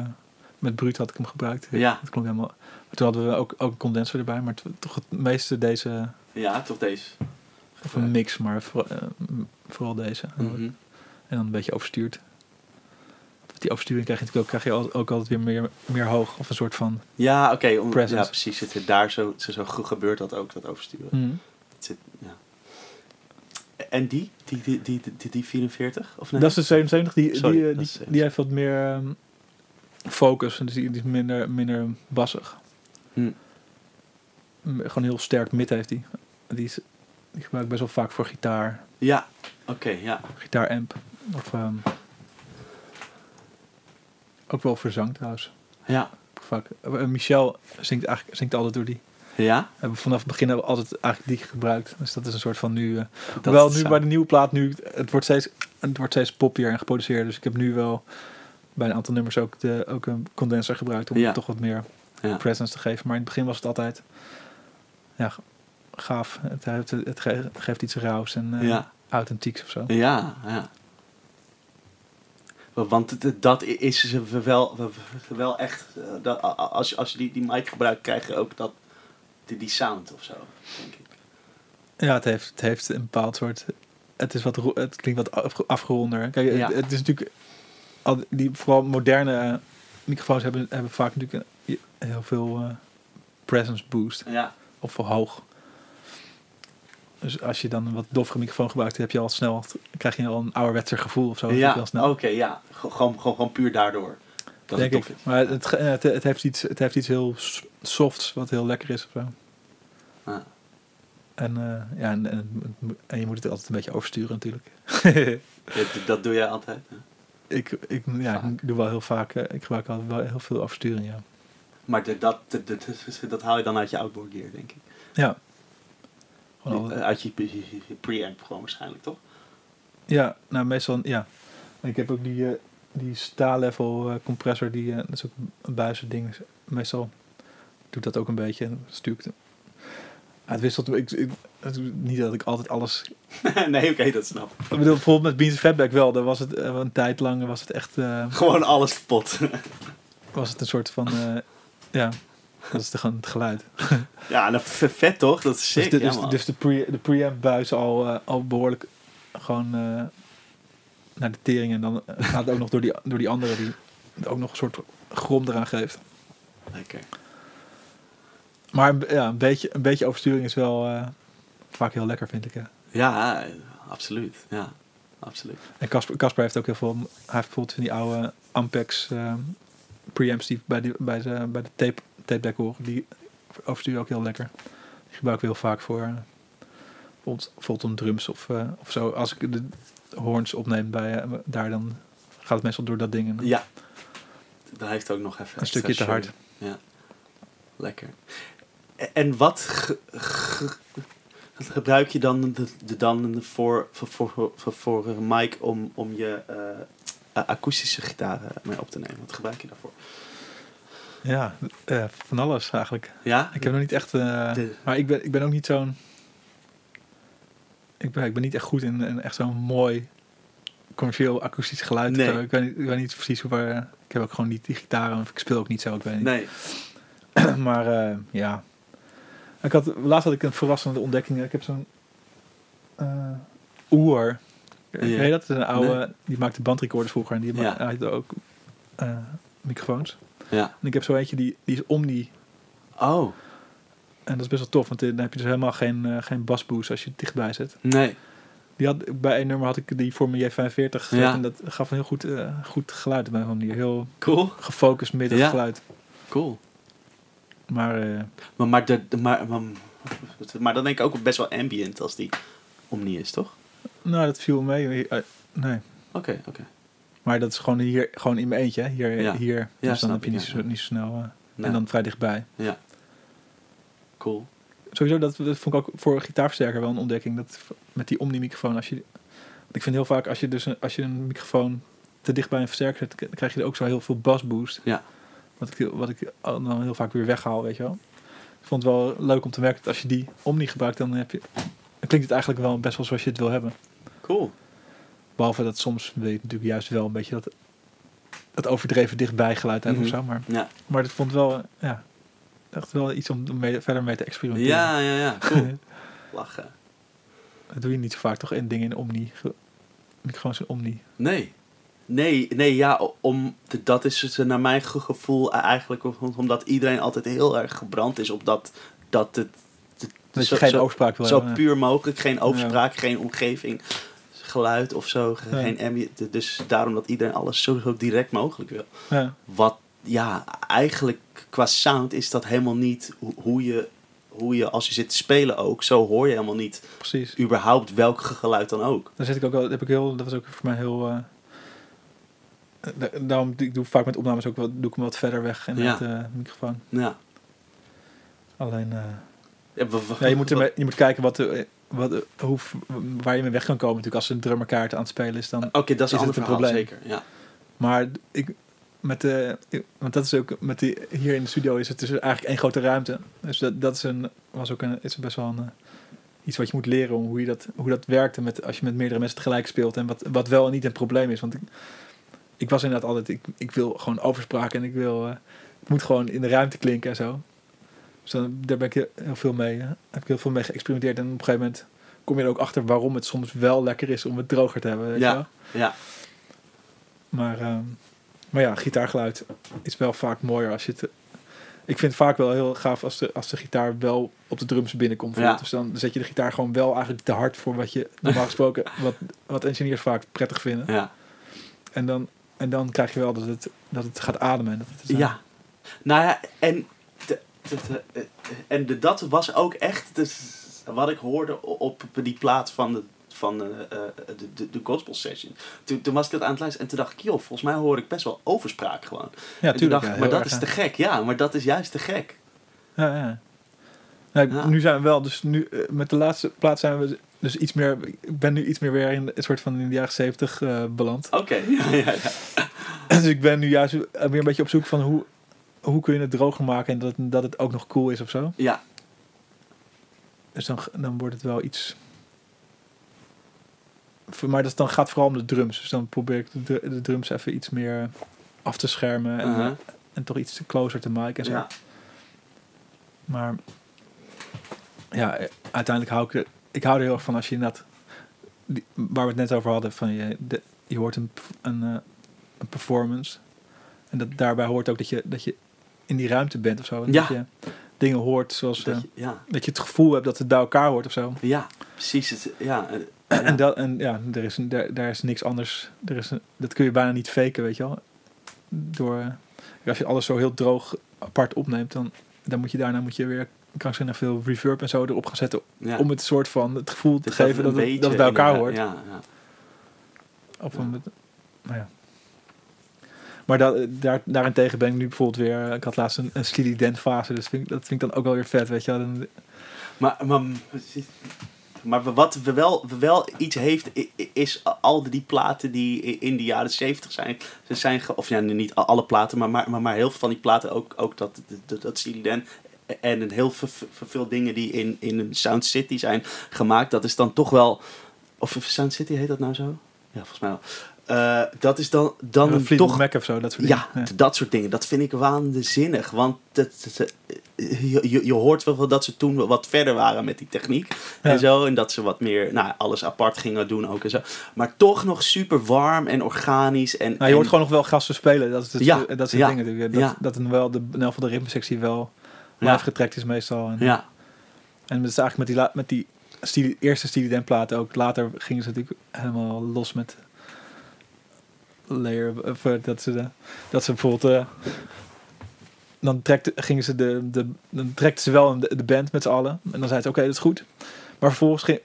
met Bruut had ik hem gebruikt. Ja. Dat klonk helemaal... Maar toen hadden we ook, ook een condenser erbij. Maar toch het meeste deze... Ja, toch deze. Of een mix, maar voor- eh, vooral deze. Mhm. En dan een beetje overstuurd. Met Die oversturing krijg je natuurlijk ook, krijg je ook altijd weer meer, meer hoog. Of een soort van... Ja, oké. om- Presence. ja, precies. Zit er daar zo, zo, gebeurt dat ook, dat oversturen. Mm. Het zit, ja. En die? Die, die, die, die, die 44? Of nee? Dat is de 77. Die, Sorry, die, eh, die, is 77. die heeft wat meer ehm, focus. Dus die, die is minder, minder bassig. Hm. M- Gewoon heel sterk mid heeft die. Die, is, die gebruik ik best wel vaak voor gitaar. Ja, oké, ja. Gitaaramp. Of ehm, ook wel voor zang trouwens. Ja. Vaak. Eh, Michel zingt, eigenlijk, zingt altijd door die. Ja? Hebben we vanaf het begin hebben we altijd eigenlijk die gebruikt. Dus dat is een soort van nu. eh Dat hoewel nu bij de nieuwe plaat nu het wordt steeds het wordt steeds poppier en geproduceerd. Dus ik heb nu wel bij een aantal nummers ook de ook een condenser gebruikt om Ja. toch wat meer Ja. presence te geven. Maar in het begin was het altijd ja gaaf. Het, heeft, het ge- geeft iets rauws en Ja. authentieks of zo. Ja, ja. Want het- dat is wel, wel echt. eh, dat- Als je, als je die, die mic gebruikt, krijg je ook dat, die, die sound of zo, denk ik. Ja, het heeft, het heeft een bepaald soort. Het, is wat, het klinkt wat afge- afgeronder. Kijk, Ja. het, het is natuurlijk. Al die vooral moderne eh, microfoons hebben, hebben vaak natuurlijk een, heel veel presence boost. Ja, Of voor hoog. Dus als je dan een wat doffere microfoon gebruikt, heb je al snel, krijg je al een ouderwetser gevoel of zo. Ja. oké, ja. Gewoon, gewoon, gewoon puur daardoor. Dat denk ik. Maar het, ge- het, het, heeft iets, het heeft iets heel softs, wat heel lekker is of zo. Ja. En, eh, ja, en, en, en je moet het altijd een beetje oversturen natuurlijk. Dat doe jij altijd. hè? ik, ik, ja, ik doe wel heel vaak, eh, ik gebruik altijd wel heel veel oversturing, ja. Maar de- dat, de- de- de- dat haal je dan uit je outboard gear, denk ik. Ja. Gewoon altijd- Uit je, preamp gewoon waarschijnlijk, toch? Ja, nou meestal, ja. Ik heb ook die, eh, die sta-level eh, compressor, die, eh, dat is ook een buizen ding. Meestal doet dat ook een beetje. en Stuur ik het. Ah, het wisselt, ik, niet dat ik altijd alles... nee, oké, dat snap ik. Bedoel, bijvoorbeeld met Beans Fatback wel, daar was het eh, een tijd lang was het echt, eh, Gewoon alles kapot. was het een soort van, eh, ja, dat is gewoon het geluid. ja, nou, v- vet toch? Dat is sick, dus de, ja, dus, dus de, pre, de preamp buis al, eh, al behoorlijk gewoon eh, naar de tering. En dan eh, gaat het ook nog door die, door die andere die ook nog een soort grom eraan geeft. Lekker. Maar ja, een, beetje, een beetje oversturing is wel vaak heel lekker, vind ik. Hè. Ja, absoluut. Ja, absoluut. En Casper, Casper heeft ook heel veel... Hij heeft bijvoorbeeld van die oude Ampex eh, preamps die bij, die, bij, de, bij de tape, tape deck horen. Die oversturen ook heel lekker. Die gebruik ik heel vaak voor... eh, bijvoorbeeld, drums of, eh, of zo. Als ik de horns opneem bij, eh, daar, dan gaat het meestal door dat ding. En Ja. Dat heeft ook nog even Een stukje te hard. Ja. Lekker. E- En wat ge- ge- wat gebruik je dan, de, de, dan voor, voor, voor, voor, een mic om, om je akoestische gitaren mee op te nemen? Wat gebruik je daarvoor? Ja, eh, van alles eigenlijk. Ja? Ik heb nog niet echt... De- maar ik ben, ik ben ook niet zo'n... Ik ben, ik ben niet echt goed in, in echt zo'n mooi commercieel akoestisch geluid. Nee. Ik, weet niet, ik weet niet precies hoe... waar- ik heb ook gewoon niet die gitaren. Of ik speel ook niet zo, ik weet niet. Nee. maar eh, ja. Ik had, laatst had ik een verrassende ontdekking. Ik heb zo'n... Oer. Ja. Je dat? Is een oude... Nee. Die maakte bandrecorders vroeger. En die Ja. had ook microfoons. Ja. En ik heb zo eentje, die, die is Omni. Oh, En dat is best wel tof, want dan heb je dus helemaal geen, eh, geen basboost als je het dichtbij zet. nee. Die had, bij een nummer had ik die voor mijn J45 gezet. Ja. En dat gaf een heel goed, eh, goed geluid op een manier. Heel Cool. gefocust midden Ja. geluid. Cool. Maar eh, Maar, maar, de, maar, maar, maar dan denk ik ook best wel ambient als die omni is, toch? nou, dat viel mee. Nee. Oké, oké. Maar dat is gewoon hier, gewoon in mijn eentje. Hier, Ja. hier. Ja, dus dan heb je niet, zo, niet zo snel. eh, Nee. En dan vrij dichtbij. Ja. Cool. Sowieso, dat, dat vond ik ook voor gitaarversterker wel een ontdekking. Dat met die omni-microfoon. Als je, ik vind heel vaak als je, dus een, als je een microfoon te dicht bij een versterker zet, dan krijg je er ook zo heel veel bassboost. Ja. Wat ik, wat ik dan heel vaak weer weghaal, weet je wel. Ik vond het wel leuk om te merken dat als je die omni gebruikt, dan, heb je, dan klinkt het eigenlijk wel best wel zoals je het wil hebben. Cool. Behalve dat soms weet je natuurlijk juist wel een beetje dat, dat overdreven dichtbij geluid hebben of zo. Maar, Ja. maar het vond wel, ja, echt wel iets om mee, verder mee te experimenteren. Ja, ja, ja. Cool. Lachen. Dat doe je niet zo vaak toch in dingen in Omni. Ge- Microfoons in Omni. Nee. Nee, nee, ja, om, dat is het, naar mijn ge- gevoel eigenlijk om- omdat iedereen altijd heel erg gebrand is op dat, dat het, het Dat zo, je geen zo, overspraak wil zo hebben. puur mogelijk, geen overspraak, geen omgeving, geluid of zo, Ja. geen ambient, dus daarom dat iedereen alles zo, zo direct mogelijk wil. Ja. Wat, ja, eigenlijk qua sound is dat helemaal niet ho- hoe je, hoe je als je zit te spelen ook, zo hoor je helemaal niet Precies. überhaupt welk geluid dan ook. Daar zit ik ook wel, heb ik heel, dat was ook voor mij heel. eh, eh, da- daarom ik doe vaak met opnames ook wel, doe ik hem wat verder weg en Ja. de microfoon. Ja. Alleen, eh, Ja, ja, je, moet je moet kijken wat, de- wat, de- hoe, waar je mee weg kan komen. Natuurlijk, als een drummerkaart aan het spelen is, dan Oké, dat is Is een het een verhaal, probleem? zeker. Ja. Maar ik, met de, want dat is ook met die, hier in de studio is het dus eigenlijk één grote ruimte. Dus dat, dat is een, was ook een, is best wel een, eh, iets wat je moet leren om hoe, je dat, hoe dat werkt met, als je met meerdere mensen tegelijk speelt. En wat, wat wel en niet een probleem is. Want ik, ik was inderdaad altijd, ik, ik wil gewoon overspraak en ik wil, eh, het moet gewoon in de ruimte klinken en zo. Dus dan, daar ben ik heel, veel mee, heb ik heel veel mee geëxperimenteerd. En op een gegeven moment kom je er ook achter waarom het soms wel lekker is om het droger te hebben. Weet je Ja. wel? Ja. Maar, ehm, maar ja, gitaargeluid is wel vaak mooier als je het... Ik vind het vaak wel heel gaaf als de, als de gitaar wel op de drums binnenkomt. Ja. Dus dan zet je de gitaar gewoon wel eigenlijk te hard voor wat je normaal gesproken... wat, wat engineers vaak prettig vinden. Ja. En dan, en dan krijg je wel dat het, dat het gaat ademen. En dat het, ja. Nou ja, en, en de, dat was ook echt wat ik hoorde op die plaat van de, van de, eh, de, de, de gospel session. Toen, toen was ik dat aan het luisteren en toen dacht ik, joh, volgens mij hoor ik best wel overspraak gewoon. Ja, en toen tuurlijk. dacht ja, maar dat erg, is te gek. Ja, maar dat is juist te gek. Ja, ja. Nou, Ja. Nu zijn we wel, dus nu eh, met de laatste plaat zijn we dus iets meer. Ik ben nu iets meer weer in een soort van in de jaren zeventig eh beland. Oké, ja, ja, ja. Dus ik ben nu juist weer een beetje op zoek van hoe, hoe kun je het droger maken en dat, het- dat het ook nog cool is of zo. Ja, Dus dan, dan wordt het wel iets. Maar dat dan gaat vooral om de drums. Dus dan probeer ik de, de drums even iets meer af te schermen en, uh-huh. en toch iets closer te maken en zo. ja. Maar ja, eh, uiteindelijk hou ik er, ik hou er heel erg van als je inderdaad, die, waar we het net over hadden, van je, de, je hoort een, een, eh, een performance. En dat, daarbij hoort ook dat je, dat je in die ruimte bent of zo. Dat je dingen hoort zoals eh, Dat je, ja. dat je het gevoel hebt dat het bij elkaar hoort of zo. ja, precies. Het, ja, eh, En, dat, en ja, er is, daar, daar is niks anders. Er is een, dat kun je bijna niet faken, weet je wel. Door, eh, als je alles zo heel droog apart opneemt, dan, dan moet je daarna moet je weer krankzinnig veel reverb en zo erop gaan zetten. ja. Om het soort van het gevoel te Dus geven dat, het, dat het bij elkaar hoort. Ja, ja. Of een, nou ja. Maar da, daar, daarentegen ben ik nu bijvoorbeeld weer... Ik had laatst een, een Dan fase, dus dat vind ik dan ook wel weer vet, weet je wel. Dan, Maar, maar, maar wat we wel, we wel iets heeft, is al die platen die in de jaren 70 zijn. Ze zijn of ja, niet alle platen, maar, maar, maar, heel veel van die platen, ook, ook dat, dat, dat Dan. En heel veel, dingen die in, in een Sound City zijn gemaakt. Dat is dan toch wel. Of Sound City heet dat nou zo? Ja, volgens mij wel. Eh, dat is dan, dan Een Fleetwood toch... Mac of zo, dat soort Ja, dingen. t- dat soort dingen. Dat vind ik waanzinnig. Want het, het- je, je, je hoort wel dat ze toen wat verder waren met die techniek. Ja. En zo. En dat ze wat meer, nou, alles apart gingen doen ook en zo. Maar toch nog super warm en organisch. En, Nou, je hoort en- gewoon nog wel gasten spelen. Dat is het, Ja, dat is het ja, ding natuurlijk. Dat, ja. dat wel de, ieder geval de ritmesectie wel Ja. getrekt is meestal. En, Ja, en het is eigenlijk met die, met die eerste Steely Dan platen ook. Later gingen ze natuurlijk helemaal los met layer. Of, eh, dat, ze dat ze bijvoorbeeld... eh, dan trekte, gingen ze de, de, dan trekten ze wel de, de band met z'n allen. En dan zei ze, oké, dat is goed. Maar vervolgens ging,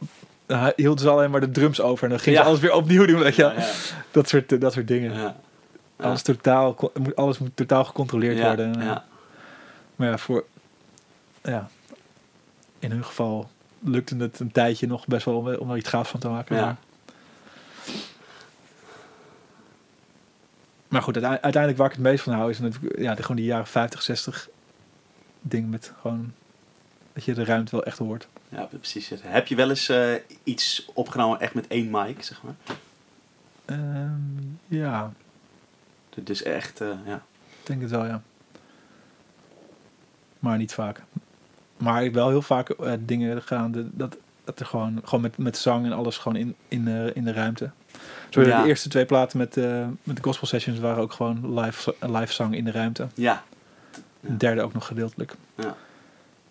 hielden ze alleen maar de drums over. En dan gingen Ja. ze alles weer opnieuw doen. Weet je? ja, Dat, soort, eh, dat soort dingen. Alles, totaal, alles moet totaal gecontroleerd worden. Maar ja, voor, ja, in hun geval lukte het een tijdje nog best wel om, om er iets gaafs van te maken. Ja. Maar, maar goed, uite- uiteindelijk waar ik het meest van hou is natuurlijk ja, gewoon die jaren 50, 60 ding met gewoon dat je de ruimte wel echt hoort. Ja, precies. Heb je wel eens eh, iets opgenomen echt met één mic, zeg maar? Ehm, ja, Dus echt, eh, ja. ik denk het wel, ja. Maar niet vaak. Maar ik wel heel vaak eh, dingen gedaan de- dat, dat er gewoon, gewoon met, met zang en alles gewoon in, in, in de ruimte. Zo Ja. de eerste twee platen met, eh, met de gospel sessions waren ook gewoon live, live zang in de ruimte. Ja, De derde ook nog gedeeltelijk. Ja.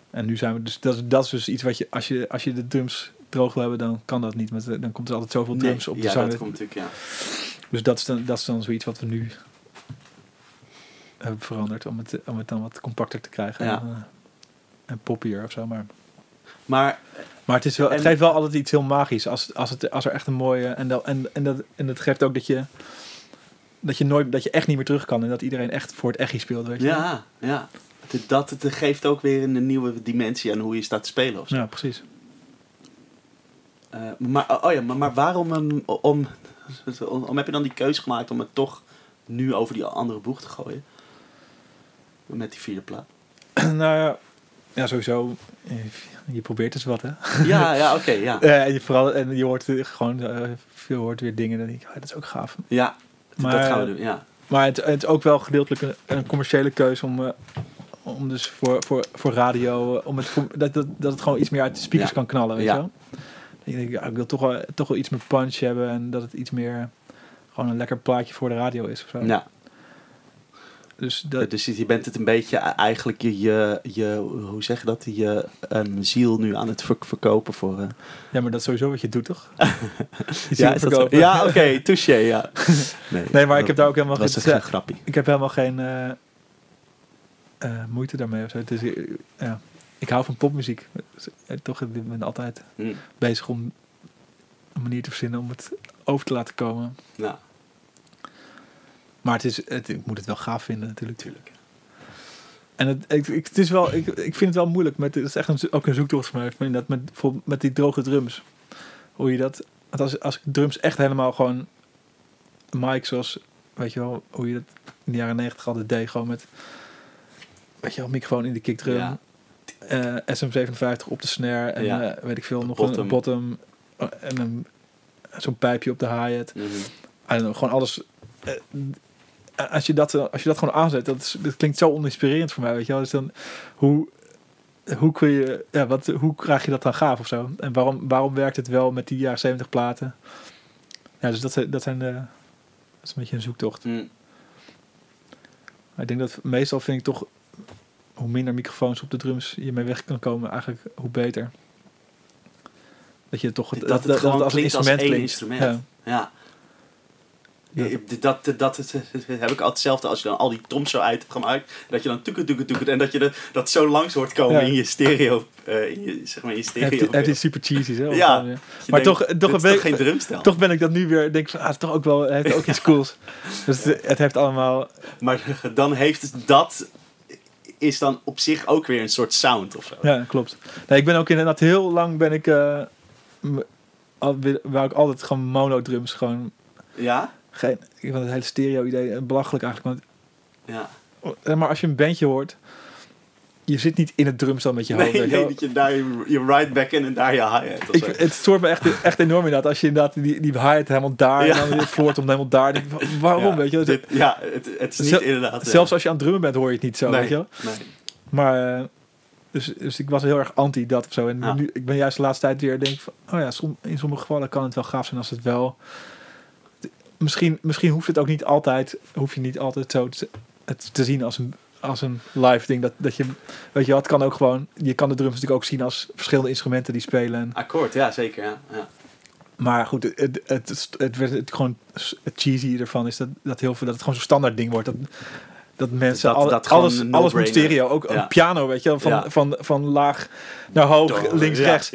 En nu zijn we dus, dat is, dat is dus iets wat je, als je, als je de drums droog wil hebben, dan kan dat niet. Met, de- dan komt er altijd zoveel Nee, drums op de ja, dat komt natuurlijk, ja. Dus dat is, dan, dat is dan zoiets wat we nu hebben veranderd om het, om het dan wat compacter te krijgen. Ja. En, eh, en poppier of zo. Maar, Maar, maar het, is wel, het geeft wel altijd iets heel magisch. Als, als, het, als er echt een mooie. En dat, en, en, dat, en dat geeft ook dat je. Dat je, nooit, dat je echt niet meer terug kan en dat iedereen echt voor het echi speelt. Weet je? ja, ja. Dat het geeft ook weer een nieuwe dimensie aan hoe je staat te spelen of zo. ja, precies. Eh, maar, oh ja, maar, maar waarom um, om, om, om heb je dan die keuze gemaakt om het toch nu over die andere boeg te gooien? Met die vierde plaat. nou ja, ja, sowieso. eh, Je probeert dus wat, hè? Ja, ja, oké, ja. Eh, en je, vooral, en je hoort eh, gewoon eh, veel hoort weer dingen. En denk ik, oh, dat is ook gaaf. Ja, Maar- dat gaan we doen, ja. Maar het, het is ook wel gedeeltelijk een, een commerciële keuze om, eh, om dus voor, voor, voor radio, eh, om het voor- dat, dat, dat het gewoon iets meer uit de speakers Ja. kan knallen, weet Ja. je wel? Ik denk, ja, ik wil toch wel, toch wel iets meer punch hebben en dat het iets meer gewoon een lekker plaatje voor de radio is of zo. ja. Dus dat, Dus je bent het een beetje e- eigenlijk je, je, je hoe zeg je dat, je een ziel nu aan het ver- verkopen voor... eh, ja, maar dat is sowieso wat je doet, toch? Ja, verkopen. ja oké, touché, ja. Nee, Nee, maar ik heb daar ook helemaal geen, grappie. ik heb helemaal geen eh, eh, moeite daarmee of zo. Het is, ja, ik hou van popmuziek. Eh, Toch, ik ben altijd Hm. bezig om een manier te verzinnen om het over te laten komen. Ja, Maar het is, het, ik moet het wel gaaf vinden natuurlijk. En het, ik, ik, het is wel, ik, ik vind het wel moeilijk. Met, het is echt een, ook een zoektocht voor mij. Met, bijvoorbeeld met die droge drums. Hoe je dat... Want als, als ik drums echt helemaal gewoon... Mike zoals... Weet je wel, hoe je dat in de jaren negentig altijd deed. Gewoon met... Weet je wel, microfoon in de kickdrum. Ja. eh, SM57 op de snare. En Ja. eh, weet ik veel, nog bottom. een bottom. eh, En een, zo'n pijpje op de hi-hat. Mhm. Know, gewoon alles. Als, je dat, eh, als je dat gewoon aanzet, dat, is, dat klinkt zo oninspirerend voor mij, weet je wel. Dus dan, hoe, hoe kun je, ja, wat, hoe krijg je dat dan gaaf of zo? En waarom, waarom werkt het wel met die jaren 70 platen? Ja, dus dat, zijn- dat zijn de, dat is een beetje een zoektocht. Maar ik denk dat meestal vind ik toch, hoe minder microfoons op de drums je mee weg kan komen, eigenlijk hoe beter. Dat je toch, Dat het gewoon klinkt als één instrument. Ja. Ja. Ja. Ja, Dat, dat, dat, heb ik altijd hetzelfde als je dan al die toms zo uit hebt gemaakt. Dat je dan toeken, toeken, toeken. En dat je de, dat zo langs hoort komen Ja. in je stereo. eh, in je, zeg maar in je stereo. Heeft iets super cheesy, hè? Ja. Eh, maar denkt, toch- toch is een toch geen drumstel. Toch ben ik dat nu weer, denk van, ah, het is toch ook wel, het heeft ook iets cools. Dus het, het heeft allemaal, Maar dan heeft het dat... Is dan op zich ook weer een soort sound of zo. ja, klopt. Nee, ik ben ook inderdaad heel lang ben ik, eh wou ik altijd gewoon monodrums, gewoon Ja? Geen, ik vind het hele stereo idee eh, belachelijk eigenlijk. Ja. Want, eh, maar als je een bandje hoort, je zit niet in het drumstel met je hoofd. Nee, je nee, dat je daar je, je right back in en daar je hi-hat. het stoort me echt, echt enorm inderdaad. Als je inderdaad die, die hi-hat helemaal daar Ja. en dan floort om helemaal daar. denk Waarom, Ja, weet je wel? dit- ja, het, het is niet inderdaad... Zelfs als je aan het drummen bent, hoor je het niet zo, nee, weet je wel? nee. Maar, eh, dus, dus ik was heel erg anti dat of zo. En Ja. nu, ik ben juist de laatste tijd weer, denk van, oh ja, som- in sommige gevallen kan het wel gaaf zijn als het wel... Misschien, misschien hoeft het ook niet altijd, hoef je niet altijd zo te, het te zien als een, als een live ding. Dat, dat je, weet je wat, kan ook gewoon, je kan de drums natuurlijk ook zien als verschillende instrumenten die spelen. En, Akkoord, ja, zeker. Ja. Ja. maar goed, het, het, het, het, werd- het, gewoon het cheesy ervan is dat, dat, heel veel, dat het gewoon zo'n standaard ding wordt. Dat, dat mensen Dat- alle- dat alles, alles moet stereo. Ook Ja. een piano, weet je van, Ja. van, van laag naar hoog, Door- links, rechts.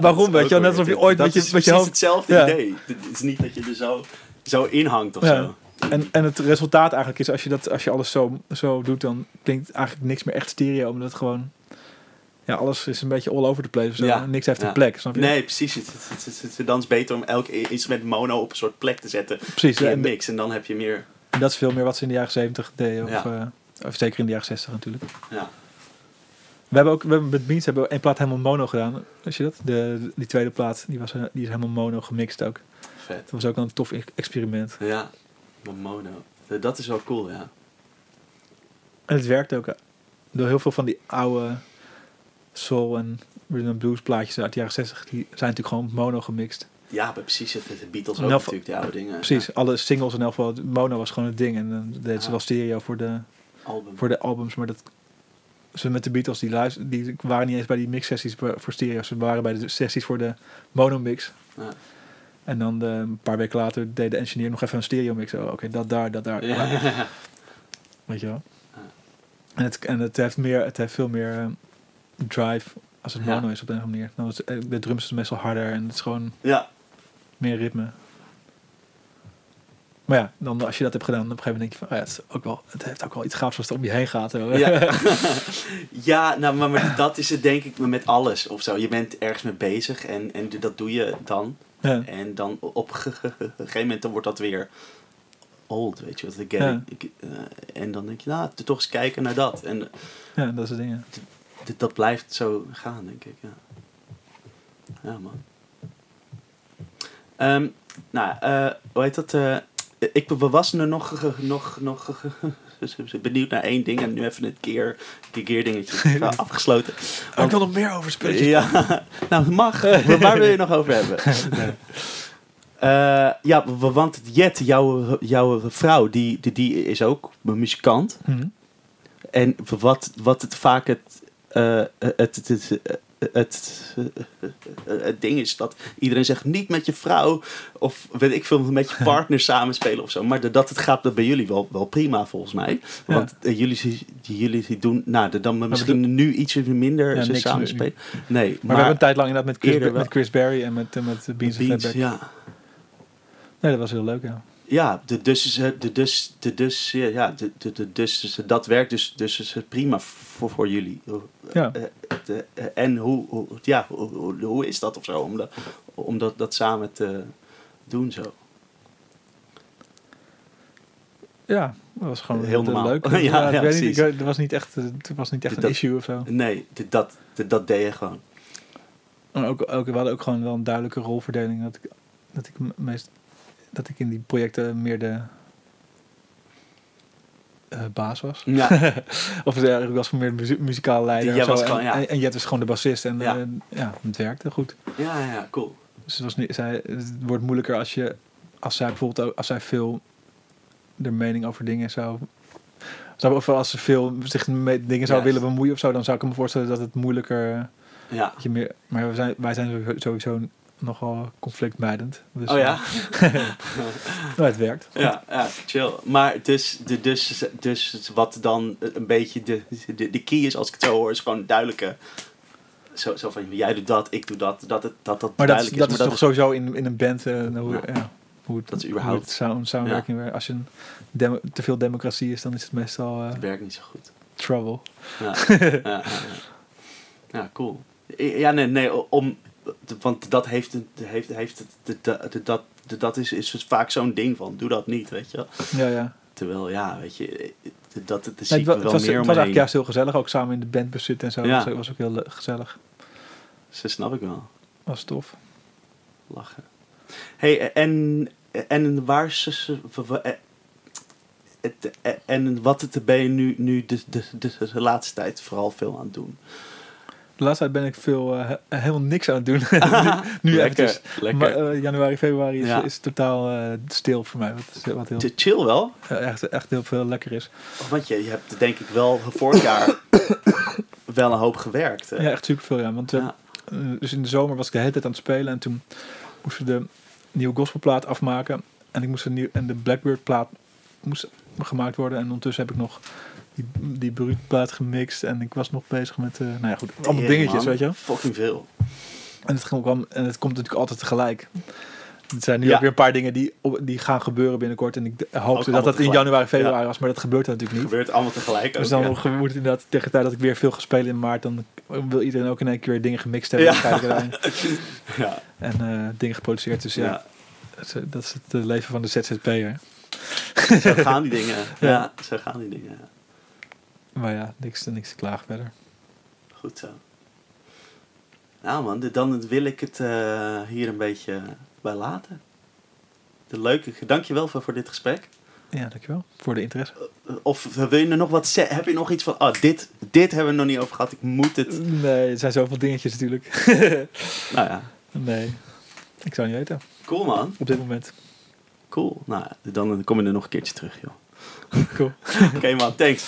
Waarom, weet je? Net alsof je ooit dat met je- met je hoofd- hetzelfde idee. Het is niet dat je er zo, zo in hangt of zo. En, en het resultaat eigenlijk is, als je, dat, als je alles zo, zo doet, dan klinkt eigenlijk niks meer echt stereo. Omdat het gewoon, ja, alles is een beetje all over the place. Zo. Ja. Niks heeft Ja. een plek, snap je? Nee, precies. Het, het, het, het- dan is het beter om elk instrument mono op een soort plek te zetten. Precies, en, mix. En dan heb je meer... en dat is veel meer wat ze in de jaren 70 deden. Of, Ja. eh, of zeker in de jaren 60 natuurlijk. Ja. We hebben ook we hebben met Beans hebben we één plaat helemaal mono gedaan. Weet je dat? De, die tweede plaat, die, was, eh, die is helemaal mono gemixt ook. Vet. Dat was ook een tof e- experiment. Ja. Maar mono. Eh, Dat is wel cool, ja. En het werkt ook. eh, Door heel veel van die oude soul en rhythm blues plaatjes uit de jaren 60, die zijn natuurlijk gewoon mono gemixt. Ja, precies. Het, de Beatles ook natuurlijk, die oude dingen. Precies, alle singles in elk geval, mono was gewoon het ding. En dan deden ze wel stereo voor de, album. voor de albums, maar dat... Ze met de Beatles, die, luister, die waren niet eens bij die mixsessies voor voor stereo. Ze waren bij de sessies voor de monomix. Ja. En dan de, een paar weken later deed de engineer nog even een stereo mix. Oh, Oké, dat daar, dat daar. Ja. Weet je wel? En, het, en het, heeft meer, het heeft veel meer eh, drive als het Ja. mono is op een of andere manier. Dan is, eh, de drums is meestal harder en het is gewoon ja. meer ritme. Maar ja, dan als je dat hebt gedaan, op een gegeven moment denk je van, oh ja, het, is ook wel, het heeft ook wel iets gaafs als het om je heen gaat. Ja, ja nou, maar, maar dat is het denk ik met alles of zo. Je bent ergens mee bezig en, en dat doe je dan. Ja. En dan op een ge- ge- gegeven moment dan wordt dat weer old, weet je wat ik Ja. eh, En dan denk je, nou, toch eens kijken naar dat. En ja, dat soort dingen. dat blijft zo gaan, denk ik. Ja, ja man. Ehm, nou, eh, hoe heet dat? eh, ik was er nog, nog, nog benieuwd naar één ding en nu even het keer, die keer dingetje afgesloten. Oh, ik wil nog meer over spelletjes. Ja, nou mag. Maar Waar wil je nog over hebben? Eh, ja, want Jet, jouw, jouw vrouw, die, die, die is ook een muzikant. Mhm. En wat, wat het vaak het, eh, het, het, het, het, het ding is dat iedereen zegt niet met je vrouw of weet ik veel, met je partner samenspelen of zo. Maar dat het gaat dat bij jullie wel, wel prima volgens mij. Want eh, jullie, jullie doen, nou, dan misschien nu iets minder Ja, samenspelen. Nee, Maar, we hebben een tijd lang inderdaad met Chris, met Chris Berry en met, eh, met Beans, Beans, Fatback. ja. Nee, dat was heel leuk, ja. Ja, de, dus, de, dus, de, dus, ja, de, de, de, dus, dat werkt dus, dus is het prima voor, voor jullie. Ja. Eh, eh, en hoe, hoe, ja, hoe, hoe, is dat of zo, om, dat, om dat, dat samen te doen zo? Ja, dat was gewoon Heel normaal. leuk. Ja, ja, ja, ik weet niet, het was niet echt, eh, het was niet echt een Dat- issue of zo. Nee, dat, de- dat deed je gewoon. En ook, ook, we hadden ook gewoon wel een duidelijke rolverdeling. Dat ik, dat ik, me- meest, dat ik in die projecten meer de eh, baas was. Ja, Of eh, ik was meer de muzie- muzikale leider. Jij was en, gewoon, ja. en, en Jet was gewoon de bassist. En Ja. ja, ja het werkte goed. ja, ja, cool. Dus het, was niet, zij, het wordt moeilijker als, je, als zij bijvoorbeeld ook, als zij veel de mening over dingen zou. zou of als ze veel zich met dingen zou willen bemoeien of zo, dan zou ik me voorstellen dat het moeilijker. eh, Ja. dat je meer, maar we zijn, wij zijn sowieso- sowieso nogal conflictmijdend. Dus, Oh ja? eh, nou, het werkt. Ja, ja, chill. Maar dus, de, dus, dus wat dan een beetje de, de, de key is, als ik het zo hoor, is gewoon duidelijke. Zo, zo van jij doet dat, ik doe dat, dat het, dat, dat Maar dat, is, duidelijk dat is toch sowieso in, in een band eh, hoe, Ja. ja. hoe het, Dat is überhaupt- het samenwerking. Als je een demo- te veel democratie is, dan is het meestal eh, Het werkt niet zo goed. trouble. Ja, ja, ja, ja. ja cool. Ja, nee, nee, om, want dat heeft, het- heeft, heeft het, de- de- de- dat, dat is, is vaak zo'n ding van, doe dat niet, weet je wel. Ja, ja. Terwijl, ja, weet je, Dat, dat, Nee, het, wel was, meer het was eigenlijk juist heel gezellig. Ook samen in de bandbus zitten en zo. Ja. was, was ook heel gezellig. Dat snap ik wel. Was tof. Lachen. hey, en, en waar ze... eh, eh, En wat ben je nu, nu de, de, de, de laatste tijd vooral veel aan het doen? De laatste tijd ben ik veel, eh, he- helemaal niks aan het doen. nu lekker, lekker. Maar, eh, januari, februari is, Ja. is totaal eh, stil voor mij. Wat, is- wat heel, Ch- Chill wel. echt, echt heel veel lekker is. Want je, je hebt denk ik wel vorig jaar wel een hoop gewerkt. hè? Ja, echt superveel. Ja. Want, Ja. dus in de zomer was ik de hele tijd aan het spelen. En toen moesten we de nieuwe gospelplaat afmaken. En ik moest een nieuw, en de Blackbird plaat moest gemaakt worden. En ondertussen heb ik nog die, die bruutplaat gemixt. En ik was nog bezig met, eh, nou ja goed, allemaal dingetjes, man. weet je wel. Fucking veel. En het, kwam, en het komt natuurlijk altijd tegelijk. Er zijn nu Ja. ook weer een paar dingen die, die gaan gebeuren binnenkort. En ik hoopte dat dat in januari, februari Ja. was. Maar dat gebeurt natuurlijk Het niet. gebeurt allemaal tegelijk. Dus dan ja. moet het inderdaad tegen de tijd dat ik weer veel ga spelen in maart, dan wil iedereen ook in één keer weer dingen gemixt hebben. Ja. En. Ja, en eh, dingen geproduceerd. Dus ja, ja. dat is- het eh, leven van de ZZP'er. Zo gaan die dingen. Ja, Ja. zo gaan die dingen. Maar ja, niks, niks te klagen verder. Goed zo. Nou man, dan wil ik het eh, hier een beetje bij laten. De leuke, dankjewel voor, voor dit gesprek. Ja, dankjewel voor de interesse. Eh, Of wil je er nog wat zeggen? Heb je nog iets van, oh, dit, dit hebben we nog niet over gehad, ik moet het. Nee, er zijn zoveel dingetjes natuurlijk. Nou ja, nee, ik zou niet weten. cool man. Op dit moment. Cool. Nou, dan kom je er nog een keertje terug, joh. Cool. Oké man, thanks.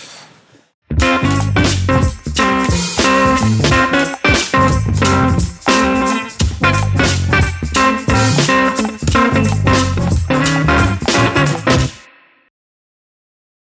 Thank you.